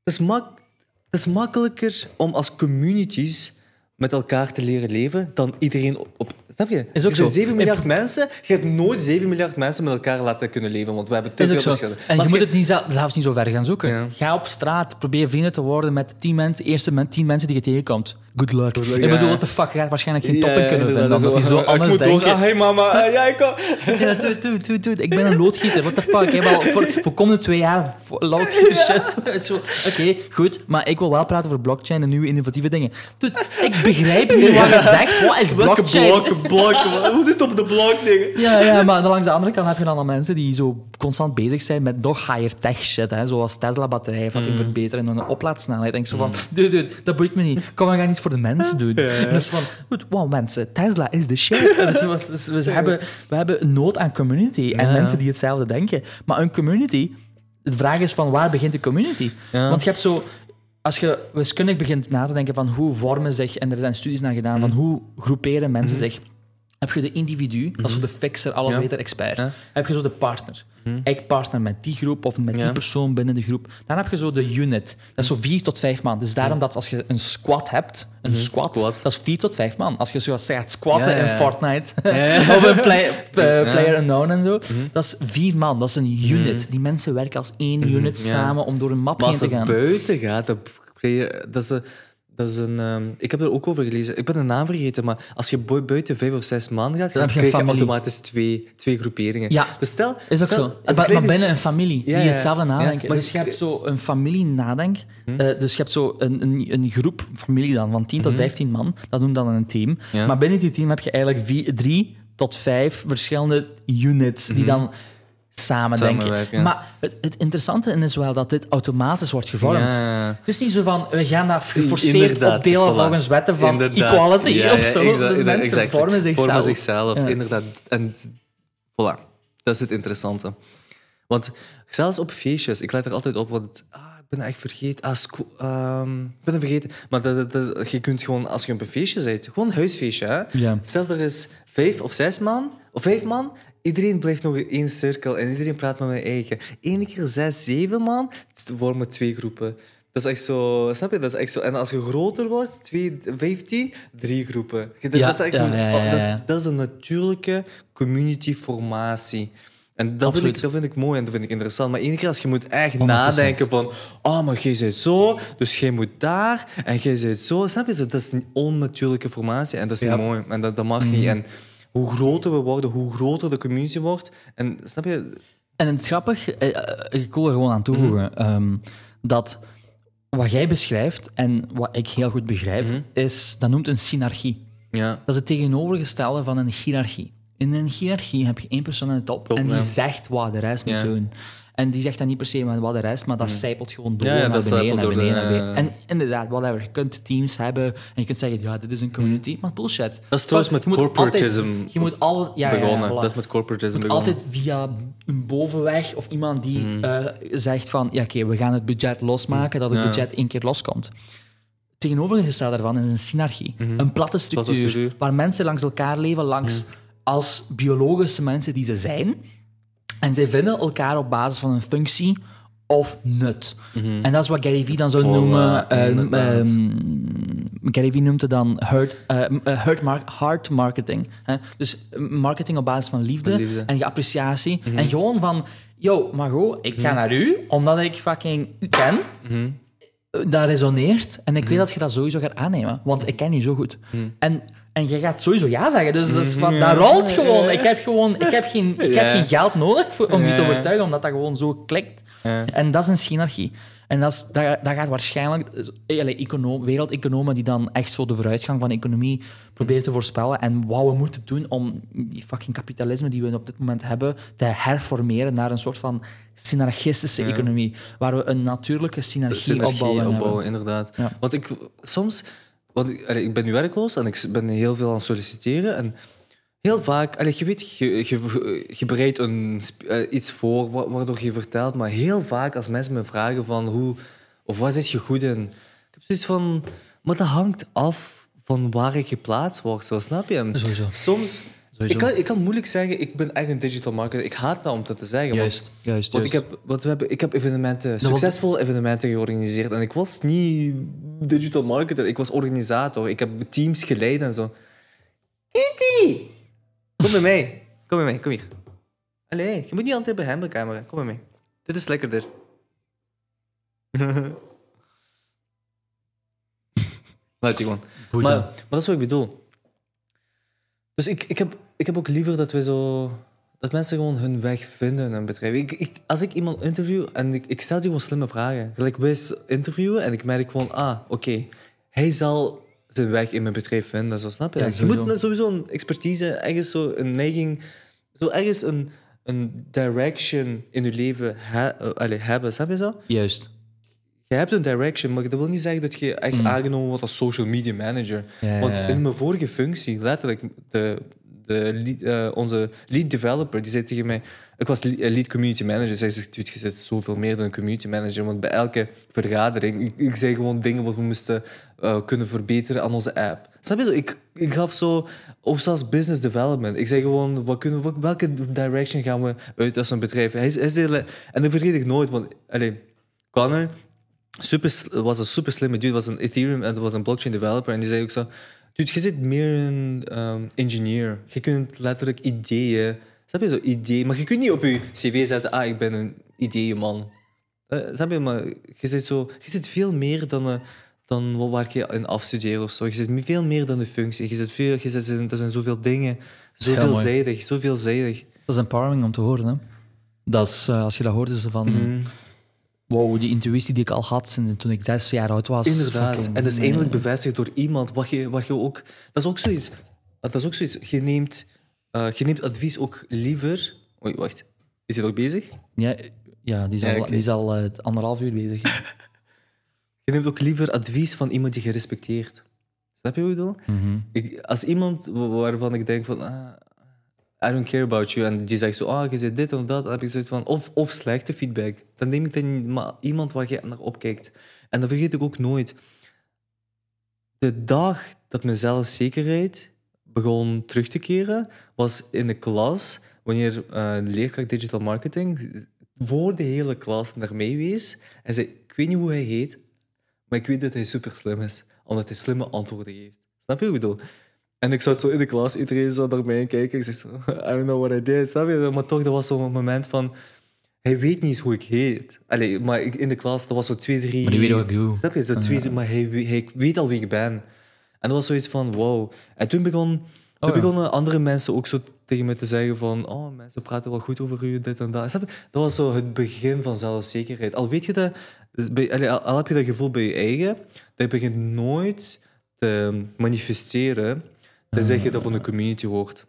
het, is mak, het is makkelijker om als communities met elkaar te leren leven dan iedereen op... op snap je? Is ook er zijn zo. 7 miljard mensen. Je hebt nooit 7 miljard mensen met elkaar laten kunnen leven, want we hebben te veel verschillen. En Maar je moet het niet zel- zelfs niet zo ver gaan zoeken. Ja. Ga op straat, probeer vrienden te worden met tien mensen, de eerste men- tien mensen die je tegenkomt. Good luck. luck, ik ja. bedoel, what the fuck, je gaat waarschijnlijk geen topping Ja, kunnen inderdaad, vinden, omdat die zo Ik anders moet denken. doorgaan. Hey mama, eh, ja, ik kom. Ja, doe, doe, doe, doe. Ik ben een loodgieter, what the fuck. Ik heb al voor, voor komende twee jaar loodgieter shit. Oké, goed, maar ik wil wel praten over blockchain en nieuwe innovatieve dingen. Dude, ik begrijp niet wat je zegt. Wat is Welke blockchain? blokken, blokken? man? Hoe zit het op de blok dingen? Ja, ja, maar langs de andere kant heb je dan al mensen die zo constant bezig zijn met nog higher tech shit, hè, zoals Tesla-batterijen fucking Mm. verbeteren en een oplaadsnelheid. En ik zo van, dude, dude, dat boeit me niet. Kom, we gaan iets voor de mensen doen. En dat is van, goed, wow, mensen, Tesla is de shit. Wat- dus we, hebben, we hebben een nood aan community en Ja. mensen die hetzelfde denken. Maar een community, de vraag is van, waar begint de community? Ja. Want je hebt zo... Als je wiskundig begint na te denken van hoe vormen zich, en er zijn studies naar gedaan, van hoe groeperen mensen zich, heb je de individu, dat is zo de fixer, alles Ja. beter expert. Ja. Heb je zo de partner. Ik partner met die groep of met die persoon binnen de groep. Dan heb je zo de unit. Dat is zo vier tot vijf man. Dus daarom dat als je een squad hebt, een squad, Squad. dat is vier tot vijf man. Als je zo gaat squatten in. Fortnite of een play, eh, Player Unknown en zo, dat is vier man. Dat is een unit. Die mensen werken als één unit ja. samen om door een map Maar heen als te het gaan. buiten gaat, dat is een... Dat is een ehm, ik heb er ook over gelezen. Ik ben de naam vergeten, maar als je bu- buiten vijf of zes maanden gaat, Dan krijg je familie. automatisch twee, twee groeperingen. Ja. Dus stel... Is stel, zo. als Maar, binnen een familie Ja, die hetzelfde ja. nadenken. Maar dus je hebt zo een familie nadenk. eh, dus je hebt zo een, een, een groep, familie dan, van 10 tot 15 man. Dat noemt dan een team. Maar binnen die team heb je eigenlijk vier, drie tot vijf verschillende units die dan samen denken. Maar het, het interessante is wel dat dit automatisch wordt gevormd. Ja. Het is niet zo van, we gaan dat geforceerd opdelen voilà. volgens wetten van Inderdaad. equality Ja, of zo. exact, dus mensen vormen zichzelf. Vormen zichzelf, inderdaad. En voilà, dat is het interessante. Want zelfs op feestjes, ik let er altijd op, want ah, ik ben echt vergeten. Ah, ehm, ik ben het vergeten. Maar dat, dat- dat- je kunt gewoon, als je op een feestje bent, gewoon een huisfeestje. Hè? Stel er is vijf of zes man, of vijf man. Iedereen blijft nog in één cirkel en iedereen praat met hun eigen. Eén keer zes, zeven man, vormen twee groepen. Dat is echt zo, snap je? Dat is echt zo. En als je groter wordt, twee, vijftien, drie groepen. Dus Ja, dat, is echt ja, ja, ja, dat is- ja. dat is een natuurlijke communityformatie. En dat vind, ik, dat vind ik mooi en dat vind ik interessant. Maar één keer als je moet echt 100%. nadenken van... Oh, maar jij bent zo, dus jij moet daar. En jij bent zo. Snap je? Dat is een onnatuurlijke formatie. En dat is niet mooi. En dat, dat mag niet. En hoe groter we worden, hoe groter de community wordt. En snap je? En het is grappig, eh, eh, ik wil er gewoon aan toevoegen, Mhm. ehm, dat wat jij beschrijft en wat ik heel goed begrijp, Mhm. is, dat noemt een synarchie. Ja. Dat is het tegenovergestelde van een hiërarchie. In een hiërarchie heb je één persoon aan de top Top, en die ja. zegt wat de rest Ja. moet doen. En die zegt dan niet per se wat de rest, maar dat zijpelt gewoon door Ja, ja, naar beneden, naar door beneden, de- naar beneden. En inderdaad, whatever. Je kunt teams hebben en je kunt zeggen, ja, dit is een community, maar bullshit. Mhm. Dat is trouwens met Je moet corporatism altijd- Je moet al, ja, begonnen. voilà. Dat is met corporatism begonnen. altijd via een bovenweg of iemand die Mhm. eh, zegt van ja, oké, we gaan het budget losmaken, dat het budget één keer loskomt. Tegenovergesteld daarvan is een synarchie, een platte structuur, Mhm. structuur. waar mensen langs elkaar leven, langs als biologische mensen die ze zijn. En zij vinden elkaar op basis van een functie of nut. En dat is wat Gary Vee dan zou noemen eh, inderdaad. ehm, Gary noemt het dan hurt, eh, eh, hurt mar- hard marketing. Hè? Dus eh, marketing op basis van liefde, en appreciatie. En gewoon van, yo, Margot, ik ga naar u, omdat ik fucking u ken. Mhm. Dat resoneert. En ik weet dat je dat sowieso gaat aannemen, want ik ken je zo goed. En, en je gaat sowieso ja zeggen. Dus dat, is van, dat rolt gewoon. Ik heb, gewoon, ik heb, geen, ik heb geen geld nodig om je te overtuigen, omdat dat gewoon zo klikt. En dat is een synergie. En dat, is, dat, dat gaat waarschijnlijk... eh, econoom, wereldeconomen die dan echt zo de vooruitgang van de economie proberen te voorspellen en wat we moeten doen om die fucking kapitalisme die we op dit moment hebben te herformeren naar een soort van synergistische economie, waar we een natuurlijke synergie, synergie opbouwen. inderdaad. Ja. Want ik soms, want ik, allee, ik ben nu werkloos en ik ben heel veel aan het solliciteren. En heel vaak, allee, je weet, je, je, je bereidt een, eh, iets voor wa- waardoor je vertelt, maar heel vaak als mensen me vragen van hoe of waar zit je goed in, ik heb zoiets van, maar dat hangt af van waar ik geplaatst word, zo snap je? Sowieso. Soms. Ik kan, ik kan moeilijk zeggen, ik ben echt een digital marketer. Ik haat dat om dat te zeggen. want- Juist, juist, want ik juist. heb, wat we hebben, ik heb evenementen, was- succesvolle evenementen georganiseerd. En ik was niet digital marketer, ik was organisator. Ik heb teams geleid en zo. Kitty! Kom bij mij. Kom bij mij, kom hier. Allee, je moet niet altijd bij hem de camera. Kom bij mij. Dit is lekkerder. Laat je gewoon. Maar, maar dat is wat ik bedoel. Dus ik, ik, heb, ik heb ook liever dat we zo... Dat mensen gewoon hun weg vinden in een bedrijf. Ik, ik, als ik iemand interview en ik, ik stel die gewoon slimme vragen. Gelijk wij interviewen en ik merk gewoon... Ah, oké. hij zal zijn weg in mijn bedrijf vinden. Zo, snap je? Ja, je moet sowieso een expertise, ergens zo een neiging... Zo ergens een, een direction in je leven he- eh, allee, hebben. Snap je zo? Juist. Je hebt een direction, maar dat wil niet zeggen dat je echt aangenomen wordt als social media manager. Ja, Want ja. in mijn vorige functie, letterlijk, de, de eh, onze lead developer, die zei tegen mij... Ik was lead, eh, lead community manager. Zij zegt, je zit zoveel meer dan een community manager. Want bij elke vergadering, ik, ik zei gewoon dingen wat we moesten eh, kunnen verbeteren aan onze app. Snap je zo? Ik, ik gaf zo... Of zelfs business development. Ik zei gewoon, wat kunnen, wat- welke direction gaan we uit als een bedrijf? Hij, hij en dat vergeet ik nooit, want... Allee, Connor super, was een super slimme dude, was een Ethereum en was een blockchain developer. En die zei ook zo: Dude, je zit meer een ehm, engineer. Je kunt letterlijk ideeën. Snap je zo? Ideeën. Maar je kunt niet op je cv zetten: Ah, ik ben een ideeënman. Snap je? Maar je zit, zo, je zit veel meer dan, eh, dan wat waar je in afstudeert of zo. Je zit veel meer dan de functie. Je zit veel, je zit, er zijn zoveel dingen. Zo veelzijdig, zo veelzijdig. Dat is empowering om te horen. Hè? Dat is, eh, als je dat hoort, is van... Mhm. Wow, die intuïtie die ik al had toen ik zes jaar oud was. Inderdaad. fucking- En dat is eindelijk bevestigd door iemand wat je, wat je ook... Dat is ook zoiets... Dat is ook zoiets... Je neemt, eh, je neemt advies ook liever... Oei, wacht. Is hij nog bezig? Ja, ja, die is Ja, al, die is al eh, anderhalf uur bezig. Je neemt ook liever advies van iemand die je respecteert. Snap je hoe ik bedoel? Ik, als iemand wa- waarvan ik denk van... ah, I don't care about you. En die zegt zo, ah, je zegt dit of dat. Heb ik zoiets van... Of, of slechte feedback. Dan neem ik dan iemand waar je naar opkijkt. En dat vergeet ik ook nooit. De dag dat mijn zelfzekerheid begon terug te keren, was in de klas, wanneer de leerkracht digital marketing voor de hele klas naar mij wees en zei, ik weet niet hoe hij heet, maar ik weet dat hij super slim is, omdat hij slimme antwoorden geeft. Snap je wat ik bedoel? En ik zat zo in de klas, iedereen zo naar mij kijken. Ik zei zo, I don't know what I did, snap je? Maar toch, dat was zo'n moment van... Hij weet niet eens hoe ik heet. Allee, maar ik, in de klas, dat was zo twee, drie... Maar die weet wat ik doe. Snap je? Zo twee, Maar hij, hij weet al wie ik ben. En dat was zoiets van, wow. En toen, begon, Oh, begonnen andere mensen ook zo tegen me te zeggen van... Oh, mensen praten wel goed over u, dit en dat. Snap je? Dat was zo het begin van zelfzekerheid. Al weet je dat... bij, allee, al, al heb je dat gevoel bij je eigen, dat begint nooit te manifesteren, tenzij je dat van de community hoort.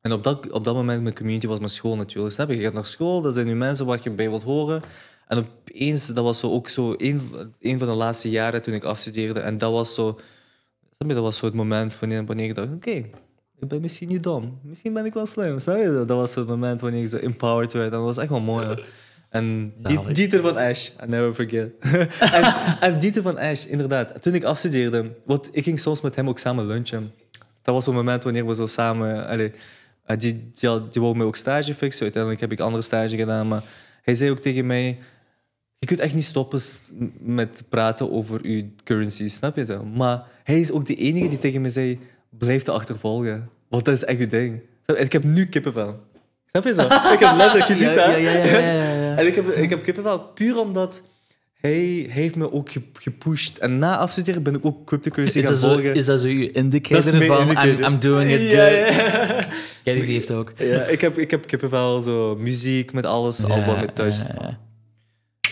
En op dat, op dat moment, mijn community was mijn school natuurlijk. Snap je? Je gaat naar school, dat zijn nu mensen waar je bij wilt horen. En opeens, dat was zo ook zo een, een van de laatste jaren toen ik afstudeerde. En dat was zo, snap je, dat was zo het moment wanneer, wanneer ik dacht, oké, ik ben misschien niet dom. Misschien ben ik wel slim. Snap je? Dat was het moment wanneer ik zo empowered werd. En dat was echt wel mooi. hoor. En Zalig. Dieter van Ash, I never forget. en, en Dieter van Ash, inderdaad. Toen ik afstudeerde, want ik ging soms met hem ook samen lunchen. Dat was zo'n moment wanneer we zo samen... Allee, eh, die, die, had- die wou mij ook stage fixen. Uiteindelijk heb ik andere stage gedaan. Maar hij zei ook tegen mij... je kunt echt niet stoppen met praten over je currency, snap je zo? Maar hij is ook de enige die tegen me zei, blijf te achtervolgen. Want dat is echt je ding. Ik heb nu kippenvel. Snap je zo? Ik heb letterlijk, je ziet dat. ja, ja, ja, ja, ja. En ik heb, ik heb kippenvel puur omdat hij, heeft me ook ge- gepusht. En na afstuderen ben ik ook cryptocurrency Is gaan zo, volgen. is dat zo je indicator van. I'm, I'm doing it Ja, good? ja, Gary heeft ook. ja. ik, heb, ik heb kippenvel, zo muziek met alles, al wat met thuis. ja, ja.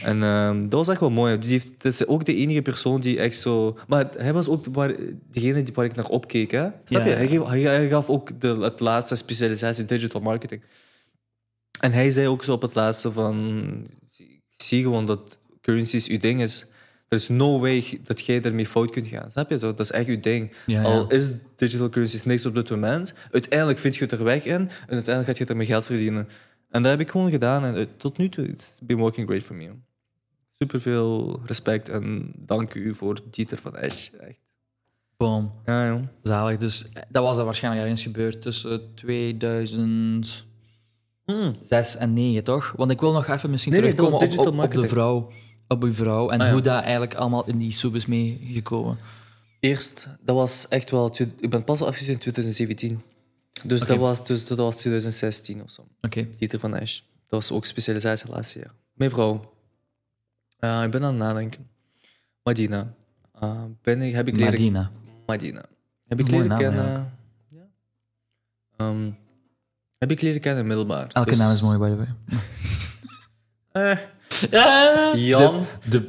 En ehm, dat was echt wel mooi. Die heeft, dat is ook de enige persoon die echt zo... Maar hij was ook waar, degene die, waar ik naar opkeek. Hè? Snap Ja. je? Hij, gaf, hij, hij gaf ook de, het laatste specialisatie digital marketing. En hij zei ook zo op het laatste van... Ik zie gewoon dat currencies uw ding is. Er is no way dat jij ermee fout kunt gaan. Snap je? Zo, dat is echt uw ding. Ja, ja. Al is digital currencies niks op dit moment, uiteindelijk vind je het er weg in en uiteindelijk gaat je ermee geld verdienen. En dat heb ik gewoon gedaan en eh, tot nu toe, it's been working great for me. Super veel respect en dank u voor Dieter van Esch. Echt. Boom. Ja, joh. Zalig. Dus eh, dat was er waarschijnlijk ergens gebeurd tussen 2006 Mm. en 9, toch? Want ik wil nog even misschien Nee, terugkomen op, op, op de vrouw. Op uw vrouw en Ah, ja. hoe dat eigenlijk allemaal in die soep is meegekomen. Eerst, dat was echt wel... Ik ben pas al afgestudeerd in 2017. Dus, dat was, dus dat was 2016 of zo. Oké. Dieter van Esch. Dat was ook specialisatie laatste jaar. Mijn vrouw. Eh, ik ben aan het nadenken. Madina. Eh, ben ik, heb ik leren Madina. Madina. Heb ik leren kennen. Ja. Ehm, heb ik leren kennen in middelbaar. Elke Dus, naam is mooi, by the way. eh, Jan. De,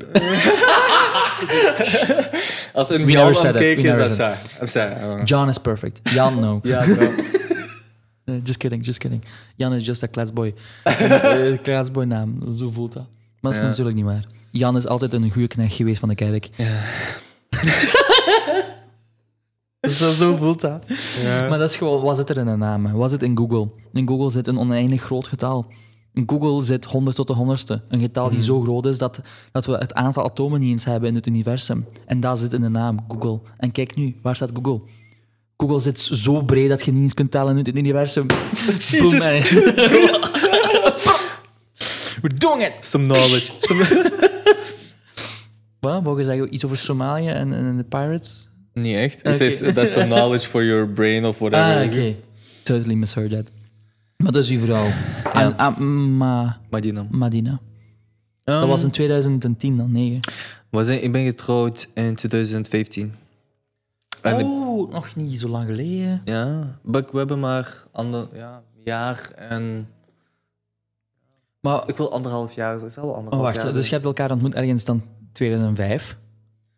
Als een Jan aan kijken is dat saai. John is perfect. Jan, no. Ja, bro. Eh, just kidding, just kidding. Jan is just a klaatsboy. uh, klaatsboy naam, zo voelt dat. Maar dat is Ja. natuurlijk niet waar. Jan is altijd een goede knecht geweest van de kerk. zo, zo voelt dat. Ja. Maar dat is gewoon, wat zit er in een naam? Wat zit in Google? In Google zit een oneindig groot getal. Google zit 100 tot de honderdste. Een getal die zo groot is dat, dat we het aantal atomen niet eens hebben in het universum. En dat zit in de naam Google. En kijk nu, waar staat Google? Google zit zo breed dat je niet eens kunt tellen in het universum. Boom, man. We're doing it! Some knowledge. Some... Wat? Mogen je zeggen iets over Somalië en, en de pirates? Niet echt. Oké. It says that's some knowledge for your brain of whatever. Ah, oké. Totally misheard that. Maar dat is uw vrouw. Ah, ma, Madina. Madina. Dat was in 2010 dan, 9. We zijn, ik ben getrouwd in 2015. En ik- Oh, nog niet zo lang geleden. ja, maar we hebben maar ander, ja, jaar en... Maar, Ik wil anderhalf jaar, ik zal wel oh, anderhalf wacht, jaar dus je hebt elkaar ontmoet ergens dan 2005?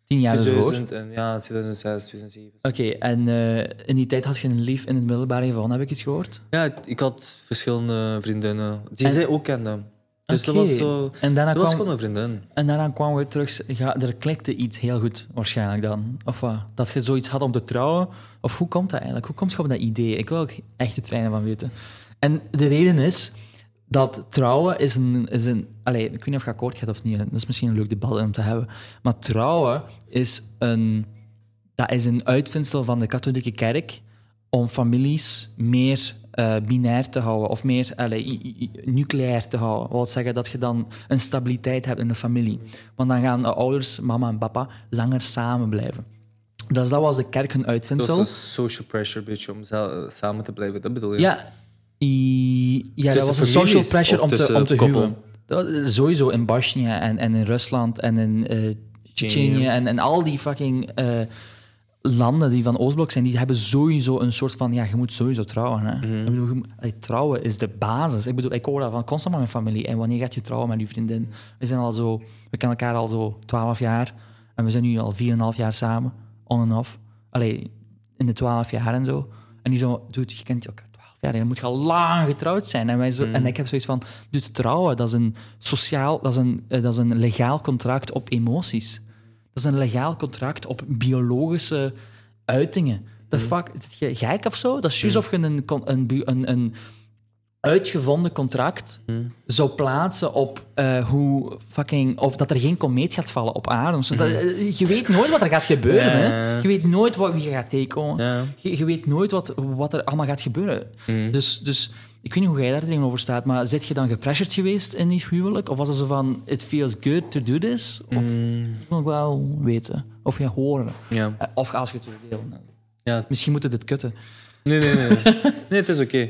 Tien jaar ervoor? 2000 en, ja, 2006, 2007. Oké, en eh, in die tijd had je een lief in het middelbare geval, heb ik iets gehoord? Ja, ik had verschillende vriendinnen die En- zij ook kenden. Dus dat was zo... En daarna, was kwam, gewoon een vriendin. en daarna kwamen we terug... Ja, er klikte iets heel goed, waarschijnlijk dan. Of wat? Dat je zoiets had om te trouwen? Of hoe komt dat eigenlijk? Hoe komt je op dat idee? Ik wil ook echt het fijne van weten. En de reden is dat trouwen is een... Is een allez, ik weet niet of je akkoord gaat of niet. hè. Dat is misschien een leuk debat om te hebben. Maar trouwen is een... Dat is een uitvindsel van de katholieke kerk om families meer eh, binair te houden of meer allee, i- i- i- nucleair te houden. Dat wil zeggen dat je dan een stabiliteit hebt in de familie. Want dan gaan de ouders, mama en papa, langer samen blijven. Dus dat was de kerk hun Dat uitvindsel. was een social pressure, beetje, om samen te blijven. Dat bedoel je? Ja, i- ja dat was een social pressure om te, om te huwen. Dat- Sowieso in Bosnië en, en in Rusland en in eh Tsjetsjenië en, en al die fucking eh, landen die van Oostblok zijn, die hebben sowieso een soort van, ja, je moet sowieso trouwen. Hè? Mhm. Ik bedoel, je trouwen is de basis. Ik bedoel, ik hoor dat van constant met mijn familie. En wanneer gaat je trouwen met je vriendin? We zijn al zo, we kennen elkaar al zo 12 jaar en we zijn nu al 4,5 jaar samen, on en off. Allee, in de 12 jaar en zo. En die zo, dude, je kent elkaar 12 jaar, dan moet je al lang getrouwd zijn. En, wij zo, en ik heb zoiets van, dude, trouwen, dat is een sociaal, dat is een, eh, dat is een legaal contract op emoties. Dat is een legaal contract op biologische uitingen. The fuck, is gek of zo? Dat is juist of je een, een, een, een uitgevonden contract zou plaatsen op eh, hoe fucking... Of dat er geen komeet gaat vallen op aarde. Zodat, eh, Je weet nooit wat er gaat gebeuren. Hè? Je weet nooit wat, wie je gaat tegenkomen. Ja. Je, je weet nooit wat, wat er allemaal gaat gebeuren. Mhm. Dus, dus Ik weet niet hoe jij daar tegenover staat, maar zit je dan gepressured geweest in die huwelijk? Of was het zo van, it feels good to do this? Of Mm, ik wil wel weten. Of je horen. Eh, Of als je het wil delen. ja. Misschien moet het dit kutten. Nee, nee, nee. nee, het is oké.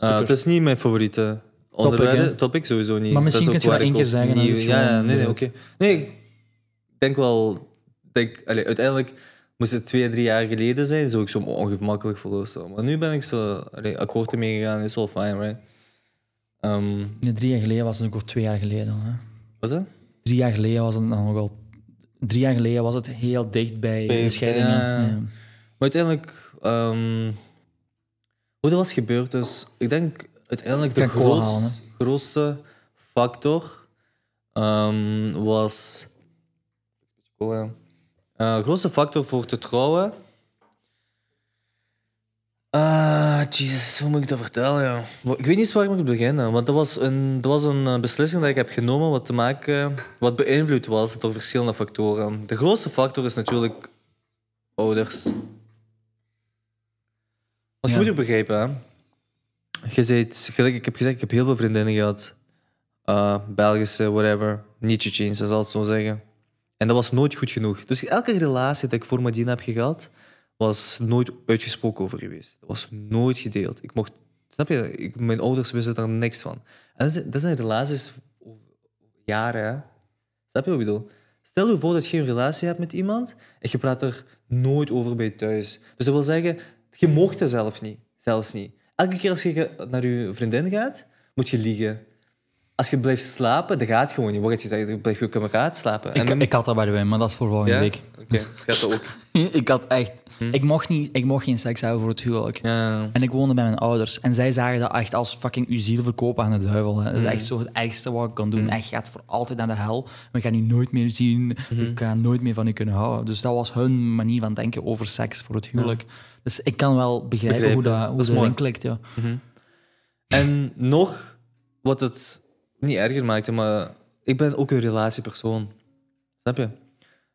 Uh, het is niet mijn favoriete onderwerp. Topic sowieso niet. Maar misschien kun je ik één keer zeggen, ja, ja, nee, nee, oké. Nee, ik denk wel... Denk, allee, uiteindelijk moest het twee, drie jaar geleden zijn, zou ik zo ongemakkelijk Zo. Maar nu ben ik zo allee, akkoord ermee gegaan, is wel fijn, right? Ehm, Nee, drie jaar geleden was het ook al twee jaar geleden. Hè? wat? Drie jaar geleden was het dan nog al... Drie jaar geleden was het heel dicht bij, Bij- de scheidingen. ja. Ja. Maar uiteindelijk, ehm, hoe dat was gebeurd is, ik denk uiteindelijk de halen, grootste factor ehm, was. Cola. Eh, grootste factor voor te trouwen. Ah, jezus, hoe moet ik dat vertellen? Ja? Ik weet niet waar ik moet beginnen. Want dat was een, dat was een eh, beslissing dat ik heb genomen wat te maken, wat beïnvloed was door verschillende factoren. De grootste factor is natuurlijk ouders. Want je moet ook begrijpen, hè. Je zegt, gelijk ik heb gezegd, ik heb heel veel vriendinnen gehad. Uh, Belgische, whatever. Niet Tsjetsjens, dat zal het zo zeggen. En dat was nooit goed genoeg. Dus elke relatie dat ik voor Madina heb gehad, was nooit uitgesproken over geweest. Dat was nooit gedeeld. Ik mocht, snap je? Ik, mijn ouders wisten er niks van. En dat zijn, dat zijn relaties over jaren, hè. Snap je wat ik bedoel? Stel je voor dat je een relatie hebt met iemand en je praat er nooit over bij thuis. Dus dat wil zeggen, je mocht dat zelf niet. Zelfs niet. Elke keer als je naar je vriendin gaat, moet je liegen. Als je blijft slapen, dat gaat gewoon niet. Wordt gezegd, dan blijf je ook elkaar slapen. Ik, dan- ik had dat bij de wijn, maar dat is voor volgende ja? week. Oké, gaat dat ook. ik had echt... Ik, mocht niet, ik mocht geen seks hebben voor het huwelijk. Ja. En ik woonde bij mijn ouders. En zij zagen dat echt als fucking uw ziel verkopen aan de duivel. Hè. Dat is echt zo het ergste wat ik kan doen. Echt, je gaat voor altijd naar de hel. We gaan je nooit meer zien. Ik ga nooit meer van je kunnen houden. Dus dat was hun manier van denken over seks voor het huwelijk. Dus ik kan wel begrijpen, hoe dat, hoe Dat dat klikt. Ja. En nog wat het niet erger maakte, maar ik ben ook een relatiepersoon. Snap je?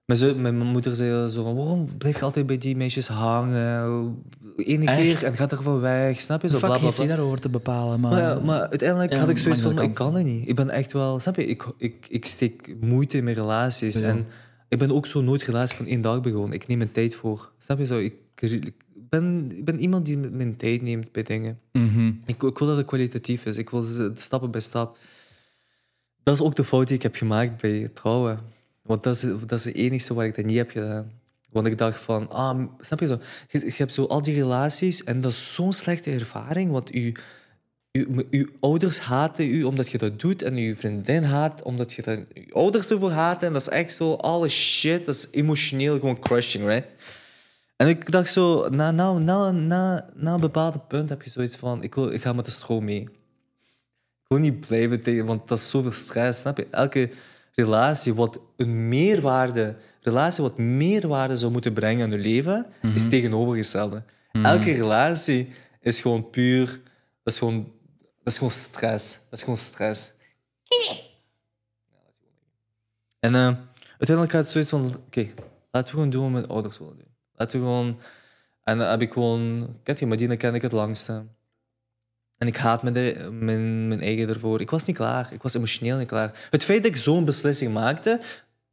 Mijn, zus- mijn moeder zei zo van, waarom blijf je altijd bij die meisjes hangen? Echt? keer en gaat er van weg. Snap je? Zo, Fuck bla, bla, heeft hij bla. daarover te bepalen? Maar, Maar, ja, maar uiteindelijk Ja, had ik zoiets van, ik kan het niet. Ik ben echt wel, snap je? Ik, ik, ik steek moeite in mijn relaties. Ja. En ik ben ook zo nooit relatie van één dag begonnen. Ik neem mijn tijd voor. Snap je zo? Ik, ik ben, ik ben iemand die mijn tijd neemt bij dingen. Mhm. Ik, ik wil dat het kwalitatief is. Ik wil stappen bij stap. Dat is ook de fout die ik heb gemaakt bij trouwen. Want dat is, dat is het enige waar ik dat niet heb gedaan. Want ik dacht van, ah, snap je zo? Je, je hebt zo al die relaties en dat is zo'n slechte ervaring. Want je, je, je ouders haten u omdat je dat doet. En je vriendin haat omdat je dat, je ouders ervoor haten. En dat is echt zo, alle shit. Dat is emotioneel gewoon crushing, right? En ik dacht zo, na, na, na, na, na een bepaald punt heb je zoiets van, ik, wil, ik ga met de stroom mee. Wil niet blijven tegen, want dat is zoveel stress, snap je? Elke relatie wat een meerwaarde, relatie wat meerwaarde zou moeten brengen aan je leven, is tegenovergestelde. Elke relatie is gewoon puur, dat is gewoon, dat is gewoon stress. Dat is gewoon stress. En eh, uiteindelijk gaat het zoiets van, oké, laten we gewoon doen wat mijn ouders willen doen. Laten we gewoon... En dan heb ik gewoon... Kijk je, Medina ken ik het langste. En ik haat mijn, de- mijn, mijn eigen ervoor. Ik was niet klaar. Ik was emotioneel niet klaar. Het feit dat ik zo'n beslissing maakte,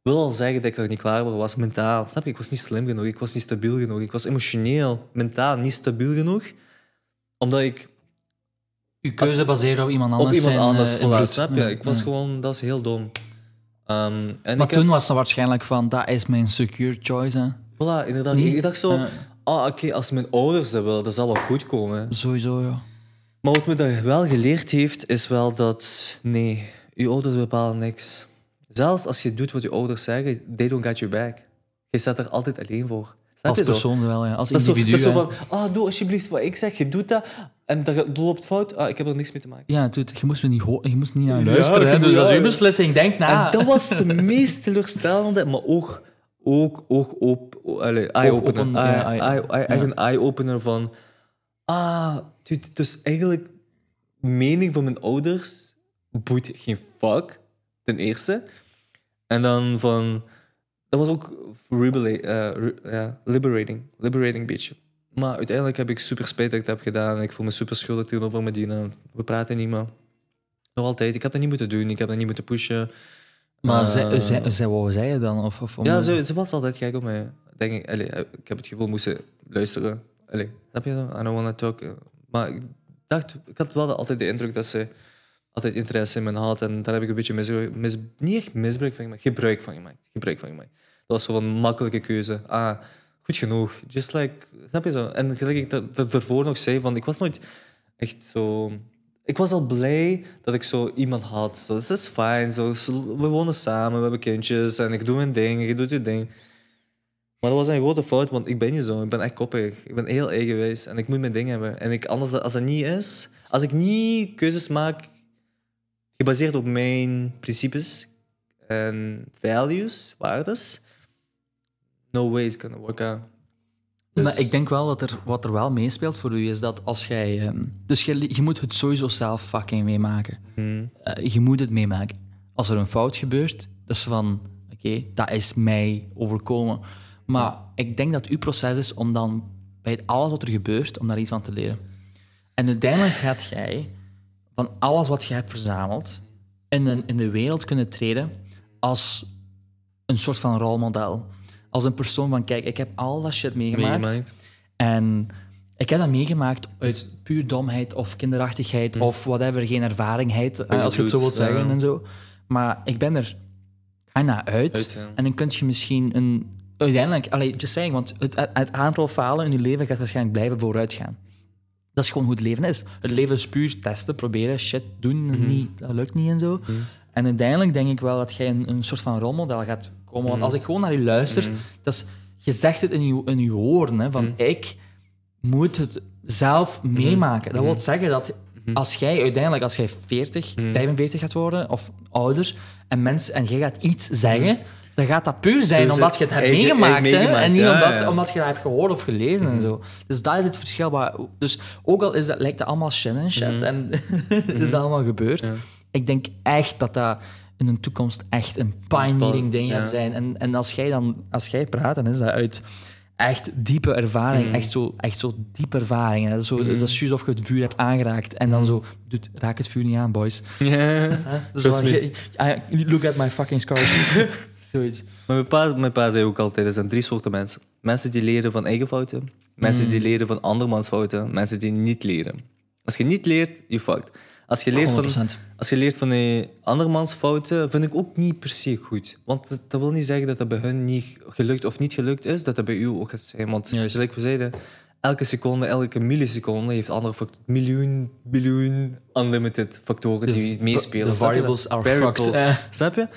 wil al zeggen dat ik er niet klaar voor was. Mentaal. Snap je? Ik was niet slim genoeg. Ik was niet stabiel genoeg. Ik was emotioneel, mentaal niet stabiel genoeg. Omdat ik Uw keuze baseren op iemand anders. op iemand anders eh. Snap je? Ja, Ik was ja. gewoon... Dat is heel dom. Ehm, en Maar toen was het waarschijnlijk van, dat is mijn secure choice. Hè. Voilà, inderdaad. Nee. Ik dacht zo... Ah, oké, als mijn ouders dat willen, dat zal wel goed komen. Sowieso, ja. Maar wat me dat wel geleerd heeft, is wel dat... Nee, je ouders bepalen niks. Zelfs als je doet wat je ouders zeggen, they don't got your back. Je staat er altijd alleen voor. Snap Als je zo? persoon wel, ja. Als Dat is, zo, individu. dat is zo van, ah, doe alsjeblieft wat ik zeg, je doet dat, en dat loopt fout, ah, ik heb er niks mee te maken. Ja, dude, je moest me niet, ho- je moest niet naar Ja, luisteren. Dus als je beslissing denkt na. En dat was de meest teleurstellende, maar ook, ook, ook op, allee, eye-opener. Eye- eye- eye-opener van, ah, dus eigenlijk, mening van mijn ouders boeit geen fuck, ten eerste. En dan van, dat was ook eh, liberating, liberating beetje. Maar uiteindelijk heb ik super spijt dat ik het heb gedaan. Ik voel me super schuldig tegenover Medina. We praten niet meer. Nog altijd. Ik heb dat niet moeten doen. Ik heb dat niet moeten pushen. Maar Eh, zij, zij, zij, wat zei je dan? Of, of om- Ja, ze, ze was altijd gek op mij. Denk ik, allee, ik heb het gevoel moesten luisteren. Snap je dat? I don't want to talk. Maar ik dacht, ik had wel altijd de indruk dat ze altijd interesse in me had. En daar heb ik een beetje misbruik, mis, niet echt misbruik van gemaakt, gebruik van gemaakt. Gebruik van gemaakt. Dat was zo een makkelijke keuze. Ah, goed genoeg. Just like, snap je zo? En gelijk ik dat, ervoor nog zei, van, ik was nooit echt zo... Ik was al blij dat ik zo iemand had. Zo, dat is fijn. Zo, we wonen samen, we hebben kindjes en ik doe mijn ding, je doet je ding. Maar dat was een grote fout, want ik ben niet zo. Ik ben echt koppig. Ik ben heel eigenwijs en ik moet mijn ding hebben. En ik, anders, als dat niet is, als ik niet keuzes maak gebaseerd op mijn principes en values, waardes, no way it's gonna work out. Dus- Maar ik denk wel dat er, wat er wel meespeelt voor u is dat als jij... ehm, dus je, je moet het sowieso zelf fucking meemaken. Hmm. Eh, je moet het meemaken. Als er een fout gebeurt, dus van... Oké, dat is mij overkomen. Maar ik denk dat uw proces is om dan bij alles wat er gebeurt, om daar iets van te leren. En uiteindelijk gaat jij van alles wat je hebt verzameld in, een, in de wereld kunnen treden als een soort van rolmodel. Als een persoon van, kijk, ik heb al dat shit meegemaakt. Meegemaakt. En ik heb dat meegemaakt uit puur domheid of kinderachtigheid of whatever, geen ervaringheid, eh, als je het zo wilt zeggen en zo. Maar ik ben er bijna uit. Uit, ja. En dan kun je misschien een... Uiteindelijk, allee, just saying, want het, het aantal falen in je leven gaat waarschijnlijk blijven vooruitgaan. Dat is gewoon hoe het leven is. Het leven is puur testen, proberen, shit doen, Mhm. niet, dat lukt niet en zo. En uiteindelijk denk ik wel dat jij een, een soort van rolmodel gaat komen. Mhm. Want als ik gewoon naar je luister, dat is, je zegt het in je, in je woorden, hè, Mhm. van ik moet het zelf meemaken. Dat wil zeggen dat Mhm. als jij uiteindelijk, als jij 40, 45 gaat worden, of ouder, en, mensen, en jij gaat iets zeggen, dan gaat dat puur zijn Mhm. Puur omdat je het hebt eigen- meegemaakt, eigen hè, meegemaakt, en niet ja, omdat, ja. Mhm. omdat je dat hebt gehoord of gelezen en zo. Dus dat is het verschil. Waar, dus ook al is dat, lijkt dat allemaal shit en shit, Mhm. en is dat allemaal gebeurd, ik denk echt dat dat in de toekomst echt een pioneering ding gaat zijn. En, en als jij dan, als jij praat, dan is dat uit echt diepe ervaring, echt, zo, echt zo diepe ervaring. hè. Dat is, zo, dat is juist of je het vuur hebt aangeraakt en dan zo, doet, raak het vuur niet aan, boys. Dus I- look at my fucking scars. Zoiets. Maar mijn pa, mijn pa zei ook altijd, er zijn drie soorten mensen. Mensen die leren van eigen fouten. Mensen die leren van andermans fouten. Mensen die niet leren. Als je niet leert, je fucked. Als je leert van, 100%. als je leert van een andermans fouten, vind ik ook niet per se goed. Want dat, dat wil niet zeggen dat dat bij hun niet gelukt of niet gelukt is, dat dat bij u ook gaat zijn. Want Juist. gelijk we zeiden, elke seconde, elke milliseconde heeft andere fact- miljoen, biljoen, unlimited factoren die meespelen. je? variables are Variables. fucked. Snap je?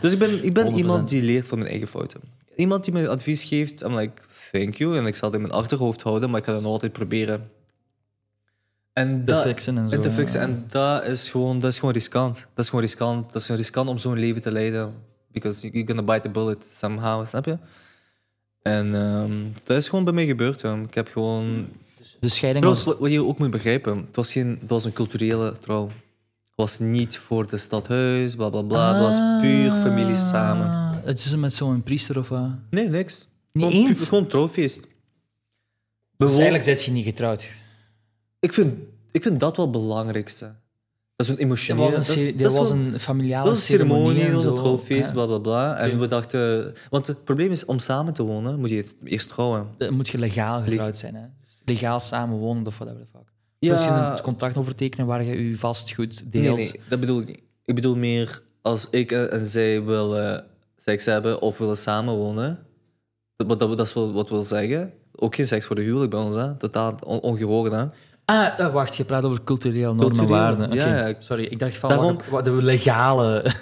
Dus ik ben, ik ben 100%. iemand die leert van mijn eigen fouten. Iemand die me advies geeft, I'm like, thank you. En ik zal het in mijn achterhoofd houden, maar ik ga dat nog altijd proberen. En Te fixen en zo. En te fixen. En dat is gewoon, dat is gewoon riskant. Dat is gewoon riskant. Dat is riskant om zo'n leven te leiden. Because you're gonna bite the bullet somehow, snap je? En ehm, dat is gewoon bij mij gebeurd. ja. Ik heb gewoon... De scheiding was... wat, je ook moet begrijpen, het was, geen, het was een culturele trouw. Het was niet voor de stadhuis, bla bla bla. Het was puur familie samen. Ah, Het is met zo'n priester of wat? Nee, niks. Niet gewoon, eens? pu- Gewoon trouwfeest. Dus eigenlijk zit je niet getrouwd. ik, vind, ik vind dat wel het belangrijkste. Dat is een emotionele... was een, dat dat was een familiale Dat was een ceremonie, dat was een trouwfeest, Ja. bla bla bla. En we dachten... Want het probleem is, om samen te wonen, moet je eerst trouwen. Dan moet je legaal getrouwd zijn. Hè? Legaal samenwonen of whatever the fuck. Dus je een contract overtekenen waar je je vastgoed deelt. nee, nee, dat bedoel ik niet. Ik bedoel meer, als ik en zij willen seks hebben of willen samenwonen, dat, dat, dat is wat wil zeggen. Ook geen seks voor de huwelijk bij ons, hè. Totaal on, ongehoord, hè. Ah, eh, wacht, je praat over cultureel normen en waarden. Ja, ja. Sorry, ik dacht van Daarom- wat, de legale...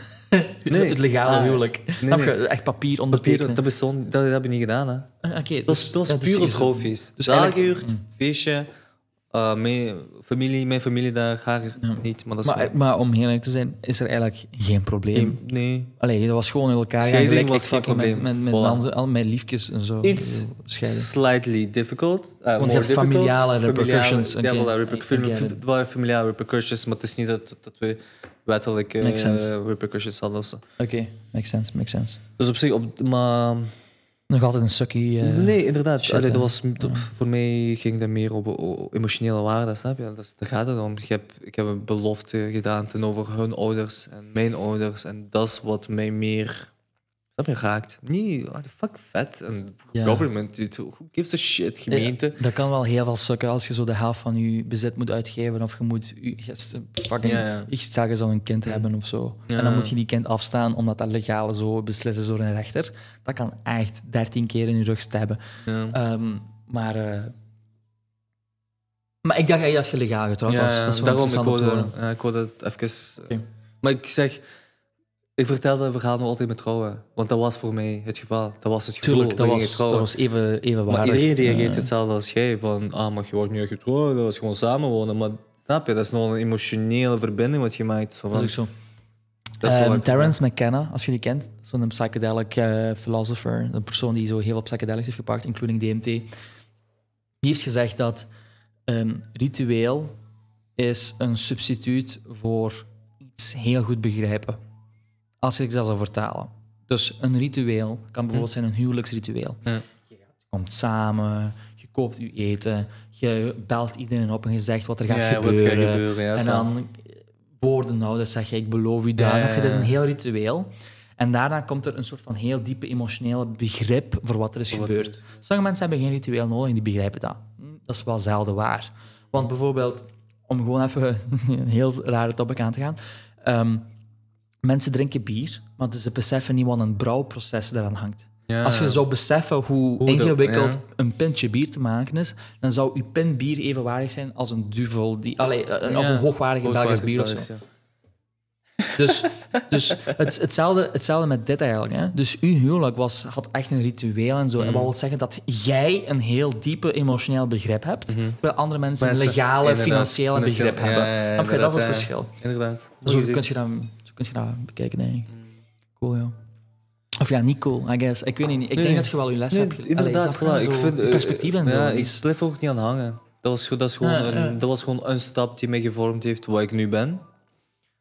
Nee. het legale Ah, huwelijk. nee. Echt papier Papier, ondertekenen. dat, bestond, dat, dat heb je niet gedaan, hè. Ah, Oké, Dat dus- was, dat was ja, dus puur je- trouwfeest. dus Dus eigenlijk- Zaal feestje, eh, mijn, familie, mijn familie daar, haar niet, maar dat is Maar, wel- maar om heel eerlijk te zijn, is er eigenlijk geen probleem. Nee, nee. Allee, dat was gewoon in elkaar. Scheiding was ik geen met, probleem. met, met, Voilà. al mijn liefjes en zo. Iets Scheiden. slightly difficult. uh, more je hebt familiale repercussions, oké. ja. Het waren familiale repercussions, maar het is niet dat, dat we wettelijke eh, repercussions hadden. Oké, makes sense, makes sense. Dus op zich, op, maar Nog altijd een sukkie. eh, nee, inderdaad. Allee, dat was, Voor mij ging dat meer over o- emotionele waarden, snap je? Dat, is- daar gaat het om. Ik heb, ik heb een belofte gedaan tegenover hun ouders en mijn ouders. En dat is wat mij meer snap je, raakt. Nee, what the fuck vet. En Ja. government, dude, who gives a shit, gemeente. Ja, dat kan wel heel veel sukken als je zo de helft van je bezit moet uitgeven. Of je moet... Je, fucking, Ja, stel je zou een kind hebben of zo. En dan moet je die kind afstaan omdat dat legaal zo beslissen door een rechter. Dat kan echt 13 keer in je rug stabben. Ehm, maar... eh, maar ik dacht dat je legaal getrouwd was. Dat is wel daarom, ik ja, ik wou dat even... Oké. Maar ik zeg... Ik vertelde het verhaal nog altijd met trouwen. Want dat was voor mij het geval. Dat was het gevoel. Tuurlijk, dat we was, trouwen. dat was even, even Maar waardig. iedereen reageert hetzelfde als jij. Van, ah, maar je wordt niet getrouwd. Dat is gewoon samenwonen. Maar snap je, dat is nog een emotionele verbinding wat je maakt. Zo, Dat van, is ook zo. dat Ehm, Terence McKenna, als je die kent, zo'n psychedelic eh, philosopher, een persoon die zo heel veel psychedelics heeft gepakt, including DMT, die heeft gezegd dat ehm, ritueel is een substituut voor iets heel goed begrijpen. Als ik dat zou vertalen. Dus een ritueel kan bijvoorbeeld zijn een huwelijksritueel. Ja. Je komt samen, je koopt je eten, je belt iedereen op en je zegt wat er gaat Ja, wat gebeuren. gaat gebeuren, ja, en dan eh, woorden nou, dus zeg je ik beloof je, Dat is een heel ritueel. En daarna komt er een soort van heel diepe emotionele begrip voor wat er is wat gebeurd. is. Sommige mensen hebben geen ritueel nodig en die begrijpen dat. Hm, Dat is wel zelden waar. Want bijvoorbeeld, om gewoon even een heel rare topic aan te gaan. ehm, mensen drinken bier, maar ze beseffen niet wat een brouwproces eraan hangt. Ja. Als je zou beseffen hoe, ingewikkeld ja. een pintje bier te maken is, dan zou uw pint bier evenwaardig zijn als een duvel, die, allee, eh, of een hoogwaardige Belgisch bier of zo. Dus, dus het, hetzelfde, hetzelfde met dit eigenlijk. Hè? Dus uw huwelijk was, had echt een ritueel en zo. Mhm. En dat wil zeggen dat jij een heel diepe emotioneel begrip hebt, terwijl andere mensen een Mhm. Legale, financiële begrip hebben. ja, ja? Dat is het verschil. Inderdaad. Zo kun je, dat, zo kun je dat bekijken, denk ik. Mhm. Cool, ja. Of ja, niet cool, I guess. Ik weet niet. Ik Nee. denk dat je wel je les Nee, hebt. ge- Allee, inderdaad, je? voilà. Ik Zo, vind, eh, perspectief en zo. Ja, dat ik is, blijf ook niet aan hangen. Dat was, dat, is gewoon Ja, ja. een, dat was gewoon een stap die mij gevormd heeft waar ik nu ben.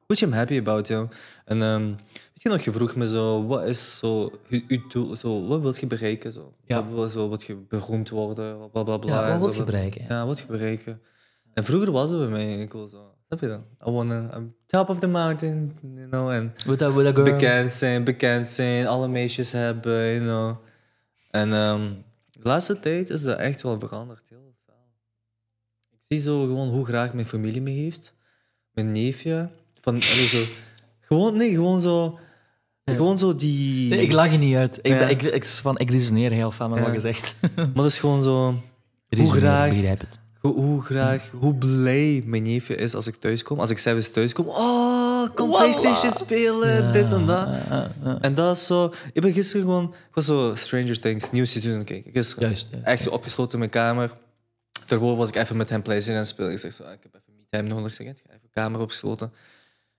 Which I'm happy about, joh. En ehm, weet je nog, je vroeg me zo, wat is zo, je, je doel, zo, wat wil je bereiken? Zo? Ja. Wat, zo, wat je beroemd worden, bla bla bla. ja, wat wil je bereiken? Ja, wat je bereiken. En vroeger was het bij mij, ik wil zo, snap je dat? I wanna, I'm top of the mountain, you know, en bekend zijn, bekend zijn, alle meisjes hebben, you know. En ehm, de laatste tijd is dat echt wel veranderd. Heel veel. Ik zie zo gewoon hoe graag mijn familie me heeft. Mijn neefje. Van, allee, zo, gewoon, nee, gewoon zo... Gewoon zo die... Nee, ik lach je niet uit. Ik, Ja. ik, ik, van, ik resoneer heel veel met Ja. wat je zegt. Maar dat is gewoon zo... Hoe graag, Ik begrijp het. Hoe, graag, hoe blij mijn neefje is als ik thuis kom. Als ik zelfs thuis kom. Oh, kom. PlayStation spelen, dit en dat. Ja, ja, ja. En dat is zo... Ik ben gisteren gewoon... Ik was zo Stranger Things, nieuw seizoen kijken. Gisteren. Juist. Echt zo opgesloten in mijn kamer. Daarvoor was ik even met hem PlayStation aan het spelen. Ik zeg zo, ah, ik heb even me-time nodig. Ik zeg, ik ga even kamer opgesloten.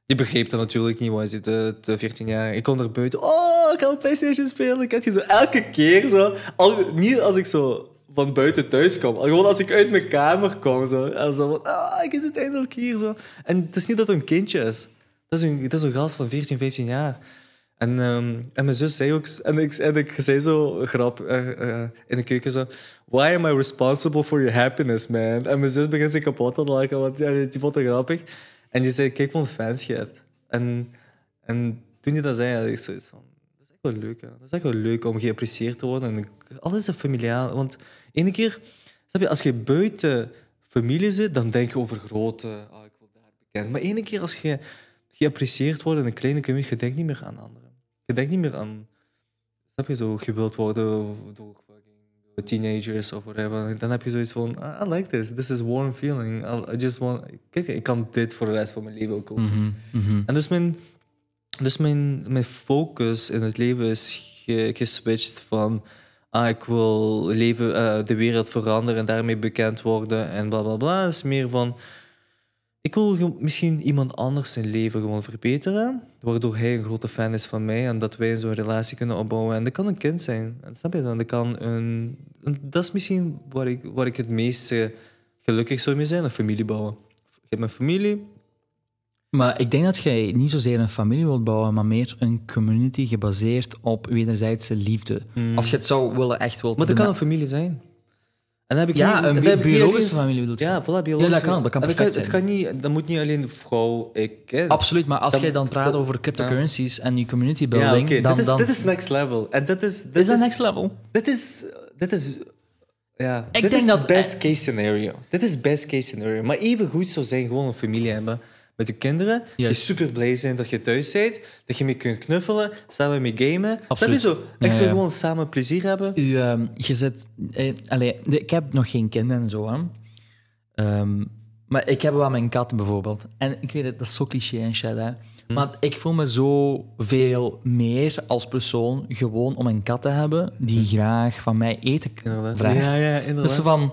Die begreep dat natuurlijk niet, was hij de, de 14 jaar. Ik kon er buiten, oh, ik ga op PlayStation spelen. Ik had je zo elke keer zo... Al, niet als ik zo van buiten thuis kom. Gewoon als ik uit mijn kamer kom. Zo, en zo van, ah, ik het eindelijk hier. Zo. En het is niet dat het een kindje is. Dat is een, dat is een gast van 14, 15 jaar. En, ehm, en mijn zus zei ook... En ik, en ik zei zo grap eh, eh, in de keuken zo... Why am I responsible for your happiness, man? En mijn zus begint zich kapot te lachen, want ja, die vond het grappig. En die zei, kijk wat fans je hebt. En, en toen je dat zei, had ik zoiets van... Dat is echt wel leuk, hè. Dat is echt wel leuk om geapprecieerd te worden. En alles is familiaal. Want ene keer... Snap je, als je buiten familie zit, dan denk je over grote... Ah, ik wil daar bekend. Maar ene keer als je geapprecieerd wordt in een kleine community, je denkt niet meer aan anderen. Je denkt niet meer aan... Snap je, zo gewild worden door teenagers of whatever. Dan heb je zoiets van, "Ah, I like this. This is warm feeling. I, just want... Kijk, ik kan dit voor de rest van mijn leven ook doen. Mhm. En dus mijn, dus mijn, mijn focus in het leven is ge- geswitcht van... Ah, ik wil leven, eh, de wereld veranderen en daarmee bekend worden en bla bla bla. Is meer van... Ik wil misschien iemand anders zijn leven gewoon verbeteren, waardoor hij een grote fan is van mij en dat wij zo'n relatie kunnen opbouwen. En dat kan een kind zijn. En snap je dan? Dat, kan een, en dat is misschien waar ik, waar ik het meest eh, gelukkig zou mee zijn, een familie bouwen. Ik heb mijn familie, Maar ik denk dat jij niet zozeer een familie wilt bouwen, maar meer een community gebaseerd op wederzijdse liefde. Als je het zou willen echt wilt Maar dat kan een familie zijn. En dan heb ik Ja, niet- een heb biologische familie bedoel je? Ja, voilà, biologische. Ja, dat kan, dat kan perfect Het kan niet, dat moet niet alleen vrouw, ik. Hè. Absoluut, maar als jij dan praat over cryptocurrencies en je community building, Ja, dan, Dit, is, dan dit is next level. En dit is... Dit is dat next level. Dit is... Dit is... Ja, Ik dit denk is dat- best case scenario. Dit is best case scenario. Maar even goed zou zijn gewoon een familie hebben met je kinderen. Die super blij zijn dat je thuis bent. Dat je mee kunt knuffelen. Samen mee gamen. Snap je Absoluut. zo? Ja, Ik zou ja. gewoon samen plezier hebben. U, ehm, je zit... Eh, allee, de- ik heb nog geen kinderen en zo, hè. Ehm, maar ik heb wel mijn kat bijvoorbeeld. En ik weet het, dat is zo cliché en shit, hè. Hm. Maar ik voel me zo veel meer als persoon gewoon om een kat te hebben die graag van mij eten Hm. Vraagt. Ja, ja, inderdaad. zo van...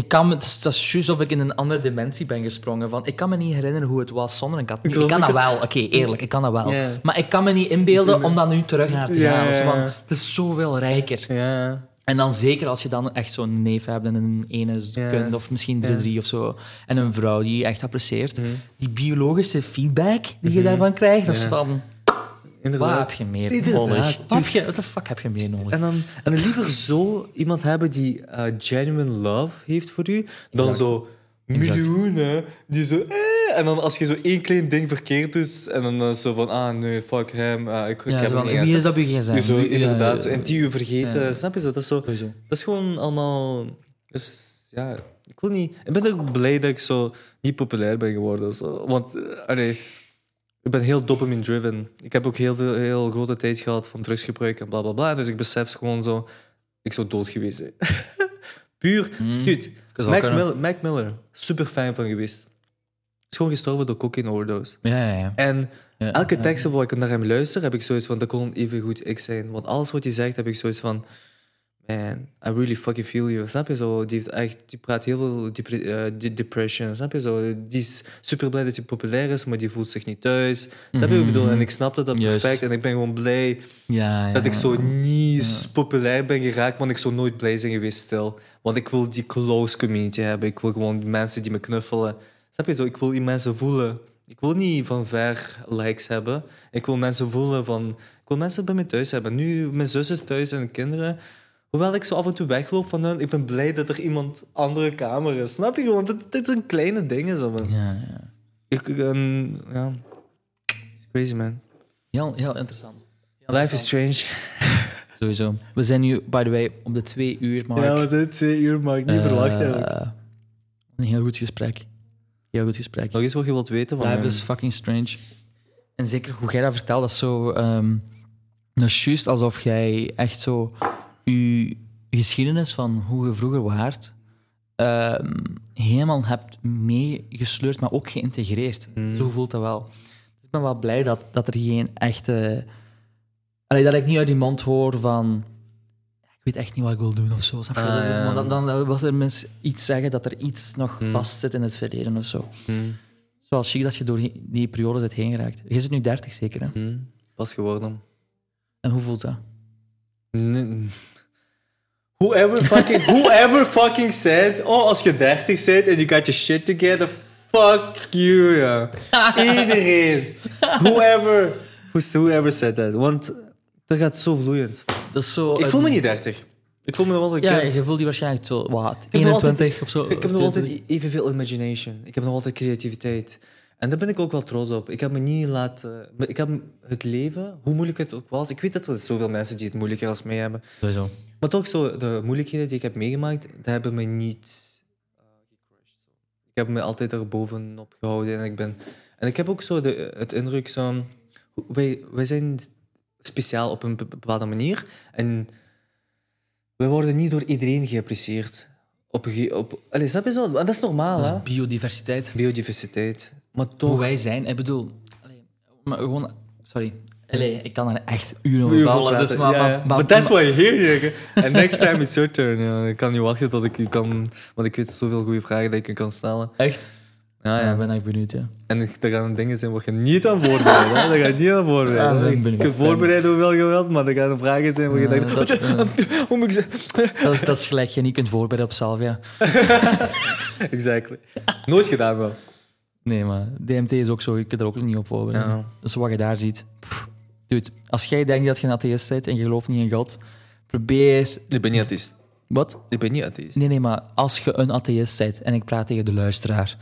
Ik kan me, het is, dat is juist of ik in een andere dimensie ben gesprongen. Van, ik kan me niet herinneren hoe het was zonder een kat. Nu, Ik, kan dat ik- wel, oké, eerlijk, ik kan dat wel. Maar ik kan me niet inbeelden om dan nu terug naar te gaan. Dus van, ja. het is zoveel rijker. Ja. En dan zeker als je dan echt zo'n neef hebt en een ene kunt, of misschien drie, drie of zo. En een vrouw die je echt apprecieert. Mhm. Die biologische feedback die je daarvan krijgt, dat is Ja. Wat Inderdaad. heb je meer Inderdaad. nodig? Wat heb je, what the fuck heb je meer nodig? En dan, en dan liever zo iemand hebben die eh, genuine love heeft voor u, dan Exact. zo miljoenen die zo... Eh, en dan als je zo één klein ding verkeerd doet, en dan eh, zo van, ah nee, fuck hem, eh, ik, ik Ja, heb zo hem van, niet wie is op je gsm? Zo, inderdaad, zo, en die u vergeten, Ja. snap je zo? Dat is, zo, Sowieso. dat is gewoon allemaal... Dus, ja, ik wil niet... Ik ben ook blij dat ik zo niet populair ben geworden. of Zo, want, allee, ik ben heel dopamine-driven. Ik heb ook heel veel heel grote tijd gehad van drugsgebruik en bla bla bla. Dus ik besef gewoon zo, ik zou dood geweest zijn. Puur, stuut. Kan Mac. Miller, Mac Miller, super fan van geweest. Is gewoon gestorven door cocaine overdose. Ja, ja, ja. En Ja, elke tekst waar ik naar hem luister, heb ik zoiets van, dat kon even goed ik zijn. Want alles wat hij zegt, heb ik zoiets van, man, I really fucking feel you. Snap je zo? Die, heeft echt, die praat heel veel depre- eh, de- depression. Snap je zo? Die is super blij dat hij populair is, maar die voelt zich niet thuis. Snap je wat ik bedoel? En ik snap dat dat Juist. perfect. En ik ben gewoon blij Ja, ja. dat ik zo niet populair ben geraakt, want ik zou nooit blij zijn geweest stil. Want ik wil die close community hebben. Ik wil gewoon mensen die me knuffelen. Snap je zo? Ik wil die mensen voelen. Ik wil niet van ver likes hebben. Ik wil mensen voelen van... Ik wil mensen bij me thuis hebben. Nu, mijn zus is thuis en kinderen. Hoewel ik zo af en toe wegloop van hen, ik ben blij dat er iemand andere kamer is. Snap je gewoon? Dit, dit zijn kleine dingen. Zo, man. Ja, ja. Ik, ik, en, ja. It's crazy, man. Heel, heel interessant. Heel Life is strange. Sowieso. We zijn nu, by the way, op de twee uur mark. zijn twee uur, maar ik niet Eh, Een heel goed gesprek. Heel goed gesprek. Nog eens wat je wilt weten van Life hem? is fucking strange. En zeker hoe jij dat vertelt, dat is zo... ehm dat is juist alsof jij echt zo... Je geschiedenis van hoe je vroeger waart... ehm, helemaal hebt meegesleurd, maar ook geïntegreerd. Mm. Zo voelt dat wel. Dus ik ben wel blij dat, dat er geen echte... Allee, dat ik niet uit die mond hoor van... Ik weet echt niet wat ik wil doen of zo. Ah, ja. Want dan, dan wil er mensen iets zeggen dat er iets nog Mm. vastzit in het verleden of zo. Hmm. Zoals chic dat je door die periode bent heen geraakt. Je zit nu 30 zeker, hè? Hmm. Pas geworden. En hoe voelt dat? Nee. Whoever fucking, whoever fucking said, oh, als je 30 bent en you got your shit together, fuck you, ja. Iedereen. Whoever, who's- whoever said that. Want dat gaat zo vloeiend. Dat is zo... Ik voel me niet 30. Ik voel me nog wel Ja, je voelt die waarschijnlijk zo... Wat, heb nog 21 of zo? Ik heb nog altijd 22. evenveel imagination. Ik heb nog altijd creativiteit. En daar ben ik ook wel trots op. Ik heb me niet laten... Ik heb het leven, hoe moeilijk het ook was... Ik weet dat er zoveel mensen die het moeilijker als mij hebben. Sowieso. Maar toch, zo, de moeilijkheden die ik heb meegemaakt, dat hebben me niet gecrushed. Ik heb me altijd er bovenop gehouden. En ik, ben, en ik heb ook zo de, het indruk, zo, wij, wij zijn speciaal op een be- bepaalde manier. En wij worden niet door iedereen geapprecieerd. Op, op, allez, snap je zo? Dat is normaal, Dat hè? is biodiversiteit. Biodiversiteit. Maar Hoe wij zijn. Ik bedoel... allee, maar gewoon... Sorry. Allee, ik kan er echt uren over babbelen. voor Dus, maar, Ja, ja. maar, maar, But that's why you're here. And next time it's your turn. Ja. Ik kan niet wachten tot ik u kan... Want ik weet zoveel goede vragen dat ik u kan stellen. Echt? Ja, Ja, ik ben echt benieuwd, ja. En er gaan dingen zijn waar je niet aan voorbereidt. Daar ga je niet aan voorbereiden. dat je ik kunt wel voorbereiden hoeveel je wilt, maar er gaan vragen zijn waar je denkt... dat-. Hoe moet ik? Dat is, dat is gelijk je niet kunt voorbereiden op salvia. Exactly. Nooit gedaan wel. Nee, maar DMT is ook zo. Je kunt er ook niet op. Ja. Dus wat je daar ziet. pff, dude, als jij denkt dat je een atheïst bent en je gelooft niet in God, probeer... Ik ben niet atheïst. Wat? Ik ben niet atheïst. Nee, nee, maar als je een atheïst bent, en ik praat tegen de luisteraar,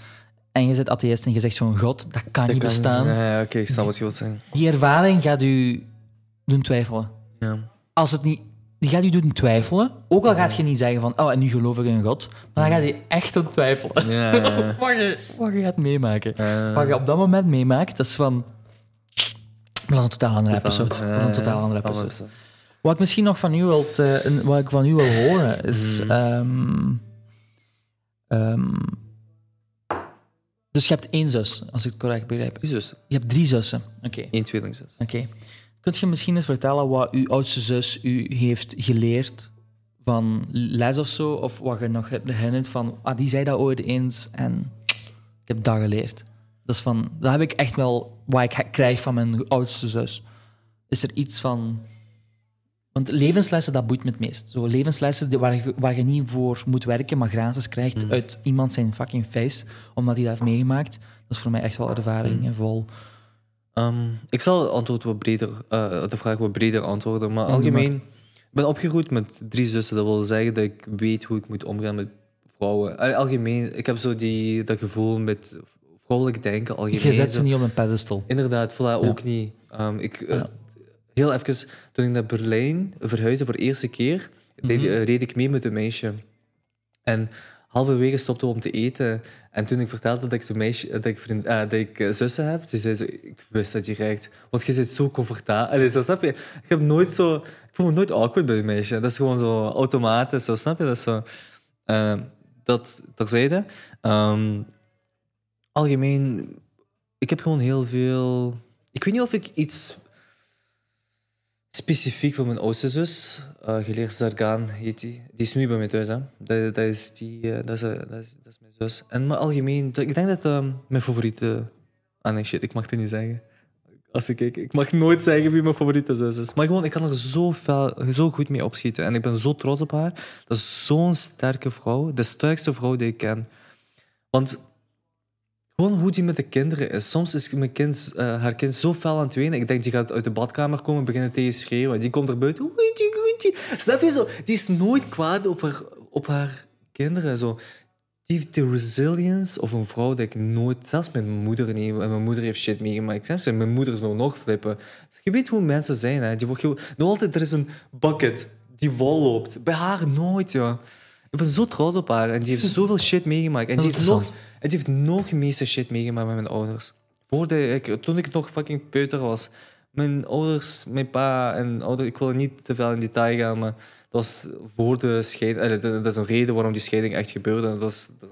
en je bent atheïst en je zegt zo'n God, dat kan Dat niet kan- bestaan. Ja, ja, oké, ik snap wat je wilt zeggen. Die ervaring gaat u doen twijfelen. Ja. Als het niet... Die gaat u doen twijfelen. Ook al gaat je niet zeggen van, oh, en nu geloof ik in God. Maar dan gaat je echt aan twijfelen. Ja. Wat je, wat je gaat meemaken. Wat je op dat moment meemaakt, dat is van... Maar dat is een totaal andere episode. Dat is een totaal andere episode. Wat ik misschien nog van u wil, wat ik van u wil horen, is... Mhm. ehm, ehm, dus je hebt één zus, als ik het correct begrijp. Je hebt drie zussen. Oké. Één tweelingzus. Oké. Kunt je misschien eens vertellen wat uw oudste zus u heeft geleerd van les of zo? Of wat je nog herinnert van, ah, die zei dat ooit eens en ik heb dat geleerd. Dat, is van, dat heb ik echt wel wat ik krijg van mijn oudste zus. Is er iets van... Want levenslessen, dat boeit me het meest. Zo levenslessen waar je, waar je niet voor moet werken, maar gratis krijgt uit iemand zijn fucking face, omdat hij dat heeft meegemaakt. Dat is voor mij echt wel ervaring en vol. Ehm, ik zal antwoord wat breder, eh, de vraag wat breder antwoorden, maar algemeen. Ik ben opgegroeid met drie zussen. Dat wil zeggen dat ik weet hoe ik moet omgaan met vrouwen. Algemeen, ik heb zo die, dat gevoel met vrouwelijk denken. Algemeen. Je zet ze niet op een pedestal. Inderdaad, voilà, ook niet. Ehm, ik, eh, Heel even, toen ik naar Berlijn verhuisde voor de eerste keer, Mhm. eh, reed ik mee met een meisje. En halverwege stopten we om te eten. En toen ik vertelde dat ik, de meisje, dat ik, vriend, eh, dat ik eh, zussen heb, ze zei zo, ik wist dat direct. Want je zit zo comfortabel. Allee, zo, snap je? Ik, heb nooit zo, ik voel me nooit awkward bij een meisje. Dat is gewoon zo automatisch, zo, snap je? Dat is zo... eh, dat terzijde. Ehm algemeen, ik heb gewoon heel veel... Ik weet niet of ik iets specifiek van mijn oudste zus, eh geleerd Zargaan heet die. Die is nu bij mij thuis, hè. Dat, is, die, eh, eh, dat, is, dat is mijn zus. En maar algemeen, ik denk dat ehm, mijn favoriete... Ah nee, shit, ik mag het niet zeggen. Als ik kijk, ik mag nooit zeggen wie mijn favoriete zus is. Maar gewoon, ik kan er zo, fel, zo goed mee opschieten. En ik ben zo trots op haar. Dat is zo'n sterke vrouw. De sterkste vrouw die ik ken. Want gewoon hoe die met de kinderen is. Soms is mijn kind, eh, haar kind zo fel aan het wenen. Ik denk, die gaat uit de badkamer komen en beginnen tegen schreeuwen. Die komt er buiten. Snap je zo? Die is nooit kwaad op haar, op haar kinderen. Zo. Die heeft de resilience of een vrouw dat ik nooit... Zelfs mijn moeder niet. Mijn moeder heeft shit meegemaakt. Zelfs mijn moeder zou nog flippen. Je weet hoe mensen zijn. Hè? Die wordt. Nog altijd, er is een bucket die vol loopt. Bij haar nooit, ja. Ik ben zo trots op haar. En die heeft zoveel shit meegemaakt. En die is heeft nog, die heeft nog meeste shit meegemaakt met mijn ouders. Voordat ik, toen ik nog fucking peuter was. Mijn ouders, mijn pa en ouder, ik wil niet te veel in detail gaan, maar dat was voor de scheiding. eh, Dat is een reden waarom die scheiding echt gebeurde. Dat, was, dat,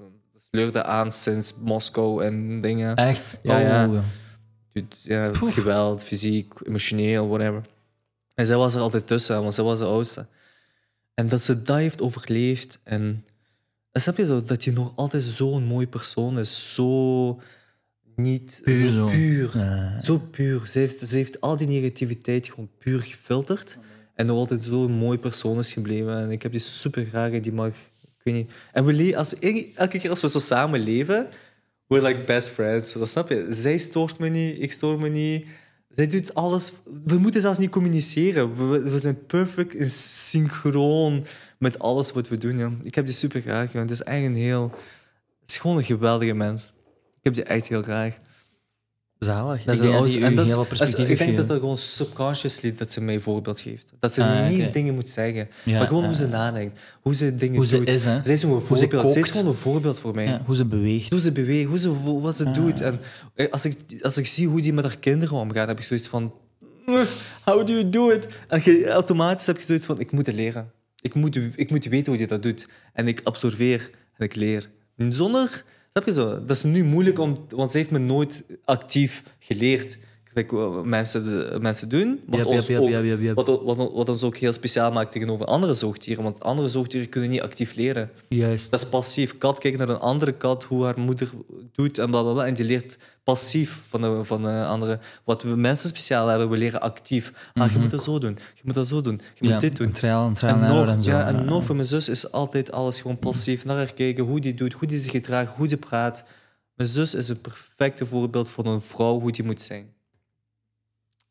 sleurde aan sinds Moskou en dingen. Echt? Ja, ja. Oh, ja, geweld, fysiek, emotioneel, whatever. En zij was er altijd tussen, want zij was de oudste. En dat ze dat heeft overleefd en... en snap je zo, dat je nog altijd zo'n mooi persoon is. Zo niet... Puur zo puur. Ja. Zo puur. Ze heeft, ze heeft al die negativiteit gewoon puur gefilterd. En nog altijd zo'n mooi persoon is gebleven. En ik heb die super graag en die mag... Ik weet niet. En we als, elke keer als we zo samen leven, we're like best friends. Dat snap je? Zij stoort me niet, ik stoor me niet. Zij doet alles. We moeten zelfs niet communiceren. We, we zijn perfect in synchroon met alles wat we doen. Ja. Ik heb die super graag. Ja. Het is echt een heel... Het is gewoon een geweldige mens. Ik heb die echt heel graag. Zalig. Dat is ik denk een dat en dat is- Ik denk dat dat gewoon subconsciously dat ze mij voorbeeld geeft. Dat ze Ah, niet dingen moet zeggen, Ja, maar gewoon ja, hoe ze nadenkt, hoe ze dingen Hoe ze doet. is, hè? Zij is Hoe ze voorbeeld. Zij is gewoon een voorbeeld voor mij. Ja, hoe ze beweegt. Hoe ze beweegt, hoe ze, wat ze doet. En eh, als ik, als ik zie hoe die met haar kinderen omgaat, heb ik zoiets van... "Mm, How do you do it? En automatisch heb je zoiets van, ik moet het leren. Ik moet, ik moet weten hoe je dat doet. En ik absorbeer en ik leer. Zonder... Snap je zo? Dat is nu moeilijk, om, want ze heeft me nooit actief geleerd. Wat mensen, de, mensen doen. Wat, ons ook. Wat, wat, wat ons ook heel speciaal maakt tegenover andere zoogdieren. Want andere zoogdieren kunnen niet actief leren. Juist. Dat is passief. Kat kijkt naar een andere kat, hoe haar moeder doet en bla bla bla. En die leert passief van de, van de andere. Wat we mensen speciaal hebben, we leren actief. Ah, je moet dat zo doen. Je moet dat zo doen. Je moet Ja, dit doen. Een trial, een trial En nog, en zo. ja, en nog voor mijn zus is altijd alles gewoon passief. Naar haar kijken, hoe die doet, hoe die zich gedraagt, hoe die praat. Mijn zus is een perfecte voorbeeld van een vrouw hoe die moet zijn.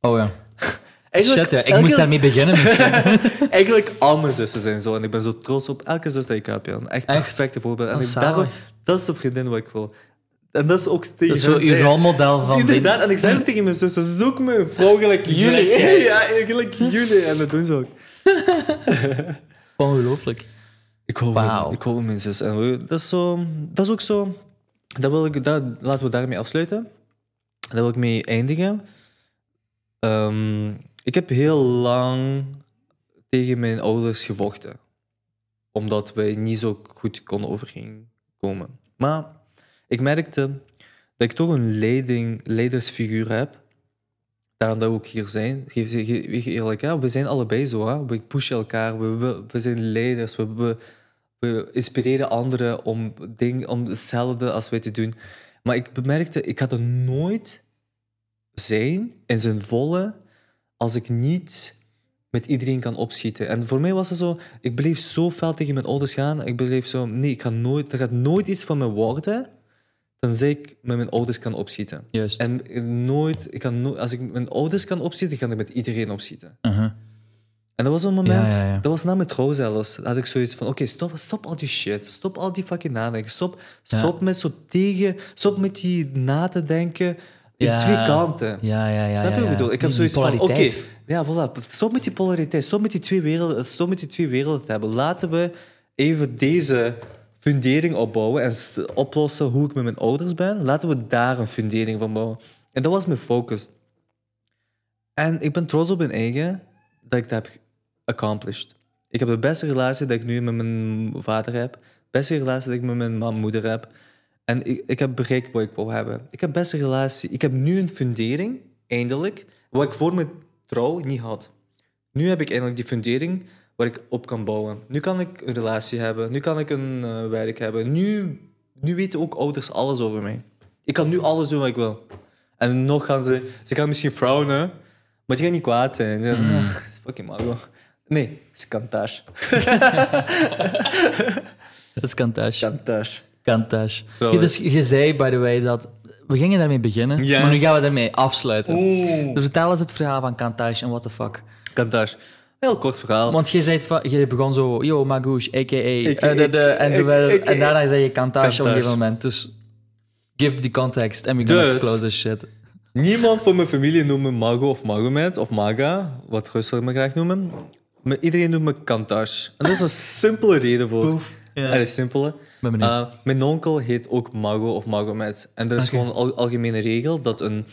Oh ja. Eigenlijk- Shit, ja. Ik elke- moest daarmee beginnen misschien. Eigenlijk al mijn zussen zijn zo. En ik ben zo trots op elke zus die ik heb. Ja. Echt perfecte voorbeeld. En Oh, ik, daarom, dat is de vriendin wat ik wil. En dat is ook tegen Dat is zo je rolmodel van... Inderdaad, en ik zei ook tegen mijn zus, zoek me een vrouw gelijk jullie. Ja, gelijk jullie. En dat doen ze ook. Ongelooflijk. Ik hou, van, ik hou mijn zus. En dat is, zo, dat is ook zo... Dat wil ik, dat, laten we daarmee afsluiten. Daar wil ik mee eindigen. Ehm, ik heb heel lang tegen mijn ouders gevochten. Omdat wij niet zo goed konden overeenkomen. Maar ik merkte dat ik toch een leiding, leidersfiguur heb. Daarom dat we ook hier zijn. Geef, eerlijk, hè? we zijn allebei zo. Hè? We pushen elkaar, we, we, zijn leiders. We, we, we inspireren anderen om, ding, om hetzelfde als wij te doen. Maar ik bemerkte, ik had er nooit zijn in zijn volle als ik niet met iedereen kan opschieten. En voor mij was het zo, ik bleef zo fel tegen mijn ouders gaan. Ik bleef zo, nee, ik ga nooit, er gaat nooit iets van me worden, tenzij ik met mijn ouders kan opschieten. Juist. En nooit, ik kan nooit, als ik met mijn ouders kan opschieten, kan ik met iedereen opschieten. Uh-huh. En dat was een moment, Ja, ja, ja. dat was na mijn trouw zelfs, had ik zoiets van, oké, stop, stop al die shit, stop al die fucking nadenken, stop, stop met zo tegen, stop met die na te denken Ja. twee kanten. Ja, ja, ja. Snap je ja, wat ik bedoel? Ik heb zoiets van, oké, polariteit. ja, voilà, stop met die polariteit, stop met die twee werelden, stop met die twee werelden te hebben. Laten we even deze fundering opbouwen en oplossen hoe ik met mijn ouders ben. Laten we daar een fundering van bouwen. En dat was mijn focus. En ik ben trots op mijn eigen dat ik dat heb accomplished. Ik heb de beste relatie dat ik nu met mijn vader heb. De beste relatie dat ik met mijn moeder heb. En ik, ik heb bereikt wat ik wou hebben. Ik heb beste relatie. Ik heb nu een fundering, eindelijk, wat ik voor mijn trouw niet had. Nu heb ik eindelijk die fundering waar ik op kan bouwen. Nu kan ik een relatie hebben. Nu kan ik een eh, werk hebben. Nu, nu weten ook ouders alles over mij. Ik kan nu alles doen wat ik wil. En nog gaan ze... Ze gaan misschien frownen, maar die gaan niet kwaad zijn. Ze gaan zeggen, "Ach, fucking Margot. Nee, het is kantage. Dat is kantage. Kantage. Je, Trouwens. dus, je zei, by the way, dat... We gingen daarmee beginnen, Ja. maar nu gaan we daarmee afsluiten. Oeh. Dus vertel eens het verhaal van kantage en what the fuck. Kantage. Heel kort verhaal. Want je, zei van, je begon zo, yo, Magouche, a.k.a. A.k.a. eh, de, de, en, zo en daarna zei je kantage op een gegeven moment. Dus give the context and we're gonna Dus. close this shit. Niemand van mijn familie noemt me Mago of Magomed of Maga, wat Russen me graag noemen. Maar iedereen noemt me Kantash. En er is een simpele reden voor. Poef. Ja. Een simpele. Uh, mijn onkel heet ook Mago of Magomed. En er is gewoon een al- algemene regel dat een...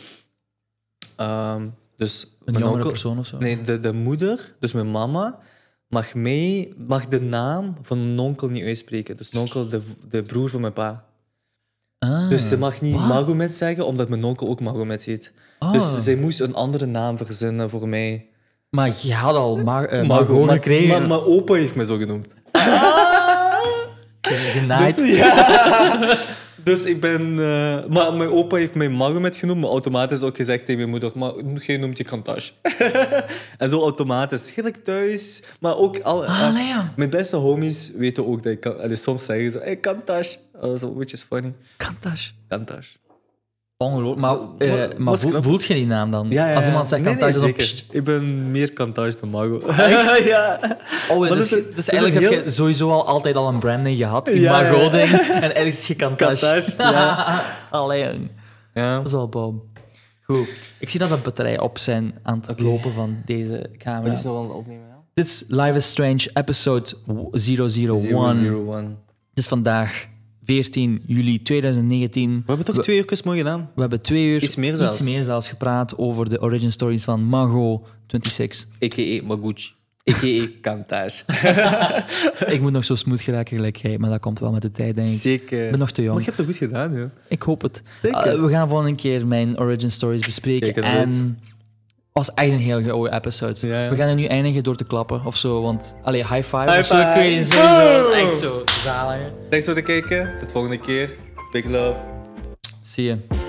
ehm, dus een mijn jongere onkel- persoon of zo? Nee, de, de moeder, dus mijn mama, mag, mij, mag de naam van een onkel niet uitspreken. Dus een onkel, de, de broer van mijn pa. Ah. Dus ze mag niet? Magomed zeggen, omdat mijn onkel ook Magomed heet. Ah. Dus zij moest een andere naam verzinnen voor mij. Maar je had al eh, Mago- gekregen. Maar mijn opa heeft me zo genoemd. Genaaid. Dus, ja. dus ik ben... eh, maar mijn opa heeft mij Magomed genoemd, maar automatisch ook gezegd tegen mijn moeder, maar jij noemt je Kantash. en zo automatisch. Gelijk thuis, maar ook... Al, Ah, ja. mijn beste homies weten ook dat ik... kan- allee, soms zeggen ze, hey, Kantash. Which is funny. Kantash. Ongelooflijk. Maar, eh, maar voelt je die naam dan? Ja, ja, Als iemand zegt nee, kantage, nee, dan... pst. Ik ben meer Kantash dan Mago. ja. Oh, dus, dat is dus is eigenlijk heb heel- je sowieso al altijd al een branding gehad. Ja, ja. Margot-ding. En ergens is je kantage. Kantage, ja. Allee, jong. ja. dat is wel bom. Goed. Ik zie dat de batterijen op zijn aan het lopen van deze camera. nog wel opnemen, ja? Dit is Live is Strange, episode 001. 001. Het is vandaag 14 juli 2019. We hebben toch twee uur mooi gedaan? We hebben twee uur, Iets meer zelfs. iets meer zelfs gepraat over de origin stories van Mago 26. A.k.a. Maguchi. A.k.a. Kantage. ik moet nog zo smooth geraken gelijk jij, maar dat komt wel met de tijd, denk ik. Zeker. Ik ben nog te jong. Maar je hebt het goed gedaan, ja. Ik hoop het. Zeker. Uh, we gaan volgende keer mijn origin stories bespreken. Kijk, en was echt een heel goede episode. Ja, ja. We gaan er nu eindigen door te klappen of zo. Want, allee, high five High of zo. five. Ik weet niet, sowieso. Boom. Echt zo zalig. Thanks voor het kijken. Tot volgende keer. Big love. Zie je.